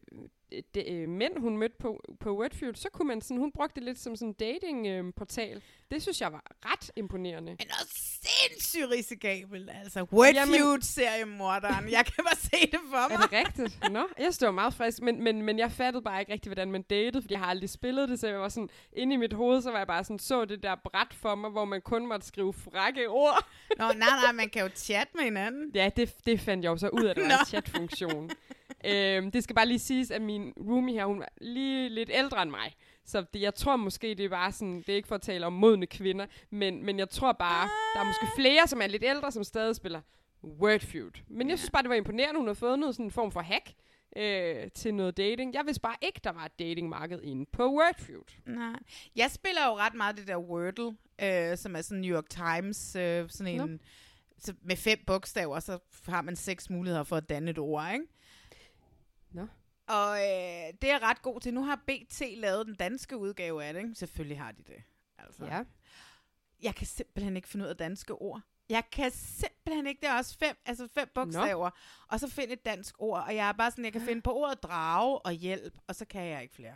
de, øh, mænd, hun mødte på, på Wordfeud. Så kunne man sådan, hun brugte det lidt som sådan en dating-portal. Øh, det synes jeg var ret imponerende. Men også sindssygt risikabelt, altså. Wordfeud seriemorderen. Jeg kan bare se det for [LAUGHS] Er mig. det rigtigt? Nå, jeg stod meget frisk, men, men, men jeg fattede bare ikke rigtig, hvordan man datede, fordi jeg har aldrig spillet det, så jeg var sådan, inde i mit hoved, så var jeg bare sådan, så det der bræt for mig, hvor man kun måtte skrive frække ord. Nå, nej, nej, man kan jo chatte med hinanden. Ja, det, det fandt jeg jo så ud af, at der var en chatfunktion. Øhm, det skal bare lige siges, at min roomie her, hun var lige lidt ældre end mig. Så det, jeg tror måske, det er bare sådan, det er ikke for at tale om modne kvinder, men, men jeg tror bare, der er måske flere, som er lidt ældre, som stadig spiller Wordfeud. Men jeg synes bare, det var imponerende, hun har fået noget sådan en form for hack øh, til noget dating. Jeg vidste bare ikke, der var et datingmarked inde på Wordfeud. Nej. Jeg spiller jo ret meget det der Wordle, øh, som er sådan New York Times, øh, sådan en... Så med fem bogstaver, så har man seks muligheder for at danne et ord, ikke? Og øh, det er ret god til. Nu har BT lavet den danske udgave af det, ikke? Selvfølgelig har de det. Altså. Ja. Jeg kan simpelthen ikke finde ud af danske ord. Jeg kan simpelthen ikke. Det er også fem, altså fem bogstaver. Og så finde et dansk ord. Og jeg er bare sådan, jeg kan finde på ordet drage og hjælp, og så kan jeg ikke flere.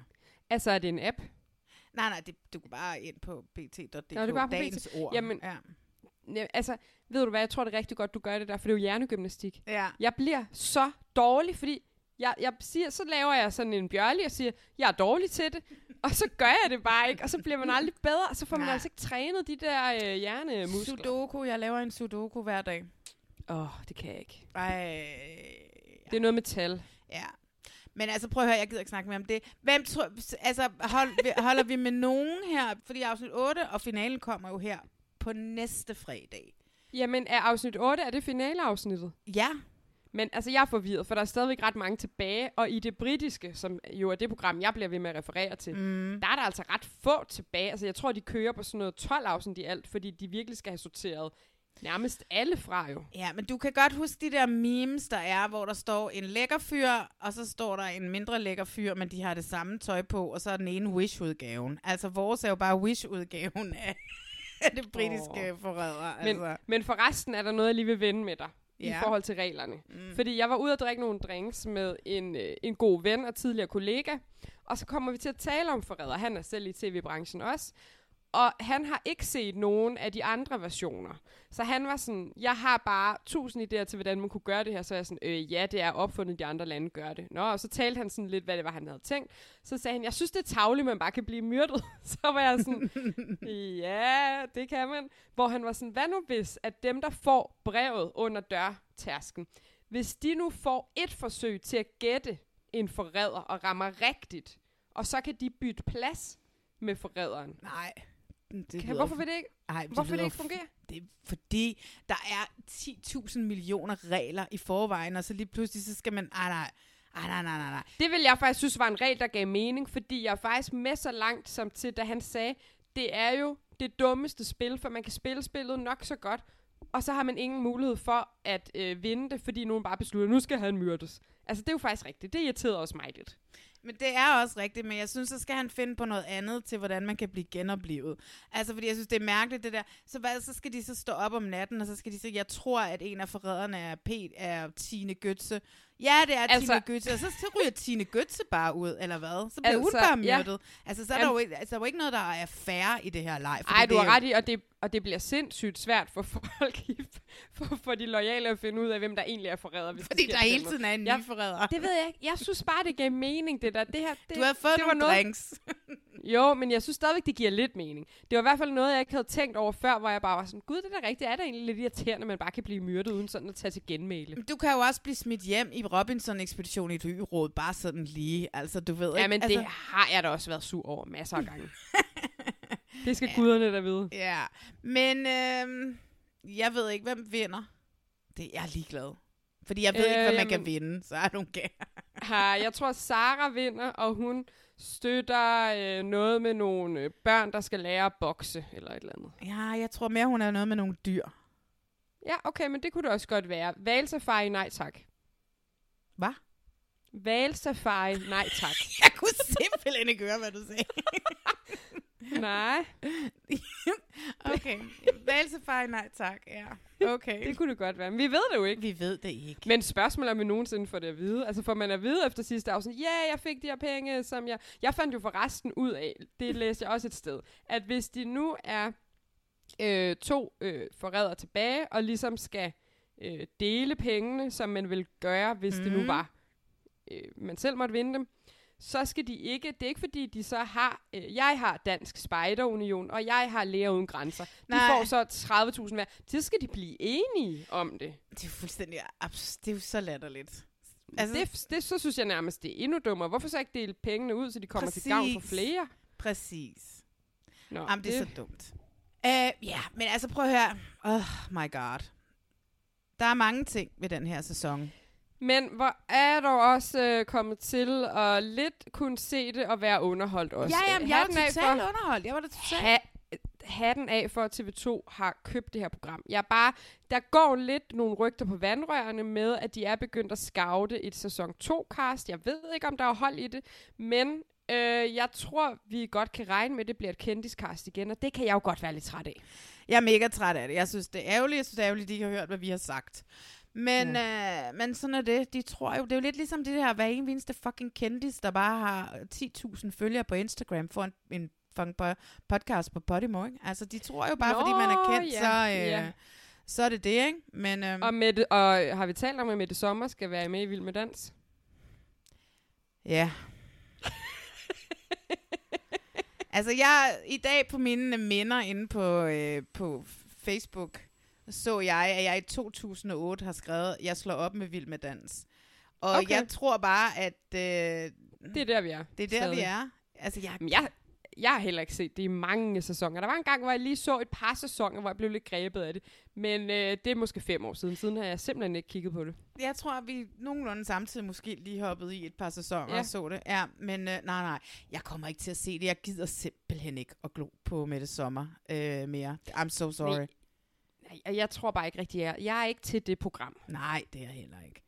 Altså, er det en app? Nej, nej, det, du kan bare ind på bt.dk. Nå, det er bare på dagens BT. ord. Jamen, ja. Ja, altså, ved du hvad, jeg tror det er rigtig godt, du gør det der, for det er jo hjernegymnastik. Ja. Jeg bliver så dårlig, fordi jeg, jeg siger, så laver jeg sådan en bjørlig og siger, jeg er dårlig til det, og så gør jeg det bare ikke, og så bliver man aldrig bedre, og så får man Nej. altså ikke trænet de der øh, hjernemuskler. Sudoku, jeg laver en sudoku hver dag. Åh, oh, det kan jeg ikke. Ej, Det er noget med tal. ja. Men altså, prøv at høre, jeg gider ikke snakke mere om det. Hvem tror, altså, hold, holder vi med nogen her? Fordi afsnit 8 og finalen kommer jo her på næste fredag. Jamen, er afsnit 8, er det finaleafsnittet? Ja. Men altså, jeg er forvirret, for der er stadigvæk ret mange tilbage, og i det britiske, som jo er det program, jeg bliver ved med at referere til, Mm. der er der altså ret få tilbage. Altså, jeg tror, de kører på sådan noget 12 afsnit i alt, fordi de virkelig skal have sorteret nærmest alle fra jo. Ja, men du kan godt huske de der memes, der er, hvor der står en lækker fyr, og så står der en mindre lækker fyr, men de har det samme tøj på, og så er den ene Wish-udgaven. Altså, vores er jo bare Wish-udgaven af, [LAUGHS] det britiske oh. forræder. Men, Altså. men for resten er der noget, jeg lige vil vende med dig. Ja. i forhold til reglerne. Mm. Mm. Fordi jeg var ude at drikke nogle drinks med en, øh, en god ven og tidligere kollega, og så kommer vi til at tale om forræder. Han er selv i tv-branchen også. Og han har ikke set nogen af de andre versioner. Så han var sådan, jeg har bare tusind idéer til, hvordan man kunne gøre det her. Så er jeg sådan, øh, ja, det er opfundet, de andre lande gør det. Nå, og så talte han sådan lidt, hvad det var, han havde tænkt. Så sagde han, jeg synes, det er tavligt, man bare kan blive myrdet. [LAUGHS] så var jeg sådan, [LAUGHS] ja, det kan man. Hvor han var sådan, hvad nu hvis, at dem, der får brevet under dørtærsken, hvis de nu får et forsøg til at gætte en forræder og rammer rigtigt, og så kan de bytte plads med forræderen. Nej. Det Kan, hvorfor vil det ikke, Ej, hvorfor vil det ikke fungere? Det er fordi, der er 10.000 millioner regler i forvejen, og så lige pludselig, så skal man... Ej, nej. Ej, nej, nej, nej, nej. Det vil jeg faktisk synes var en regel, der gav mening, fordi jeg er faktisk med så langt som til, da han sagde, det er jo det dummeste spil, for man kan spille spillet nok så godt, og så har man ingen mulighed for at øh, vinde det, fordi nogen bare beslutter, nu skal han myrdes. Altså, det er jo faktisk rigtigt. Det irriterede også mig lidt. Men det er også rigtigt, men jeg synes, så skal han finde på noget andet til, hvordan man kan blive genoplevet. Altså, fordi jeg synes, det er mærkeligt, det der. Så, hvad, så skal de så stå op om natten, og så skal de sige, jeg tror, at en af forræderne er, Pete, er Tine Götze. Ja, det er altså, Tine Götze, og så, så ryger Tine Götze bare ud, eller hvad? Så bliver altså, hun bare ja. myrdet. Altså, så er der, jo ikke, altså, der er jo ikke noget, der er færre i det her leg. fordi Ej, det du har jo- ret i, og det, og det bliver sindssygt svært for folk, [LAUGHS] for, for de lojale at finde ud af, hvem der egentlig er forræder. Hvis Fordi der hele tiden er en ny Jeg- forræder. Det ved jeg ikke. Jeg synes bare, det gav mening, [LAUGHS] det der. Det her, det, Du har fået det var nogle noget, drinks. [LAUGHS] Jo, men jeg synes stadigvæk, det giver lidt mening. Det var i hvert fald noget, jeg ikke havde tænkt over før, hvor jeg bare var sådan, gud, det er da rigtigt. Er det egentlig lidt irriterende, at man bare kan blive myrdet uden sådan at tage til genmæle? Du kan jo også blive smidt hjem i Robinson-ekspedition i et øråd, bare sådan lige. Altså, du ved Ja, ikke. men altså, det har jeg da også været sur over masser af gange. [LAUGHS] det skal guderne da vide. Ja, men øhm, jeg ved ikke, hvem vinder. Det jeg er ligeglad. Fordi jeg ved øh, ikke, hvad man kan Øhm, vinde, så er du. Har, jeg tror, Sara vinder, og hun støtter øh, noget med nogle øh, børn, der skal lære at bokse, eller et eller andet. Ja, jeg tror mere, hun er noget med nogle dyr. Ja, okay, men det kunne det også godt være. Valsafari, nej tak. Hvad? Valsafari, nej tak. [LAUGHS] jeg kunne simpelthen ikke høre, hvad du sagde. Nej. [LAUGHS] okay. Valsefej, nej tak. Ja. Okay. Det kunne det godt være. Men vi ved det jo ikke. Vi ved det ikke. Men spørgsmålet er, om vi nogensinde får det at vide. Altså får man at vide efter sidste afsnit, ja, yeah, jeg fik de her penge, som jeg... Jeg fandt jo forresten ud af, det læste jeg også et sted, at hvis de nu er øh, to øh, forrædere tilbage, og ligesom skal øh, dele pengene, som man vil gøre, hvis mm. det nu Mhm. var, øh, man selv måtte vinde dem, så skal de ikke, det er ikke fordi, de så har, øh, jeg har Dansk Spejderunion, og jeg har Læger Uden Grænser. De Nej. får så 30.000 hver. Så skal de blive enige om det. Det er jo fuldstændig abs- Det er jo så latterligt. Altså, det, det, så synes jeg nærmest, det er endnu dummere. Hvorfor så ikke dele pengene ud, så de kommer til gavn for Præcis. flere? Præcis. Nå, Jamen, det er så dumt. Uh, ja, men altså prøv at høre. Oh my god. Der er mange ting ved den her sæson. Men hvor er dog også øh, kommet til at lidt kunne se det og være underholdt også. Ja, jamen, jeg var totalt underholdt. Jeg var da totalt... Ha, hatten af for, at TV2 har købt det her program. Jeg bare, der går lidt nogle rygter på vandrørene med, at de er begyndt at scoute et sæson 2-cast. Jeg ved ikke, om der er hold i det, men øh, jeg tror, vi godt kan regne med, at det bliver et kendiscast igen, og det kan jeg jo godt være lidt træt af. Jeg er mega træt af det. Jeg synes, det er ærgerligt. Jeg synes, det er ærgerligt, at de ikke har hørt, hvad vi har sagt. Men, ja. øh, men sådan er det. De tror jo, det er jo lidt ligesom det her, hver en eneste fucking kendis, der bare har 10.000 følgere på Instagram, for en, en fucking po- podcast på Podimo, ikke? Altså, de tror jo bare, Nå, fordi man er kendt, ja, så, øh, ja. så er det det, ikke? Men, øh, Og, Mette, og har vi talt om, at Mette Sommer skal være med i Vild med Dans? Ja. [LAUGHS] altså, jeg i dag på mine minder inde på, øh, på Facebook, så jeg, at jeg i 2008 har skrevet, jeg slår op med Vild med Dans. Og Okay. jeg tror bare, at... Øh, Det er der, vi er. Det er der, Stadig. vi er. Altså, jeg... Men jeg, jeg har heller ikke set det i mange sæsoner. Der var en gang, hvor jeg lige så et par sæsoner, hvor jeg blev lidt grebet af det. Men øh, det er måske fem år siden. Siden har jeg simpelthen ikke kigget på det. Jeg tror, at vi nogenlunde samtidig måske lige hoppede i et par sæsoner Ja. og så det. Ja, men øh, nej, nej. Jeg kommer ikke til at se det. Jeg gider simpelthen ikke at glo på Mette Sommer øh, mere. I'm so sorry. Nej. Nej, og jeg tror bare ikke rigtig, jeg er. Jeg er ikke til det program. Nej, det er jeg heller ikke.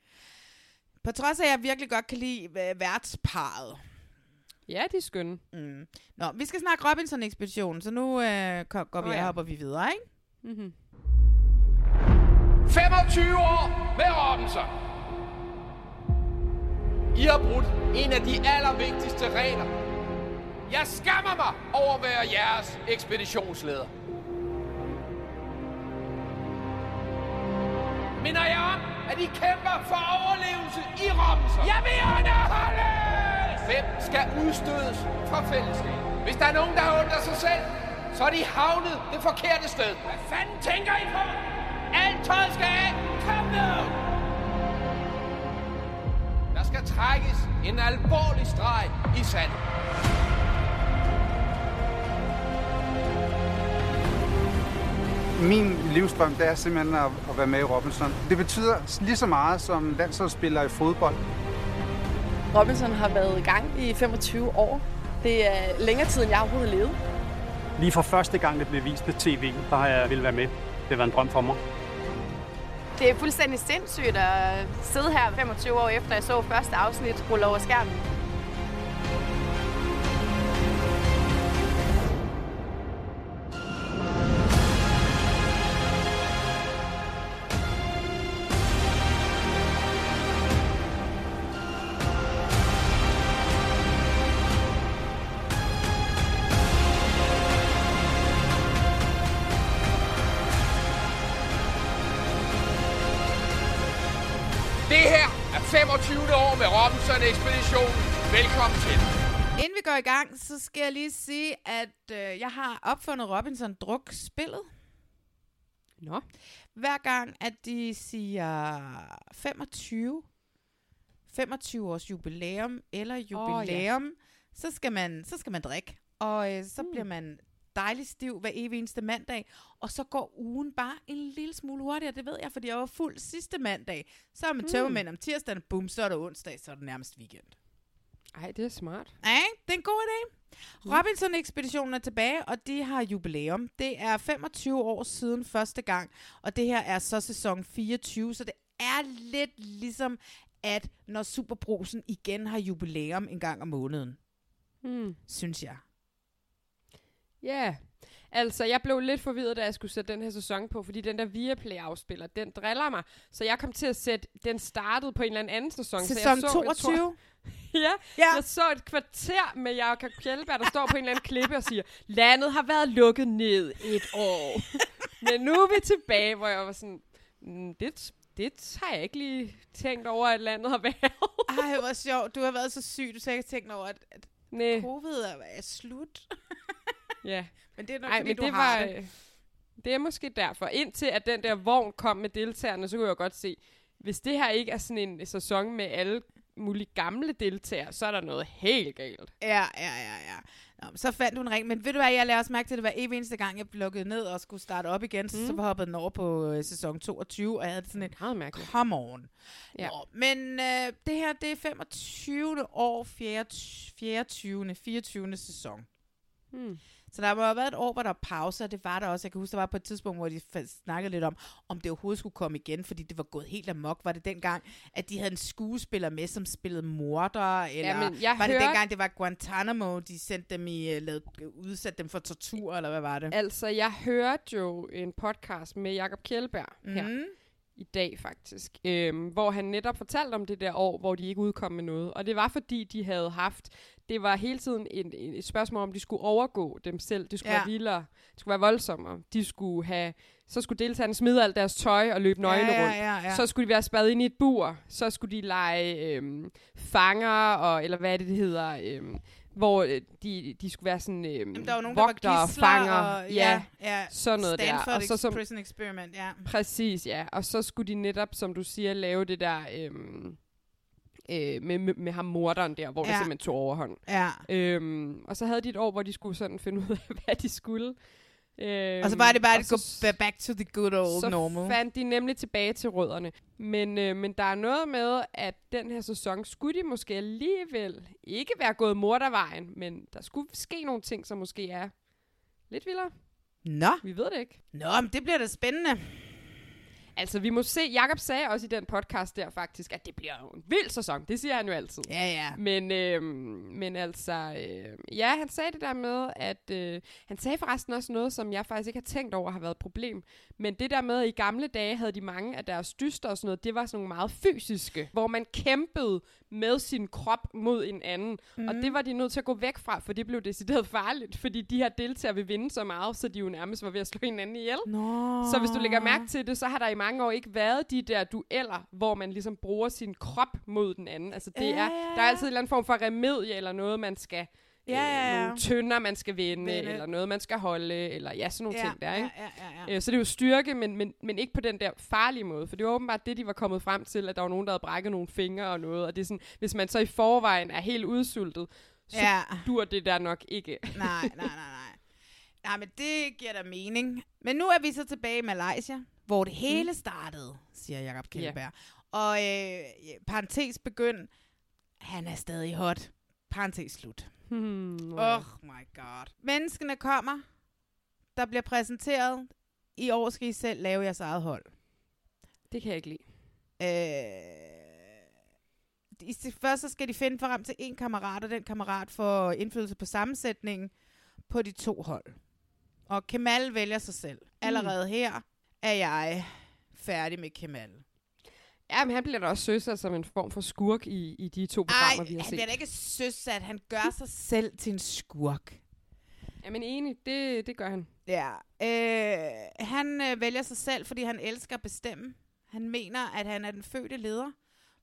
På trods af, at jeg virkelig godt kan lide øh, værtsparet. Ja, de er skønne. Mm. Nå, vi skal snakke Robinson-ekspeditionen, så nu øh, går vi oh, ja. ja. hopper vi videre, ikke? Mm-hmm. 25 år med Robinson. I har brudt en af de allervigtigste regler. Jeg skammer mig over at være jeres ekspeditionsleder. Minder jeg om, at I kæmper for overlevelse i Robinson. Jeg vil underholde! Hvem skal udstødes fra fællesskabet? Hvis der er nogen, der undrer sig selv, så er de havnet det forkerte sted. Hvad fanden tænker I på? Alt tøjet skal af. Kom nu! Der skal trækkes en alvorlig streg i sandet. Min livsdrøm, det er simpelthen at, at være med i Robinson. Det betyder lige så meget som landsholdsspiller i fodbold. Robinson har været i gang i 25 år. Det er længere tid, end jeg overhovedet har levet. Lige fra første gang, det blev vist på tv, der har jeg ville være med. Det været en drøm for mig. Det er fuldstændig sindssygt at sidde her 25 år efter, jeg så første afsnit rulle over skærmen. Går i gang, så skal jeg lige sige, at øh, jeg har opfundet Robinson Druk-spillet. Nå. Hver gang, at de siger 25, 25 års jubilæum eller jubilæum, oh, ja. så, skal man, så skal man drikke. Og øh, så mm. bliver man dejlig stiv hver evig eneste mandag, og så går ugen bare en lille smule hurtigere, det ved jeg, fordi jeg var fuld sidste mandag. Så er man Mm. tømmermænd om tirsdagen, bum, så er det onsdag, så er det nærmest weekend. Ej, det er smart. Ja, det er en god idé. Robinson-ekspeditionen er tilbage, og de har jubilæum. Det er 25 år siden første gang, og det her er så sæson 24, så det er lidt ligesom, at når Superbrusen igen har jubilæum en gang om måneden, Hmm. synes jeg. Ja, yeah. Altså jeg blev lidt forvirret, da jeg skulle sætte den her sæson på, fordi den der Viaplay-afspiller, den driller mig. Så jeg kom til at sætte, den startede på en eller anden sæson. så Sæson jeg så, 22? Jeg tror, ja, ja, jeg så et kvarter med Jakob Kjellberg, der står på en eller anden klippe og siger, landet har været lukket ned et år. [LAUGHS] Men nu er vi tilbage, hvor jeg var sådan, "Mm, det, det har jeg ikke lige tænkt over, at landet har været. Ej, hvor sjovt. Du har været så syg, du har ikke tænkt over, at, at covid er, er slut. [LAUGHS] Ja. Men det er nok, Ej, fordi men du det har var, det. øh, Det er måske derfor. Indtil at den der vogn kom med deltagerne, så kunne jeg godt se, hvis det her ikke er sådan en sæson med alle mulige gamle deltagere, så er der noget helt galt. Ja, ja, ja, ja. Nå, så fandt du en ring. Men ved du hvad, jeg lader også mærke til, at det var evig eneste gang, jeg lukket ned og skulle starte op igen. Mm. Så Mm. hoppede den over på øh, sæson 22, og jeg havde sådan et, mærkeligt. come on. Ja. Nå, men øh, det her, det er 25. år, 24. 24. sæson. Hmm. Så der må have været et år, hvor der var pause, og det var der også. Jeg kan huske, der var på et tidspunkt, hvor de snakkede lidt om, om det overhovedet skulle komme igen, fordi det var gået helt amok. Var det dengang, at de havde en skuespiller med, som spillede morder, eller men jeg var det hørte- dengang, det var Guantanamo, de sendte dem i, uh, lavede, udsatte dem for tortur, eller hvad var det? Altså, jeg hørte jo en podcast med Jakob Kjellberg mm. her Mhm. I dag faktisk, øhm, hvor han netop fortalte om det der år, hvor de ikke udkom med noget. Og det var fordi, de havde haft, det var hele tiden en, en, et spørgsmål om, de skulle overgå dem selv. Det skulle Ja. være vildere, det skulle være voldsommere. De skulle have, så skulle deltagerne smide alt deres tøj og løbe nøgne ja, rundt. ja, ja. Så skulle de være spadet ind i et bur. Så skulle de lege øhm, fanger, og, eller hvad det, det hedder, øhm, hvor øh, de, de skulle være sådan øhm, Jamen, der var nogen, der var fanger. og- ja, ja, sådan noget Stanford der. Og så som, Prison Experiment, ja. Præcis, ja. Og så skulle de netop, som du siger, lave det der... Øhm, øh, med, med, med ham morderen der, hvor. Ja. det simpelthen tog overhånd. Ja. Øhm, og så havde de et år, hvor de skulle sådan finde ud af, [LAUGHS] hvad de skulle. Øhm, Og så var det bare at gå så- ba- back to the good old så normal. fandt de nemlig tilbage til rødderne. Men, øh, men der er noget med, at den her sæson skulle de måske alligevel ikke være gået mordervejen, men der skulle ske nogle ting, som måske er lidt vildere. Nå. Vi ved det ikke. Nå, men det bliver da spændende. Altså, vi må se, Jakob sagde også i den podcast der faktisk, at det bliver jo en vild sæson. Det siger han jo altid. Ja, ja. Men, øh, men altså, øh, ja, han sagde det der med, at øh, han sagde forresten også noget, som jeg faktisk ikke har tænkt over har været et problem. Men det der med, at i gamle dage havde de mange af deres dyster og sådan noget, det var sådan nogle meget fysiske, hvor man kæmpede med sin krop mod en anden. Mm. Og det var de nødt til at gå væk fra, for det blev decideret [LAUGHS] farligt, fordi de her deltagere vil vinde så meget, så de jo nærmest var ved at slå hinanden ihjel. Nå. Så hvis du lægger mærke til det, så har der i mange år ikke været de der dueller, hvor man ligesom bruger sin krop mod den anden. Altså det Ja, er, der er altid en eller anden form for remedie, eller noget, man skal... Ja, ja, ja. nogle tønder, man skal vinde, Vinde. eller noget, man skal holde, eller ja, sådan nogle Ja, ting der, ikke? ja, ja, ja. Øh, Så det er jo styrke, men, men, men ikke på den der farlige måde, for det var åbenbart det, de var kommet frem til, at der var nogen, der havde brækket nogle fingre og noget, og det er sådan, hvis man så i forvejen er helt udsultet, så Ja. dur det der nok ikke. [LAUGHS] Nej, nej, nej, nej. Nej, men det giver da mening. Men nu er vi så tilbage i Malaysia, hvor det hele startede, siger Jakob Kjellberg. Og øh, parentes begynd, han er stadig hot. Parentes slut. Hmm, Oh my god. Menneskene kommer. Der bliver præsenteret. I år skal I selv lave jeres eget hold. Det kan jeg ikke lide. Øh, i st- først så skal de finde frem til en kammerat, og den kammerat får indflydelse på sammensætningen på de to hold. Og Kemal vælger sig selv. Allerede her er jeg færdig med Kemal. Ja, men han bliver da også søsat som en form for skurk i, i de to Ej, programmer, vi har han set. bliver da ikke søsat. Han gør sig selv til en skurk. Jamen enig, det, det gør han. Ja. Øh, han øh, vælger sig selv, fordi han elsker at bestemme. Han mener, at han er den fødte leder.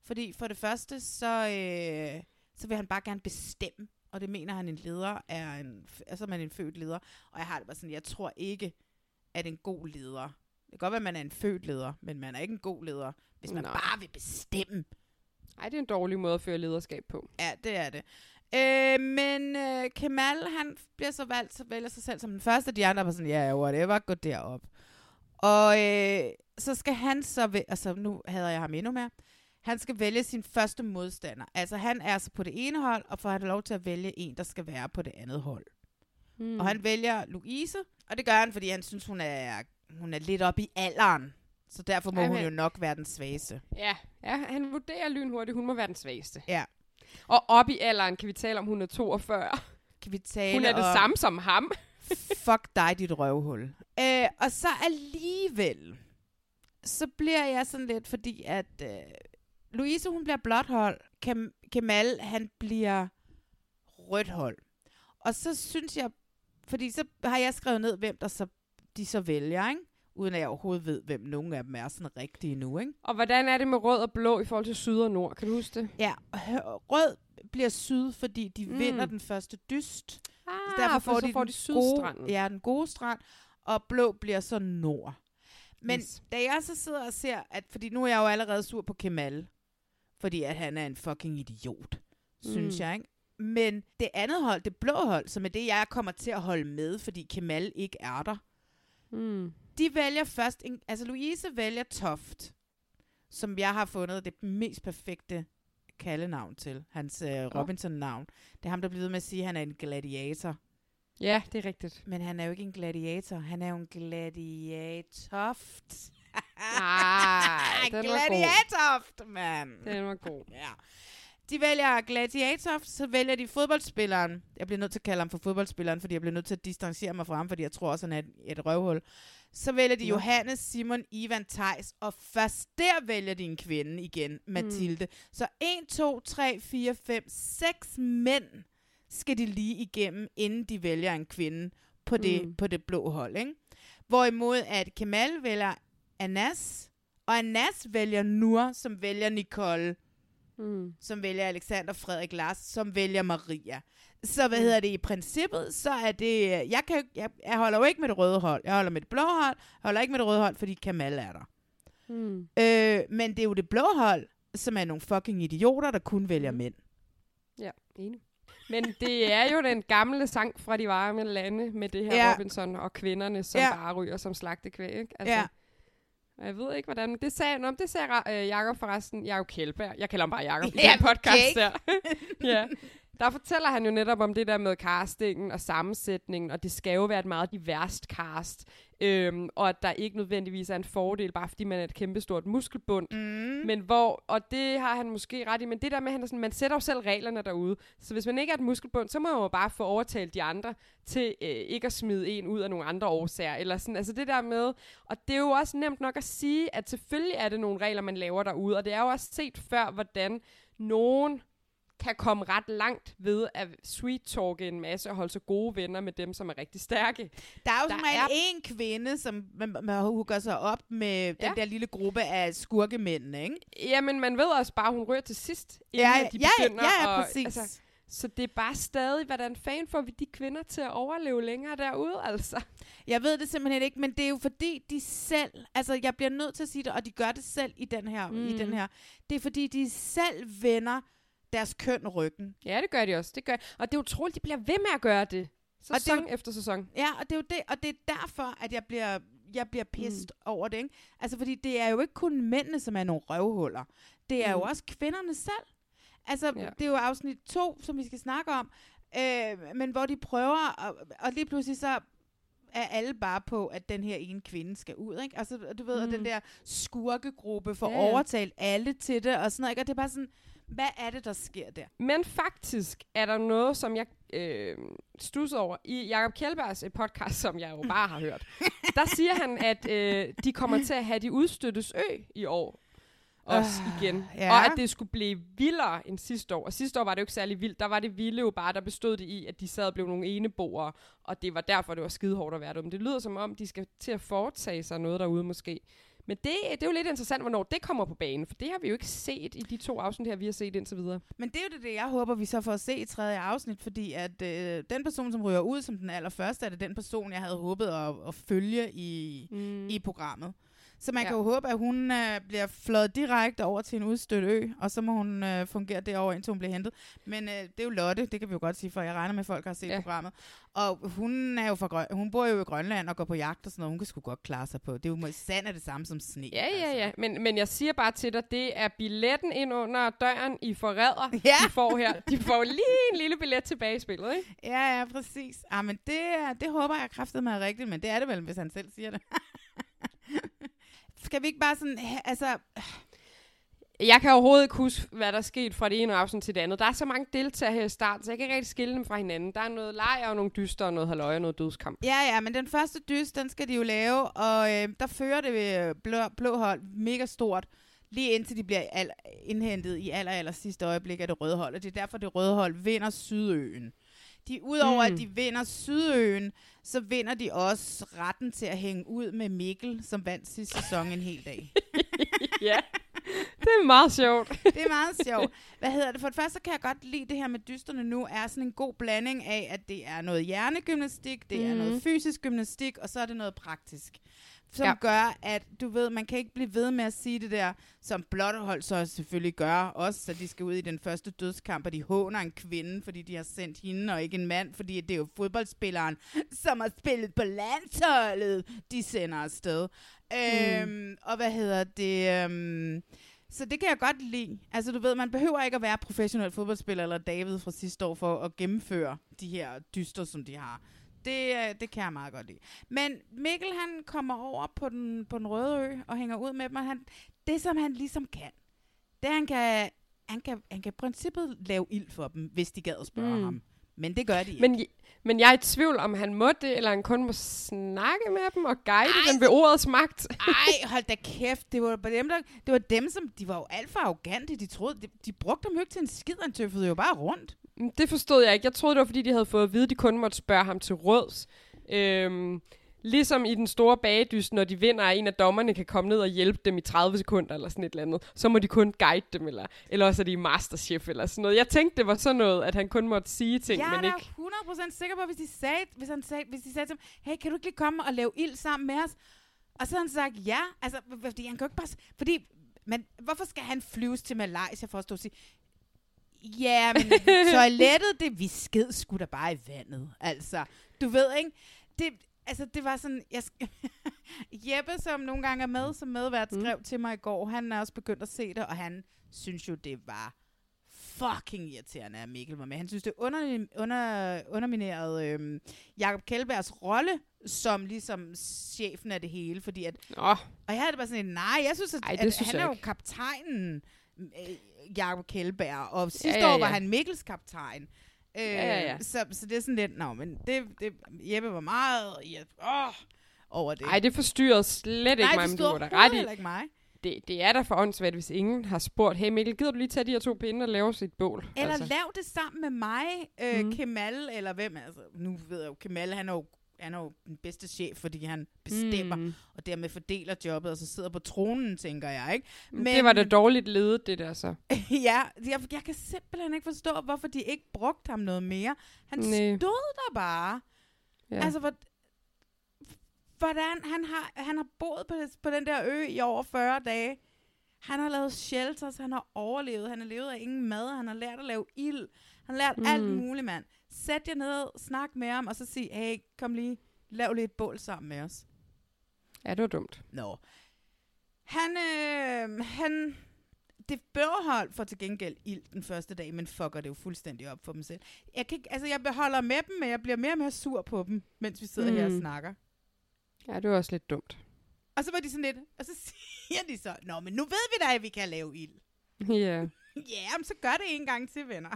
Fordi for det første, så, øh, så vil han bare gerne bestemme. Og det mener han, en leder er en, altså man er en født leder. Og jeg har det bare sådan, jeg tror ikke, at en god leder, det kan godt være, at man er en født leder, men man er ikke en god leder, hvis man Nej. bare vil bestemme. Nej, det er en dårlig måde at føre lederskab på. Ja, det er det. Øh, men øh, Kemal, han bliver så valgt, så vælger sig selv som den første. De andre var sådan, ja, yeah, whatever, gå derop. Og øh, så skal han så, væ- altså nu havde jeg ham endnu mere, han skal vælge sin første modstander. Altså han er så på det ene hold, og får han lov til at vælge en, der skal være på det andet hold. Hmm. Og han vælger Louise, og det gør han, fordi han synes, hun er, hun er lidt op i alderen. Så derfor må Ja, hun jo nok være den svageste. Ja, ja, han vurderer lynhurtigt, hun må være den svageste. Ja. Og op i alderen kan vi tale om, hun er 42. Kan vi tale Hun er det om- samme som ham. [LAUGHS] Fuck dig, dit røvhul. Øh, og så alligevel, så bliver jeg sådan lidt, fordi at øh, Louise, hun bliver blåt hold. Kem- Kemal, han bliver rødt hold. Og så synes jeg, fordi så har jeg skrevet ned, hvem der så, de så vælger, ikke? Uden at jeg overhovedet ved, hvem nogen af dem er sådan rigtige nu, ikke? Og hvordan er det med rød og blå i forhold til syd og nord? Kan du huske det? Ja, rød bliver syd, fordi de Mm. vinder den første dyst. Ah, Så derfor for får så de, får den de sydstranden. Gode, ja, den gode strand, og blå bliver så nord. Men Yes. da jeg så sidder og ser, at fordi nu er jeg jo allerede sur på Kemal, fordi at han er en fucking idiot, mm. synes jeg, ikke? Men det andet hold, det blå hold, som er det, jeg kommer til at holde med, fordi Kemal ikke er der, Mm. de vælger først, en, altså Louise vælger Toft, som jeg har fundet det mest perfekte kaldenavn til, hans øh, Robinson-navn. Det er ham, der bliver ved med at sige, at han er en gladiator. Ja, det er rigtigt. Men han er jo ikke en gladiator, han er jo en gladiatoft. Ej, [LAUGHS] den var god. gladiatoft, mand. Den var god. Ja. De vælger gladiator, så vælger de fodboldspilleren. Jeg bliver nødt til at kalde ham for fodboldspilleren, fordi jeg bliver nødt til at distancere mig fra ham, fordi jeg tror også, han er et, et røvhul. Så vælger de Nå. Johannes, Simon, Ivan, Tejs, og først der vælger de en kvinde igen, Mathilde. Så 1, 2, 3, 4, 5, 6 mænd skal de lige igennem, inden de vælger en kvinde på det, Mm. mm. på det blå hold. Ikke? Hvorimod at Kemal vælger Anas, og Anas vælger Nur, som vælger Nicole Mm. som vælger Alexander Frederik Lars, som vælger Maria. Så hvad hedder det i princippet, så er det, jeg, kan, jeg, jeg holder jo ikke med det røde hold, jeg holder med det blå hold, jeg holder ikke med det røde hold, fordi Kamal er der. Mm. Øh, men det er jo det blå hold, som er nogle fucking idioter, der kun vælger mænd. Ja, enig. Men det er jo den gamle sang fra de varme lande med det her Ja. Robinson og kvinderne, som ja. bare ryger som slagtekvæg. Ikke? Altså, Ja. Og jeg ved ikke, hvordan... Det sagde, nå, det sagde øh, Jacob forresten. Jacob Kjellberg. Jeg kalder ham bare Jacob i Ja, den podcast der. [LAUGHS] ja. Der fortæller han jo netop om det der med castingen og sammensætningen, og det skal jo være et meget diverst cast, øhm, og at der ikke nødvendigvis er en fordel, bare fordi man er et kæmpestort muskelbund. Mm. Men hvor, og det har han måske ret i, men det der med, at han er sådan, man sætter jo selv reglerne derude. Så hvis man ikke er et muskelbund, så må man jo bare få overtalt de andre til øh, ikke at smide en ud af nogle andre årsager. Eller sådan, altså det der med, og det er jo også nemt nok at sige, at selvfølgelig er det nogle regler, man laver derude, og det er jo også set før, hvordan nogen kan komme ret langt ved at sweet talke en masse og holde sig gode venner med dem, som er rigtig stærke. Der er jo Der som regel en kvinde, som man, man hugger sig op med den Ja. der lille gruppe af skurkemændene, ikke? Jamen, man ved også bare, at hun rører til sidst, inden Ja, de ja, ja, begynder. ja, ja, og, præcis. Altså, så det er bare stadig, hvordan fanden får vi de kvinder til at overleve længere derude, altså? Jeg ved det simpelthen ikke, men det er jo fordi, de selv... Altså, jeg bliver nødt til at sige det, og de gør det selv i den her. Mm. I den Mm. her. Det er fordi, de selv vender deres køn ryggen. Ja, det gør de også. Det gør, og det er utroligt, de bliver ved med at gøre det. Og det er Sæson jo- efter sæson. Ja, og det er jo det, og det er derfor, at jeg bliver, jeg bliver pissed mm. over det, ikke? Altså, fordi det er jo ikke kun mændene, som er nogle røvhuller. Det er mm. jo Mm. også kvinderne selv. Altså, ja. Det er jo afsnit to, som vi skal snakke om, øh, men hvor de prøver, og, og lige pludselig så er alle bare på, at den her ene kvinde skal ud, ikke? Altså, du ved, mm. Mm. den der skurkegruppe får ja. overtalt alle til det, og sådan noget, ikke? Og det er bare sådan, hvad er det, der sker der? Men faktisk er der noget, som jeg øh, stusser over. I Jacob Kjellbergs øh, podcast, som jeg jo bare har hørt, [LAUGHS] der siger han, at øh, de kommer til at have de udstøttes ø i år. Også Øh, igen. ja. Og at det skulle blive vildere end sidste år. Og sidste år var det jo ikke særlig vildt. Der var det vilde jo bare, der bestod det i, at de sad og blev nogle eneboere. Og det var derfor, det var skide hårdt at være der. Men det lyder som om, de skal til at foretage sig noget derude måske. Men det, det er jo lidt interessant, hvornår det kommer på banen. For det har vi jo ikke set i de to afsnit her, vi har set indtil videre. Men det er jo det, jeg håber, vi så får at se i tredje afsnit, fordi at øh, den person, som ryger ud som den allerførste, er det den person, jeg havde håbet at, at følge i, mm. i programmet. Så man ja. Kan jo håbe, at hun øh, bliver flået direkte over til en udstødt ø, og så må hun øh, fungere derovre, indtil hun bliver hentet. Men øh, det er jo Lotte, det kan vi jo godt sige, for jeg regner med, at folk har set ja. Programmet. Og hun, er jo fra Grøn- hun bor jo i Grønland og går på jagt og sådan noget. Hun kan sgu godt klare sig på. Det er jo sand er det samme som sne. Ja, ja, ja. Men, men jeg siger bare til dig, det er billetten ind under døren i forræder, [LAUGHS] Ja. de får her. De får lige en lille billet tilbage i spillet, ikke? Ja, ja, præcis. Ah, men det, er- det håber jeg kraftet mig rigtigt, men det er det vel, hvis han selv siger det. [LAUGHS] Skal vi ikke bare sådan, altså, Jeg kan overhovedet ikke huske, hvad der er sket fra det ene afsnit til det andet. Der er så mange deltagere her i starten, så jeg kan ikke rigtig skille dem fra hinanden. Der er noget lejr og nogle dyster og noget halvøje og noget dødskamp. ja, ja, men den første dys, den skal de jo lave, og øh, der fører det ved blå, blå hold mega stort, lige indtil de bliver al- indhentet i aller, aller sidste øjeblik af det røde hold, og det er derfor, det røde hold vinder Sydøen. De, udover Mm. at de vinder Sydøen, så vinder de også retten til at hænge ud med Mikkel, som vandt sidste sæson en hel dag. [LAUGHS] ja, det er meget sjovt. [LAUGHS] det er meget sjovt. Hvad hedder det? For det første kan jeg godt lide det her med dysterne nu, er sådan en god blanding af, at det er noget hjernegymnastik, det er Mhm. noget fysisk gymnastik, og så er det noget praktisk. Som Ja. gør, at du ved, man kan ikke blive ved med at sige det der, som blottehold så selvfølgelig gør, også så de skal ud i den første dødskamp, og de håner en kvinde, fordi de har sendt hende, og ikke en mand, fordi det er jo fodboldspilleren, som har spillet på landsholdet, de sender afsted. Mm. Øhm, og hvad hedder det? Øhm, så det kan jeg godt lide. Altså du ved, man behøver ikke at være professionel fodboldspiller eller David fra sidste år for at gennemføre de her dyster, som de har. Det, øh, det kan jeg meget godt lide. Men Mikkel, han kommer over på den, på den røde ø og hænger ud med dem, og han, det som han ligesom kan, det han kan, han kan, han kan i princippet lave ild for dem, hvis de gad at spørge mm. ham. Men det gør de ikke. Men, men jeg er i tvivl, om han må det, eller han kun må snakke med dem og guide Ej. dem ved ordets magt. Ej, [LAUGHS] hold da kæft. Det var, dem, der, det var dem, som... De var jo alt for arrogante. De, troede, de, de brugte dem jo ikke til en skid. Han tøffede jo bare rundt. Mm, Det forstod jeg ikke. Jeg troede, det var, fordi de havde fået at vide, at de kun måtte spørge ham til råds. Øhm, ligesom i den store bagedyst, når de vinder, at en af dommerne kan komme ned og hjælpe dem i 30 sekunder, eller sådan et eller andet. Så må de kun guide dem, eller, eller også er de Masterchef, eller sådan noget. Jeg tænkte, det var sådan noget, at han kun måtte sige ting, jeg men er ikke... da 100% sikker på, hvis de sagde, hvis, han sagde, hvis de sagde til ham, hey, kan du ikke lige komme og lave ild sammen med os? Og så havde han sagt ja. Altså, fordi han kan ikke bare... Fordi Men hvorfor skal han flyves til Malaysia for at stå og sige, ja, men [LAUGHS] toilettet, det vi sked sgu da bare i vandet. Altså, du ved, ikke? Det, altså, det var sådan, jeg sk- [LAUGHS] Jeppe, som nogle gange er med som medvært, skrev mm. til mig i går, han er også begyndt at se det, og han synes jo, det var fucking irriterende, at Mikkel var med. Han synes, det under, under, underminerede øhm, Jakob Kjellbergs rolle som ligesom chefen af det hele, fordi at... Nå. Og jeg havde det bare sådan, nej, jeg synes, at, Ej, det at synes han jeg er jo kaptajnen, øh, Jakob Kjellberg, og sidste Ja, ja, år var ja. han Mikkels kaptajn. Øh, Ja, ja, ja. Så, så det er sådan lidt, nå, men det, det, Jeppe var meget ja, åh, over det. Ej, det forstyrrede slet ikke Nej, mig, men du da ret i. ikke mig. Det, det er da for åndssvagt, hvis ingen har spurgt, hey Mikkel, gider du lige tage de her to pinde og lave sit bål? Eller altså. lav det sammen med mig, øh, mm. Kemal, eller hvem, altså, nu ved jeg jo, Kemal, han er jo, han er jo den bedste chef, fordi han bestemmer, Mm. og dermed fordeler jobbet, og så sidder på tronen, tænker jeg, ikke? Men, det var da dårligt ledet, det der så. [LAUGHS] ja, jeg, jeg kan simpelthen ikke forstå, hvorfor de ikke brugte ham noget mere. Han Næ. stod der bare. Ja. Altså, hvor, hvordan han har, han har boet på, på den der ø i over 40 dage. Han har lavet shelters, han har overlevet, han har levet af ingen mad, han har lært at lave ild, han har lært mm. alt muligt, mand. Sæt jer ned, snak med ham, og så sig, hey, kom lige, lav lidt bål sammen med os. Ja, det var dumt. Nå. Han, øh, han, det bøgerhold får til gengæld ild den første dag, men fucker det jo fuldstændig op for dem selv. Jeg, kan ikke, altså, jeg beholder med dem, men jeg bliver mere og mere sur på dem, mens vi sidder mm. her og Mm. snakker. Ja, det var også lidt dumt. Og så var de sådan lidt, og så [LAUGHS] siger de så, Nå, men nu ved vi da, at vi kan lave ild. Ja. [LAUGHS] Ja, men så gør det en gang til, venner.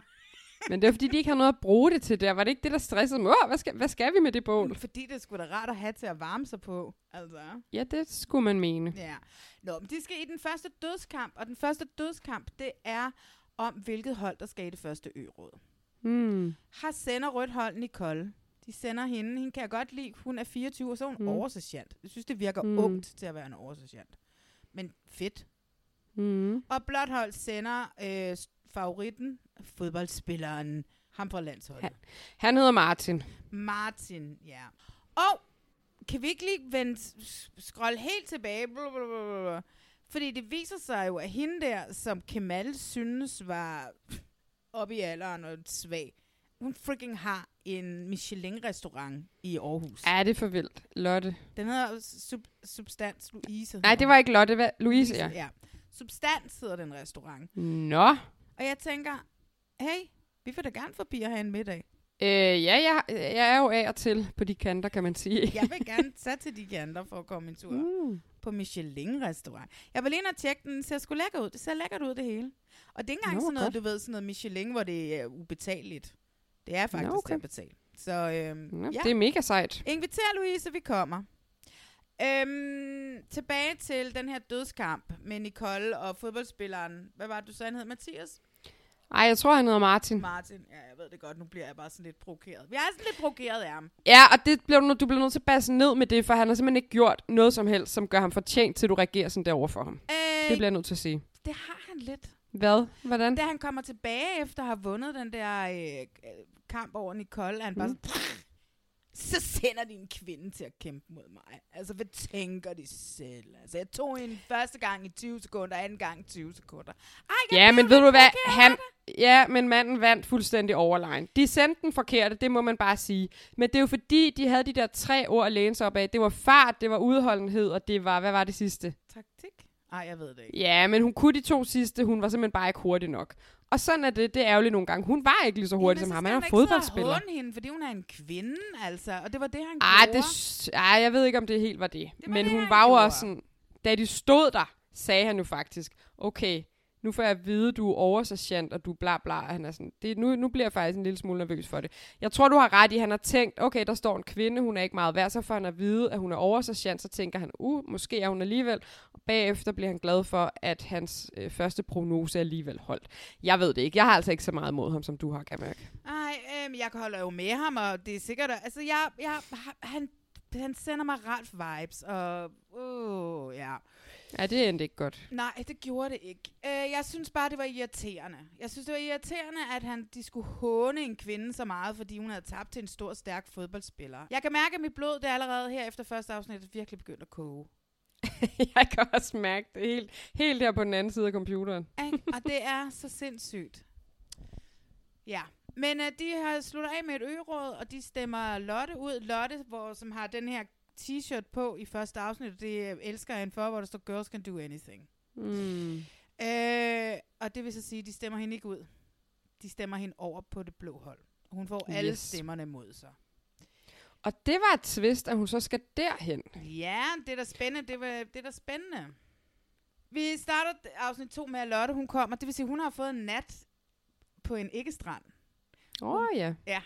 Men det var fordi, de ikke havde noget at bruge det til der. Var det ikke det, der stressede dem? Åh, hvad skal, hvad skal vi med det bål? Fordi det skulle da rart at have til at varme sig på. Altså. Ja, det skulle man mene. Ja. Nå, men de skal i den første dødskamp, og den første dødskamp, det er om, hvilket hold, der skal i det første ø-råd. Mm. Har sender rødt hold Nicole. De sender hende. Hende kan jeg godt lide. Hun er 24, og så er hun Mm. oversergeant. Jeg synes, det virker Mm. ungt til at være en oversergeant. Men fedt. Mm. Og blåt hold sender øh, favoritten, fodboldspilleren, ham fra landsholdet. Han, han hedder Martin. Martin, ja. Og kan vi ikke lige vende, s- scrolle helt tilbage? Blablabla. Fordi det viser sig jo, at hende der, som Kemal synes var oppe i alderen og svag, hun freaking har en Michelin-restaurant i Aarhus. Ja, det er for vildt. Lotte. Den hedder Sub Substans Louise. Nej, det var ikke Lotte. Hvad? Louise, ja. ja. Substans hedder den restaurant. Nå. Og jeg tænker, hey, vi vil da gerne forbi at have en middag. Øh, ja, jeg, jeg er jo af og til på de kanter, kan man sige. Jeg vil gerne [LAUGHS] tage til de kanter for at komme en tur Mm. på Michelin-restaurant. Jeg var lige og tjekke den, ser sgu lækker ud. Det ser lækkert ud, det hele. Og det er ikke engang Nå, sådan noget, godt. du ved, sådan noget Michelin, hvor det er ubetaleligt. Det er faktisk Nå, okay. til at betale. Så øhm, Nå, ja. Det er mega sejt. Inviter Louise, vi kommer. Øhm, tilbage til den her dødskamp med Nicole og fodboldspilleren. Hvad var det, du sagde, han hed? Mathias? Ej, jeg tror, han hedder Martin. Martin. Ja, jeg ved det godt. Nu bliver jeg bare sådan lidt provokeret. Vi er sådan lidt provokeret af ham. Ja, og det bliver du, bliver nødt til at basse ned med det, for han har simpelthen ikke gjort noget som helst, som gør ham fortjent til, at du reagerer sådan derover for ham. Øh, Det bliver jeg nødt til at sige. Det har han lidt. Hvad? Hvordan? Da han kommer tilbage efter at have vundet den der øh, kamp over Nicole, er han bare Mm. sådan, så sender de en kvinde til at kæmpe mod mig. Altså, hvad tænker de selv? Altså, jeg tog en første gang i 20 sekunder, anden gang i 20 sekunder. Ej, jeg Ja, men ved du hvad? Han, ja, men manden vandt fuldstændig overline. De sendte den forkerte, det må man bare sige. Men det er jo fordi, de havde de der tre ord at læne sig op af. Det var fart, det var udholdenhed, og det var, hvad var det sidste? Taktik? Ej, jeg ved det ikke. Ja, men hun kunne de to sidste. Hun var simpelthen bare ikke hurtig nok. Og sådan er det. Det er ærgerligt nogle gange. Hun var ikke lige så hurtig som ham. Han er fodboldspiller. Han hende, fordi hun er en kvinde, altså. Og det var det, han Ej, gjorde. det, jeg ved ikke, om det helt var det. Det var Men det, hun var jo også sådan, da de stod der, sagde han jo faktisk, okay, nu får jeg at vide, du er oversergeant, og du bla bla. Og Han er sådan, det, nu, nu bliver jeg faktisk en lille smule nervøs for det. Jeg tror, du har ret i, han har tænkt, okay, der står en kvinde, hun er ikke meget værd, så får han at vide, at hun er oversergeant, så tænker han, uh, måske er hun alligevel. Og bagefter bliver han glad for, at hans øh, første prognose alligevel holdt. Jeg ved det ikke. Jeg har altså ikke så meget mod ham, som du har, kan jeg mærke. Ej, øh, jeg holder jo med ham, og det er sikkert... Altså, jeg, jeg, han, han sender mig ret vibes, og... Uh, ja. Ja, det endte ikke godt. Nej, det gjorde det ikke. Øh, jeg synes bare, det var irriterende. Jeg synes, det var irriterende, at han, de skulle håne en kvinde så meget, fordi hun havde tabt til en stor, stærk fodboldspiller. Jeg kan mærke, at mit blod, det er allerede her efter første afsnit, virkelig begyndt at koge. [LAUGHS] jeg kan også mærke det helt, helt her på den anden side af computeren. Og det er så sindssygt. Ja, men uh, de har sluttet af med et øråd, og de stemmer Lotte ud. Lotte, hvor, som har den her t-shirt på i første afsnit, og det elsker jeg for, hvor der står, Girls can do anything. Mm. Øh, og det vil så sige, at de stemmer hende ikke ud. De stemmer hende over på det blå hold. Hun får yes. alle stemmerne mod sig. Og det var et twist, at hun så skal derhen. Ja, det er da spændende. Det, var, det er da spændende. Vi starter afsnit 2 med, at Lotte hun kommer. Det vil sige, hun har fået en nat på en ikke-strand. Åh oh, ja. Ja.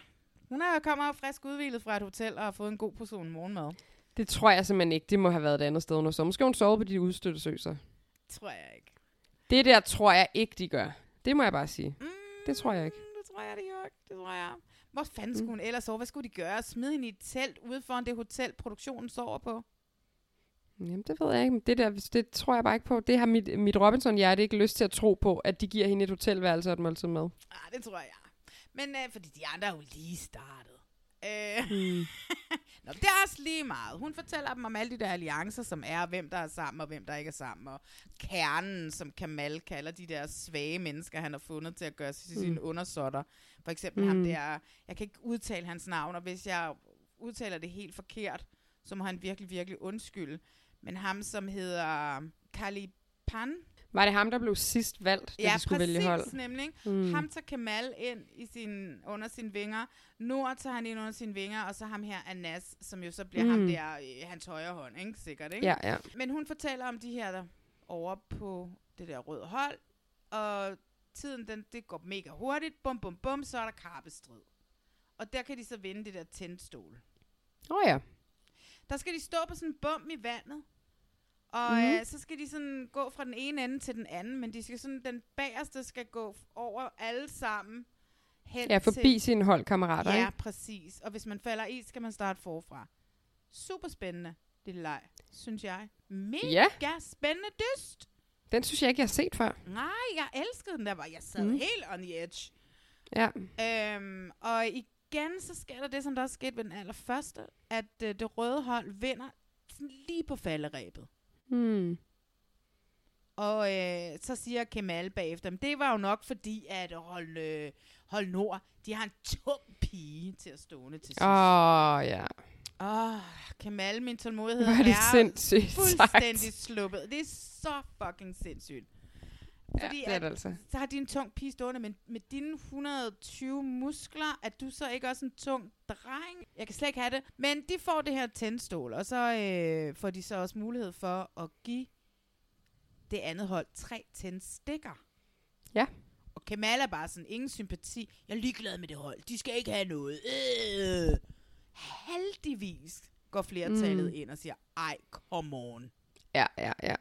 Hun er kommer frisk udvilet fra et hotel og har fået en god portion morgenmad. Det tror jeg simpelthen ikke. Det må have været et andet sted, har sovet. Måske hun sovet på de udstødte søser. Tror jeg ikke. Det der tror jeg ikke, de gør. Det må jeg bare sige. Mm, det tror jeg ikke. Det tror jeg, de gør. Det tror jeg. Hvor fanden skulle hun ellers sove? Hvad skulle de gøre? Smide hende i et telt ude foran det hotel, produktionen sover på? Jamen, det ved jeg ikke. men Det, der, det tror jeg bare ikke på. Det har mit, mit Robinson-hjerte ikke lyst til at tro på, at de giver hende et hotelværelse og et måltid med. Ah, det tror jeg. Men øh, fordi de andre er jo lige startet. Øh. Hmm. [LAUGHS] Nå, det er også lige meget. Hun fortæller dem om alle de der alliancer, som er, hvem der er sammen og hvem der ikke er sammen. Og kernen, som Kamal kalder de der svage mennesker, han har fundet til at gøre sig til Mm. sine undersåtter. For eksempel Mm. ham der, jeg kan ikke udtale hans navn, og hvis jeg udtaler det helt forkert, så må han virkelig, virkelig undskylde. Men ham, som hedder Kalipan, Var det ham, der blev sidst valgt, da ja, de skulle præcis, vælge hold? nemlig. Mm. Ham tager Kamal ind i sin, under sine vinger. Nord tager han ind under sine vinger, og så ham her Anas, som jo så bliver mm. ham der, øh, hans højre hånd, ikke? Sikkert, ikke? Ja, ja. Men hun fortæller om de her der over på det der røde hold, og tiden, den, det går mega hurtigt. Bum, bum, bum, så er der karpestrid. Og der kan de så vinde det der tændstol. Åh oh, ja. Der skal de stå på sådan en bum i vandet. Og mm. øh, så skal de sådan gå fra den ene ende til den anden, men de skal sådan, den bagerste skal gå over alle sammen hen Ja, forbi til... sine holdkammerater, Ja, ikke? præcis. Og hvis man falder i, skal man starte forfra. Super spændende, det leg, synes jeg. Mega Ja. spændende dyst. Den synes jeg ikke, jeg har set før. Nej, jeg elskede den der, var jeg sad Mm. mm. helt on the edge. Ja. Øhm, og igen, så sker der det, som der også skete ved den allerførste, at øh, det røde hold vinder sådan lige på falderæbet. Hmm. Og øh, så siger Kemal bagefter, men det var jo nok fordi, at hold, øh, hold Nord, de har en tung pige til at stående til sidst. Åh, oh, ja. Åh, oh, Kemal, min tålmodighed Hvor er det er sindssygt fuldstændig sagt. sluppet. Det er så fucking sindssygt. Ja, det er det altså. Så har de en tung pige stående, men med dine 120 muskler, er du så ikke også en tung dreng? Jeg kan slet ikke have det. Men de får det her tændstål, og så øh, får de så også mulighed for at give det andet hold tre tændstikker. Ja. Og Kemal er bare sådan, ingen sympati. Jeg er ligeglad med det hold. De skal ikke have noget. Øh. Heldigvis går flertallet mm. ind og siger, ej, come on. Ja, ja, ja.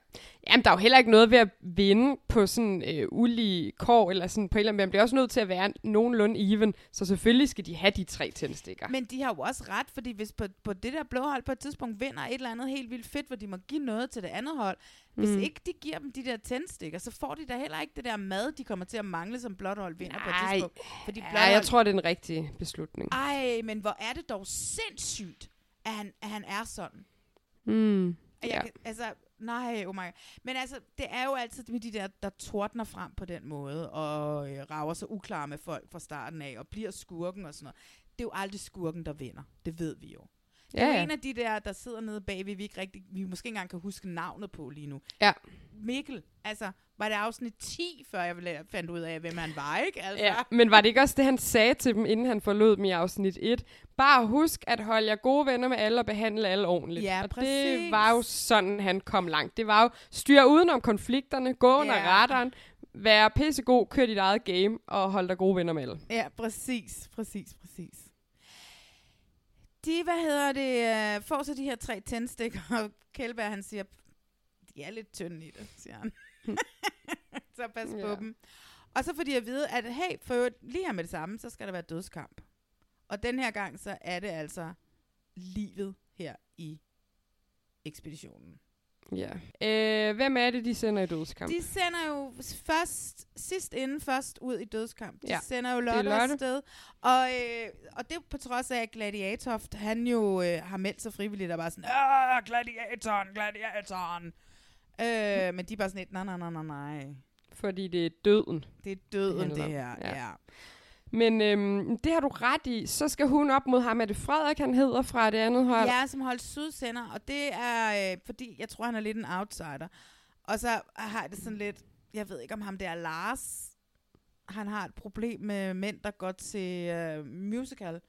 Jamen, der er jo heller ikke noget ved at vinde på sådan øh, ulige kår, eller sådan på en eller anden Man bliver også nødt til at være nogenlunde even, så selvfølgelig skal de have de tre tændstikker. Men de har jo også ret, fordi hvis på, på det der blå hold på et tidspunkt vinder et eller andet helt vildt fedt, hvor de må give noget til det andet hold, hvis Mm. ikke de giver dem de der tændstikker, så får de da heller ikke det der mad, de kommer til at mangle, som blåt hold vinder på et tidspunkt. Fordi blåt jeg hold- tror, det er en rigtig beslutning. Ej, men hvor er det dog sindssygt, at han, at han er sådan. Mm. Jeg Ja. kan, altså, nej, oh my God. Men altså, det er jo altid med de der, der tordner frem på den måde, og øh, rager sig uklar med folk fra starten af, og bliver skurken og sådan noget. Det er jo aldrig skurken, der vinder. Det ved vi jo. Det er Ja, ja. en af de der, der sidder nede bagved, vi ikke rigtig, vi måske ikke engang kan huske navnet på lige nu. Ja. Mikkel, altså, var det afsnit 10, før jeg fandt ud af, hvem han var, ikke? Altså. Ja, men var det ikke også det, han sagde til dem, inden han forlod dem i afsnit 1? Bare husk at holde jer gode venner med alle og behandle alle ordentligt. Ja, og præcis. det var jo sådan, han kom langt. Det var jo styre udenom konflikterne, gå under Ja. radaren, være pissegod, kør dit eget game og hold dig gode venner med alle. Ja, præcis, præcis, præcis. De, hvad hedder det, øh, får så de her tre tændstikker, og Kjellberg, han siger, de er lidt tynde i det, siger han. [LAUGHS] så pas på Ja. dem. Og så får de at vide, at hey, for lige her med det samme, så skal der være dødskamp. Og den her gang, så er det altså livet her i ekspeditionen. Ja. Øh, hvem er det, de sender i dødskamp? De sender jo først, sidst inden først ud i dødskamp. De Ja, sender jo Lotte Lotte. afsted. Og, øh, og det på trods af, at Gladiatoft, han jo øh, har meldt sig frivilligt og bare sådan, Åh, gladiatoren, gladiatoren. Øh, men de er bare sådan lidt, nej, nej, nej, nej, nej. Fordi det er døden. Det er døden, det om. her. Ja. ja. Men øhm, det har du ret i. Så skal hun op mod ham. Er det Frederik, han hedder fra det andet hold? Ja, som holdt sydsender, og det er, øh, fordi jeg tror, han er lidt en outsider. Og så har jeg det sådan lidt, jeg ved ikke om ham der Lars, han har et problem med mænd, der går til øh, musical.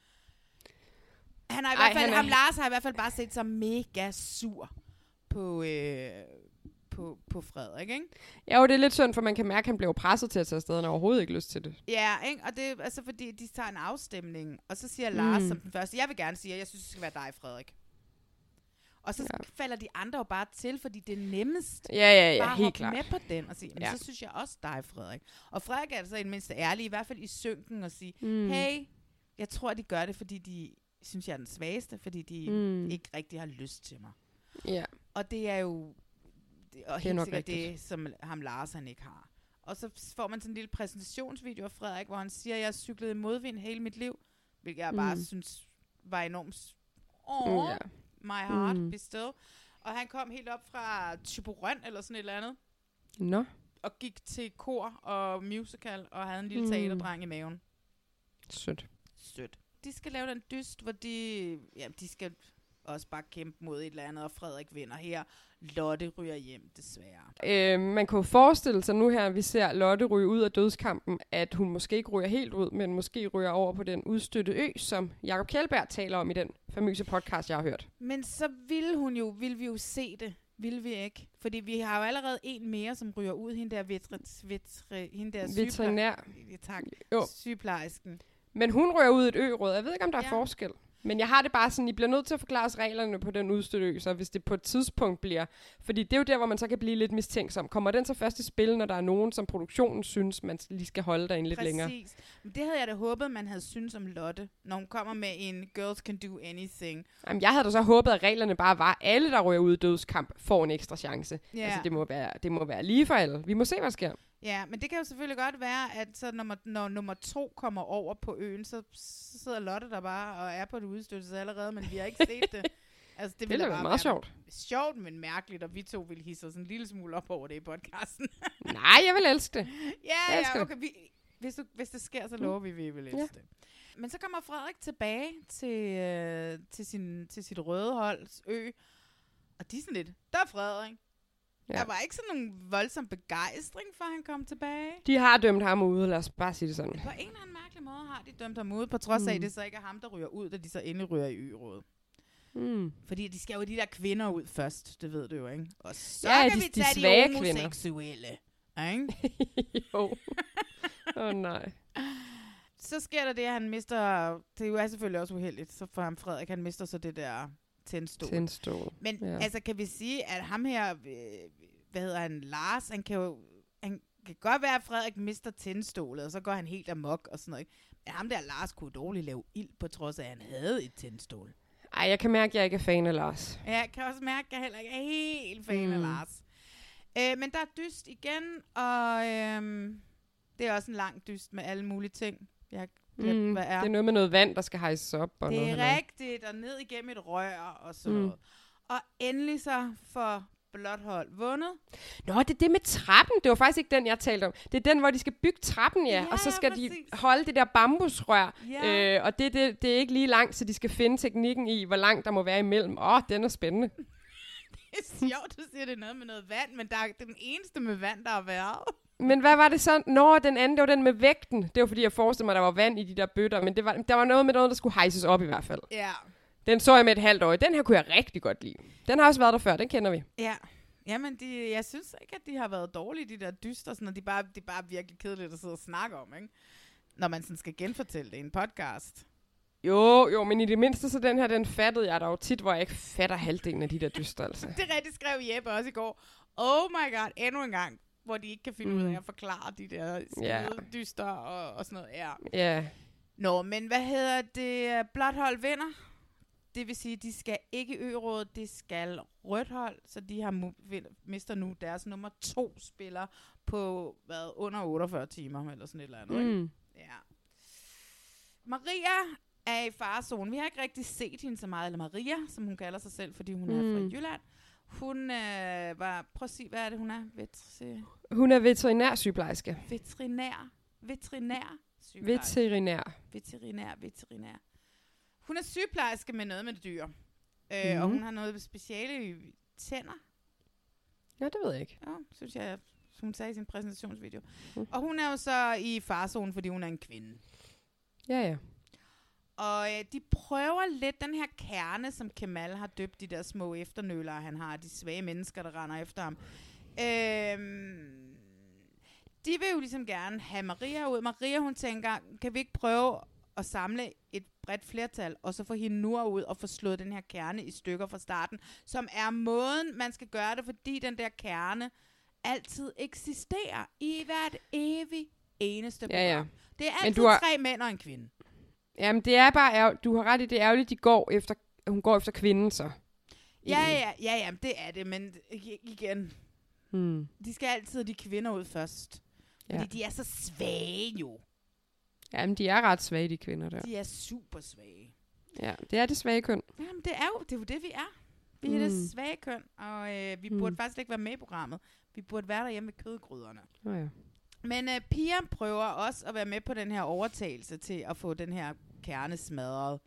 Han har i Ej, hvert fald, han er- ham Lars har i hvert fald bare set sig mega sur på, øh, på, på Frederik, ikke? Ja, jo, det er lidt synd, for man kan mærke, at han bliver presset til at tage afsted, og han har overhovedet ikke lyst til det. Ja, ikke? og det er altså fordi, de tager en afstemning, og så siger Lars Mm. som den første, jeg vil gerne sige, at jeg synes, det skal være dig, Frederik. Og så ja. falder de andre jo bare til, fordi det er nemmest Ja, ja, ja, bare at helt hoppe klart. med på den og sige, men Ja. så synes jeg også dig, Frederik. Og Frederik er altså i det mindste ærlig, i hvert fald i synken, og sige, Mm. hey, jeg tror, de gør det, fordi de synes, jeg er den svageste, fordi de Mm. ikke rigtig har lyst til mig. Ja. Og det er jo det, og Det helt sikkert rigtigt. det, som ham Lars han ikke har. Og så får man sådan en lille præsentationsvideo af Frederik, hvor han siger, at jeg har cyklet i modvind hele mit liv, hvilket jeg bare Mm. synes var enormt... Åh, Ja. my heart, Mm. be still. Og han kom helt op fra Tyborøn eller sådan et eller andet, Nå. og gik til kor og musical, og havde en lille Mm. teaterdreng i maven. Sødt. Sødt. De skal lave den dyst, hvor de, ja, de skal også bare kæmpe mod et eller andet, og Frederik vinder her. Lotte ryger hjem, desværre. Øh, man jo forestille sig nu her, at vi ser Lotte ryge ud af dødskampen, at hun måske ikke ryger helt ud, men måske ryger over på den udstøtte ø, som Jakob Kjellberg taler om i den famøse podcast, jeg har hørt. Men så ville hun jo, ville vi jo se det. Vil vi ikke? Fordi vi har jo allerede en mere, som ryger ud, hende der, vetre, vetre, hende der Veterinær. sygeplejer- tak. Jo. Sygeplejersken. Men hun rører ud et ø-råd. Jeg ved ikke, om der er Ja. forskel. Men jeg har det bare sådan, I bliver nødt til at forklare os reglerne på den så hvis det på et tidspunkt bliver... Fordi det er jo der, hvor man så kan blive lidt mistænksom. Kommer den så først i spil, når der er nogen, som produktionen synes, man lige skal holde derinde lidt længere? Præcis. Men det havde jeg da håbet, man havde synes om Lotte, når hun kommer med en Girls Can Do Anything. Jamen, jeg havde da så håbet, at reglerne bare var, at alle, der ryger ud i dødskamp, får en ekstra chance. Ja. Altså, det må, være, det må være lige for alle. Vi må se, hvad der sker. Ja, men det kan jo selvfølgelig godt være, at så når, når nummer to kommer over på øen, så, så sidder Lotte der bare og er på det udstøttelse allerede, men vi har ikke set det. [LAUGHS] Altså, det Det ville være meget være sjovt. Sjovt, men mærkeligt, og vi to ville hisse os en lille smule op over det i podcasten. [LAUGHS] Nej, jeg vil elske det. ja, Jeg ja, det. okay. Vi, hvis, du, hvis det sker, så lover vi, at vi vil elske det. Men så kommer Frederik tilbage til, øh, til, sin, til sit røde holds ø, og de er sådan lidt, der er Frederik. Ja. Der var ikke sådan nogen voldsom begejstring, for han kom tilbage. De har dømt ham ude, lad os bare sige det sådan. På en eller anden mærkelig måde har de dømt ham ud, på trods af, Mm. at det så ikke er ham, der ryger ud, da de så endelig ryger i ø-rådet. Mm. Fordi de skal jo de der kvinder ud først, det ved du jo, ikke? Og så Ja, kan de- vi de tage svage de kvinder. homoseksuelle. Ikke? [LAUGHS] jo. Åh oh, nej. Så sker der det, at han mister... Det er jo selvfølgelig også uheldigt, så for ham Frederik, han mister så det der tændstol. Tændstol, Men ja. altså, kan vi sige, at ham her, øh, hvad hedder han, Lars, han kan jo... Han kan godt være, at Frederik mister tændstolet, og så går han helt amok og sådan noget. ikke? Men ham der, Lars, kunne dårligt lave ild, på trods af, at han havde et tændstol. Ej, jeg kan mærke, at jeg ikke er fan af Lars. Ja, jeg kan også mærke, at jeg heller ikke er helt fan mm. af. Lars. Øh, men der er dyst igen, og øhm, det er også en lang dyst med alle mulige ting. Jeg Mm, hvad er. det er noget med noget vand, der skal hejses op. Og Det noget er halløj. rigtigt, og ned igennem et rør og sådan Mm. noget. Og endelig så får blåt hold vundet. Nå, det er det med trappen. Det var faktisk ikke den, jeg talte om. Det er den, hvor de skal bygge trappen, ja. Ja, og så ja, skal de præcis. holde det der bambusrør. Ja. Øh, og det, det, det er ikke lige langt, så de skal finde teknikken i, hvor langt der må være imellem. Åh, den er spændende. [LAUGHS] Det er sjovt, du siger, det noget med noget vand, men der er, er den eneste med vand, der har været. Men hvad var det så? Nå, den anden, det var den med vægten. Det var fordi, jeg forestillede mig, at der var vand i de der bøtter. Men det var, der var noget med noget, der skulle hejses op i hvert fald. Ja. Den så jeg med et halvt år. Den her kunne jeg rigtig godt lide. Den har også været der før, den kender vi. Ja. Jamen, de, jeg synes ikke, at de har været dårlige, de der dyster, sådan, og de er bare, de er bare virkelig kedeligt at sidde og snakke om, ikke? Når man sådan skal genfortælle det i en podcast. Jo, jo, men i det mindste så den her, den fattede jeg da jo tit, hvor jeg ikke fatter halvdelen af de der dyster, altså. [LAUGHS] Det rigtigt, skrev Jeppe også i går. Oh my god, endnu en gang, hvor de ikke kan finde mm. ud Mm. af at forklare de der dyster og, og sådan noget. Ja. Ja. Nå, men hvad hedder det? Blåt hold vinder. Det vil sige, de skal ikke ø-rådet, det skal rødt hold, så de har mu- mister nu deres nummer to spiller på hvad, under 48 timer, eller sådan et eller andet. Ikke? Mm. Ja. Maria er i farezonen. Vi har ikke rigtig set hende så meget, eller Maria, som hun kalder sig selv, fordi hun mm. er fra Mm. Jylland. Hun øh, var... Prøv at sige, hvad er det, hun er? Vetri, Hun er veterinærsygeplejerske. veterinær. Veterinær. sygeplejerske. Veterinær. Veterinær, veterinær. Hun er sygeplejerske med noget med dyr. Øh, Mhm. Og hun har noget speciale i tænder. Ja, det ved jeg ikke. Ja, synes jeg, hun sagde i sin præsentationsvideo. Mm. Og hun er jo så i farzonen, fordi hun er en kvinde. Ja, ja. Og øh, de prøver lidt den her kerne, som Kemal har døbt de der små efternøler, han har, de svage mennesker, der render efter ham. Øhm, de vil jo ligesom gerne have Maria ud. Maria, hun tænker, kan vi ikke prøve at samle et bredt flertal, og så få hende nu ud og få slået den her kerne i stykker fra starten, som er måden, man skal gøre det, fordi den der kerne altid eksisterer i hvert evig eneste program. Ja, ja. Det er Men altid du har- tre mænd og en kvinde. Jamen, det er bare ærger- du har ret i, det er ærgerligt, de går efter, hun går efter kvinden så. Ja, ja, ja, ja, det er det, men igen, Hmm. de skal altid de kvinder ud først. Fordi Ja. de er så svage jo. Jamen, de er ret svage, de kvinder der. De er super svage. Ja, det er det svage køn. Jamen, det er jo det, er jo det vi er. Vi er Mm. det svage køn, og øh, vi Mm. burde faktisk ikke være med i programmet. Vi burde være derhjemme ved kødgryderne. Nå ja. Men øh, Pia prøver også at være med på den her overtagelse til at få den her kerne smadret.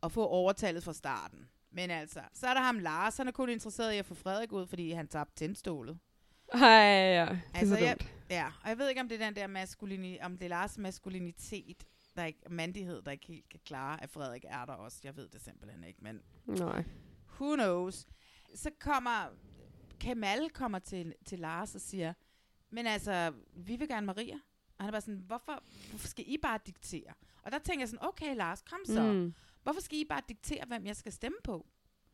Og få overtalet fra starten. Men altså, så er der ham Lars. Han er kun interesseret i at få Frederik ud, fordi han tabte tændstålet. Ej, ja, det Altså, så jeg, ja, og jeg ved ikke, om det er den der maskulini, om det er Lars maskulinitet, der ikke, mandighed, der ikke helt kan klare, at Frederik er der også. Jeg ved det simpelthen ikke, men Nej. who knows. Så kommer, Kamal kommer til, til Lars og siger, men altså, vi vil gerne Maria. Og han er bare sådan, hvorfor, hvorfor skal I bare diktere? Og der tænker jeg sådan, okay Lars, kom så. Mm. Hvorfor skal I bare diktere, hvem jeg skal stemme på?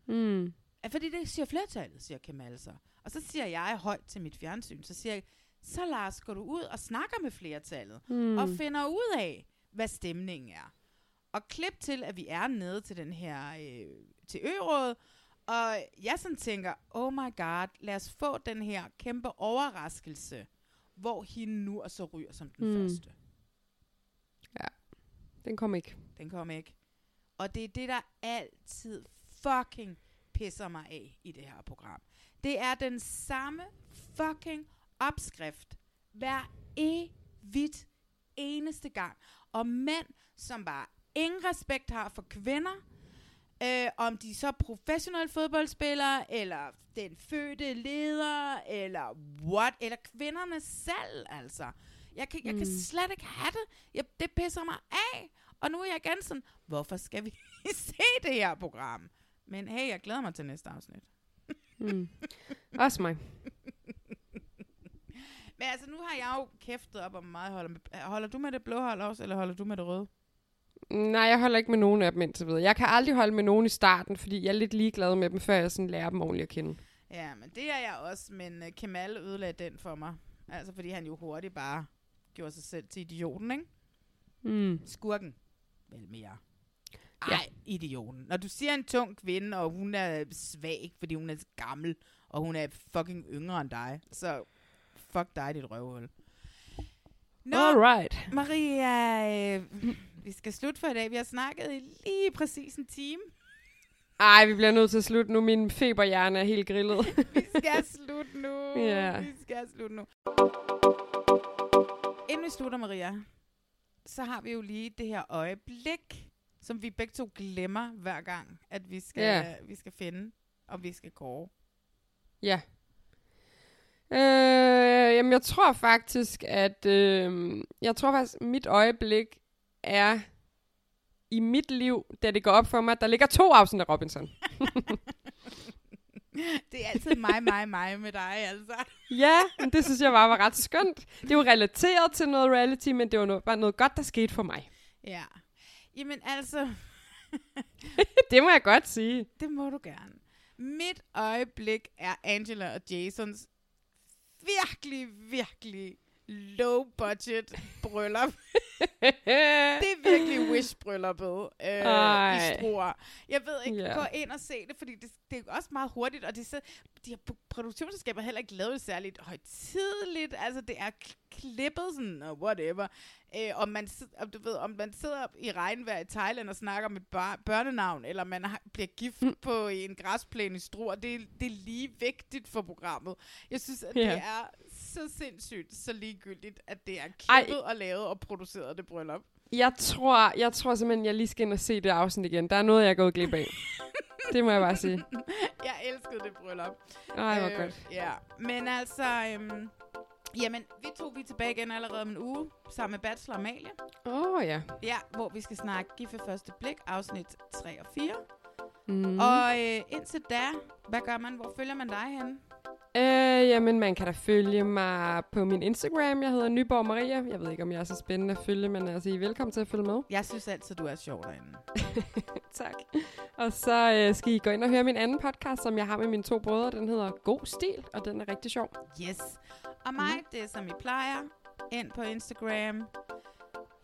Mm. Fordi det siger flertallet, siger Kemal så. Og så siger jeg højt til mit fjernsyn, så siger jeg, så Lars, går du ud og snakker med flertallet, Mm. og finder ud af, hvad stemningen er. Og klip til, at vi er nede til den her, øh, til ørådet, og jeg sådan tænker, oh my god, lad os få den her kæmpe overraskelse, hvor hende nu og så ryger som den Mm. første. Ja, den kom ikke. Den kom ikke. Og det er det, der altid fucking pisser mig af i det her program. Det er den samme fucking opskrift hver evigt eneste gang. Og mænd, som bare ingen respekt har for kvinder, øh, om de så er professionelle fodboldspillere, eller den fødte leder, eller what, eller kvinderne selv, altså. Jeg kan, jeg kan Mm. slet ikke have det. Jeg, det pisser mig af. Og nu er jeg igen sådan, hvorfor skal vi [LAUGHS] se det her program? Men hey, jeg glæder mig til næste afsnit. Mm. Også mig. [LAUGHS] Men altså, nu har jeg jo kæftet op om meget. Holder, med, holder du med det blå hold også, eller holder du med det røde? Nej, jeg holder ikke med nogen af dem indtil videre. Jeg kan aldrig holde med nogen i starten, fordi jeg er lidt ligeglad med dem, før jeg sådan lærer dem ordentligt at kende. Ja, men det er jeg også, men uh, Kemal ødelagde den for mig. Altså, fordi han jo hurtigt bare gjorde sig selv til idioten, ikke? Mm. Skurken. Vel mere. Ej, ja. idioten. Når du siger en tung kvinde, og hun er svag, fordi hun er gammel, og hun er fucking yngre end dig, så fuck dig, dit røvhul. Nå, Alright. Maria, øh, [CLEARS THROAT] vi skal slutte for i dag. Vi har snakket i lige præcis en time. Ej, vi bliver nødt til at slutte nu. Min feberhjerne er helt grillet. [LAUGHS] Vi skal slutte nu. Ja. Vi skal slutte nu. Inden vi slutter, Maria, så har vi jo lige det her øjeblik, som vi begge to glemmer hver gang, at vi skal, Ja. vi skal finde, og vi skal kåre. Ja. Øh, jamen, jeg tror faktisk, at... Øh, jeg tror faktisk, mit øjeblik er i mit liv, da det går op for mig, at der ligger to afsnit af Robinson. [LAUGHS] Det er altid mig, mig, mig med dig, altså. [LAUGHS] ja, men det synes jeg bare var ret skønt. Det jo relateret til noget reality, men det var noget, bare noget godt, der skete for mig. Ja. Jamen altså, [LAUGHS] det må jeg godt sige. det må du gerne. Mit øjeblik er Angela og Jasons virkelig, virkelig low budget bryllup. [LAUGHS] det er virkelig Wish-brylluppet øh, Ej. i Struer. Jeg ved ikke, Ja. gå ind og se det, fordi det, det er også meget hurtigt, og det er så, de her pro- produktionsselskaber heller ikke lavet det særligt højtidligt. Altså, det er klippet sådan, og whatever. Øh, om, man, om, du ved, om man sidder i regnvejr i Thailand og snakker om et bar- børnenavn, eller man har, bliver gift mm. på en græsplæne i Struer, det, er- det er lige vigtigt for programmet. Jeg synes, at Ja. det er så sindssygt, så ligegyldigt, at det er klippet og lavet og produceret det bryllup. Jeg tror, jeg tror simpelthen, jeg lige skal ind og se det afsnit igen. Der er noget, jeg er gået glip af. [LAUGHS] det må jeg bare sige. jeg elskede det bryllup. Ej, hvor godt. Ja, men altså... Øhm, jamen, vi to vi er tilbage igen allerede om en uge, sammen med Bachelor Amalie. Åh, oh, ja. Ja, hvor vi skal snakke Gift ved første blik, afsnit 3 og 4. Mm. Og øh, indtil da, hvad gør man? Hvor følger man dig henne? Øh, jamen, man kan da følge mig på min Instagram. Jeg hedder Nyborg Maria. Jeg ved ikke, om jeg er så spændende at følge, men altså, I er velkommen til at følge med. Jeg synes altid, du er sjov derinde. [LAUGHS] tak. Og så øh, skal I gå ind og høre min anden podcast, som jeg har med mine to brødre. Den hedder God Stil, og den er rigtig sjov. Yes. Og mig, Mhm. det er som I plejer. Ind på Instagram.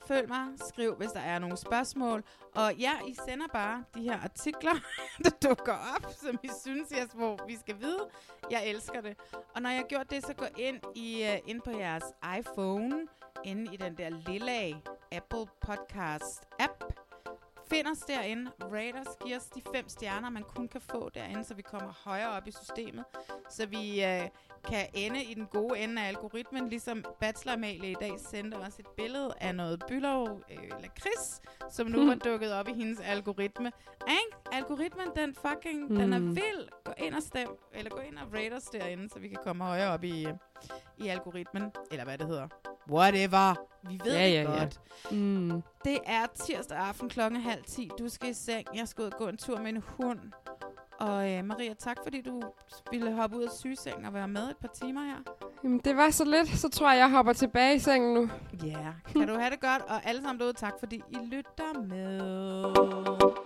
Følg mig. Skriv, hvis der er nogle spørgsmål. Og ja, I sender bare de her artikler, [LAUGHS] der dukker op, som I synes, jeg, hvor vi skal vide. Jeg elsker det. Og når jeg har gjort det, så gå ind, i, uh, ind på jeres iPhone, inde i den der lille Apple Podcast app. Find os derinde. Rate os. Giv os de fem stjerner, man kun kan få derinde, så vi kommer højere op i systemet. Så vi øh, kan ende i den gode ende af algoritmen, ligesom Bachelor Amalie i dag sendte os et billede af noget Bylov øh, lakrids, som nu [LAUGHS] var dukket op i hendes algoritme. Ikke? Algoritmen, den fucking, mm. den er Hmm. vild. Gå ind og stem, eller gå ind og rate os derinde, så vi kan komme højere op i, øh, i algoritmen, eller hvad det hedder. Whatever. Vi ved Ja, det ja, ja. godt. Mm. Det er tirsdag aften klokken halv 10. Du skal i seng. Jeg skal ud og gå en tur med en hund. Og øh, Maria, tak fordi du ville hoppe ud af sygesengen og være med et par timer her. Jamen, det var så lidt. Så tror jeg, jeg hopper tilbage i sengen nu. Ja, yeah. kan du have det godt. Og alle sammen derude, tak fordi I lytter med.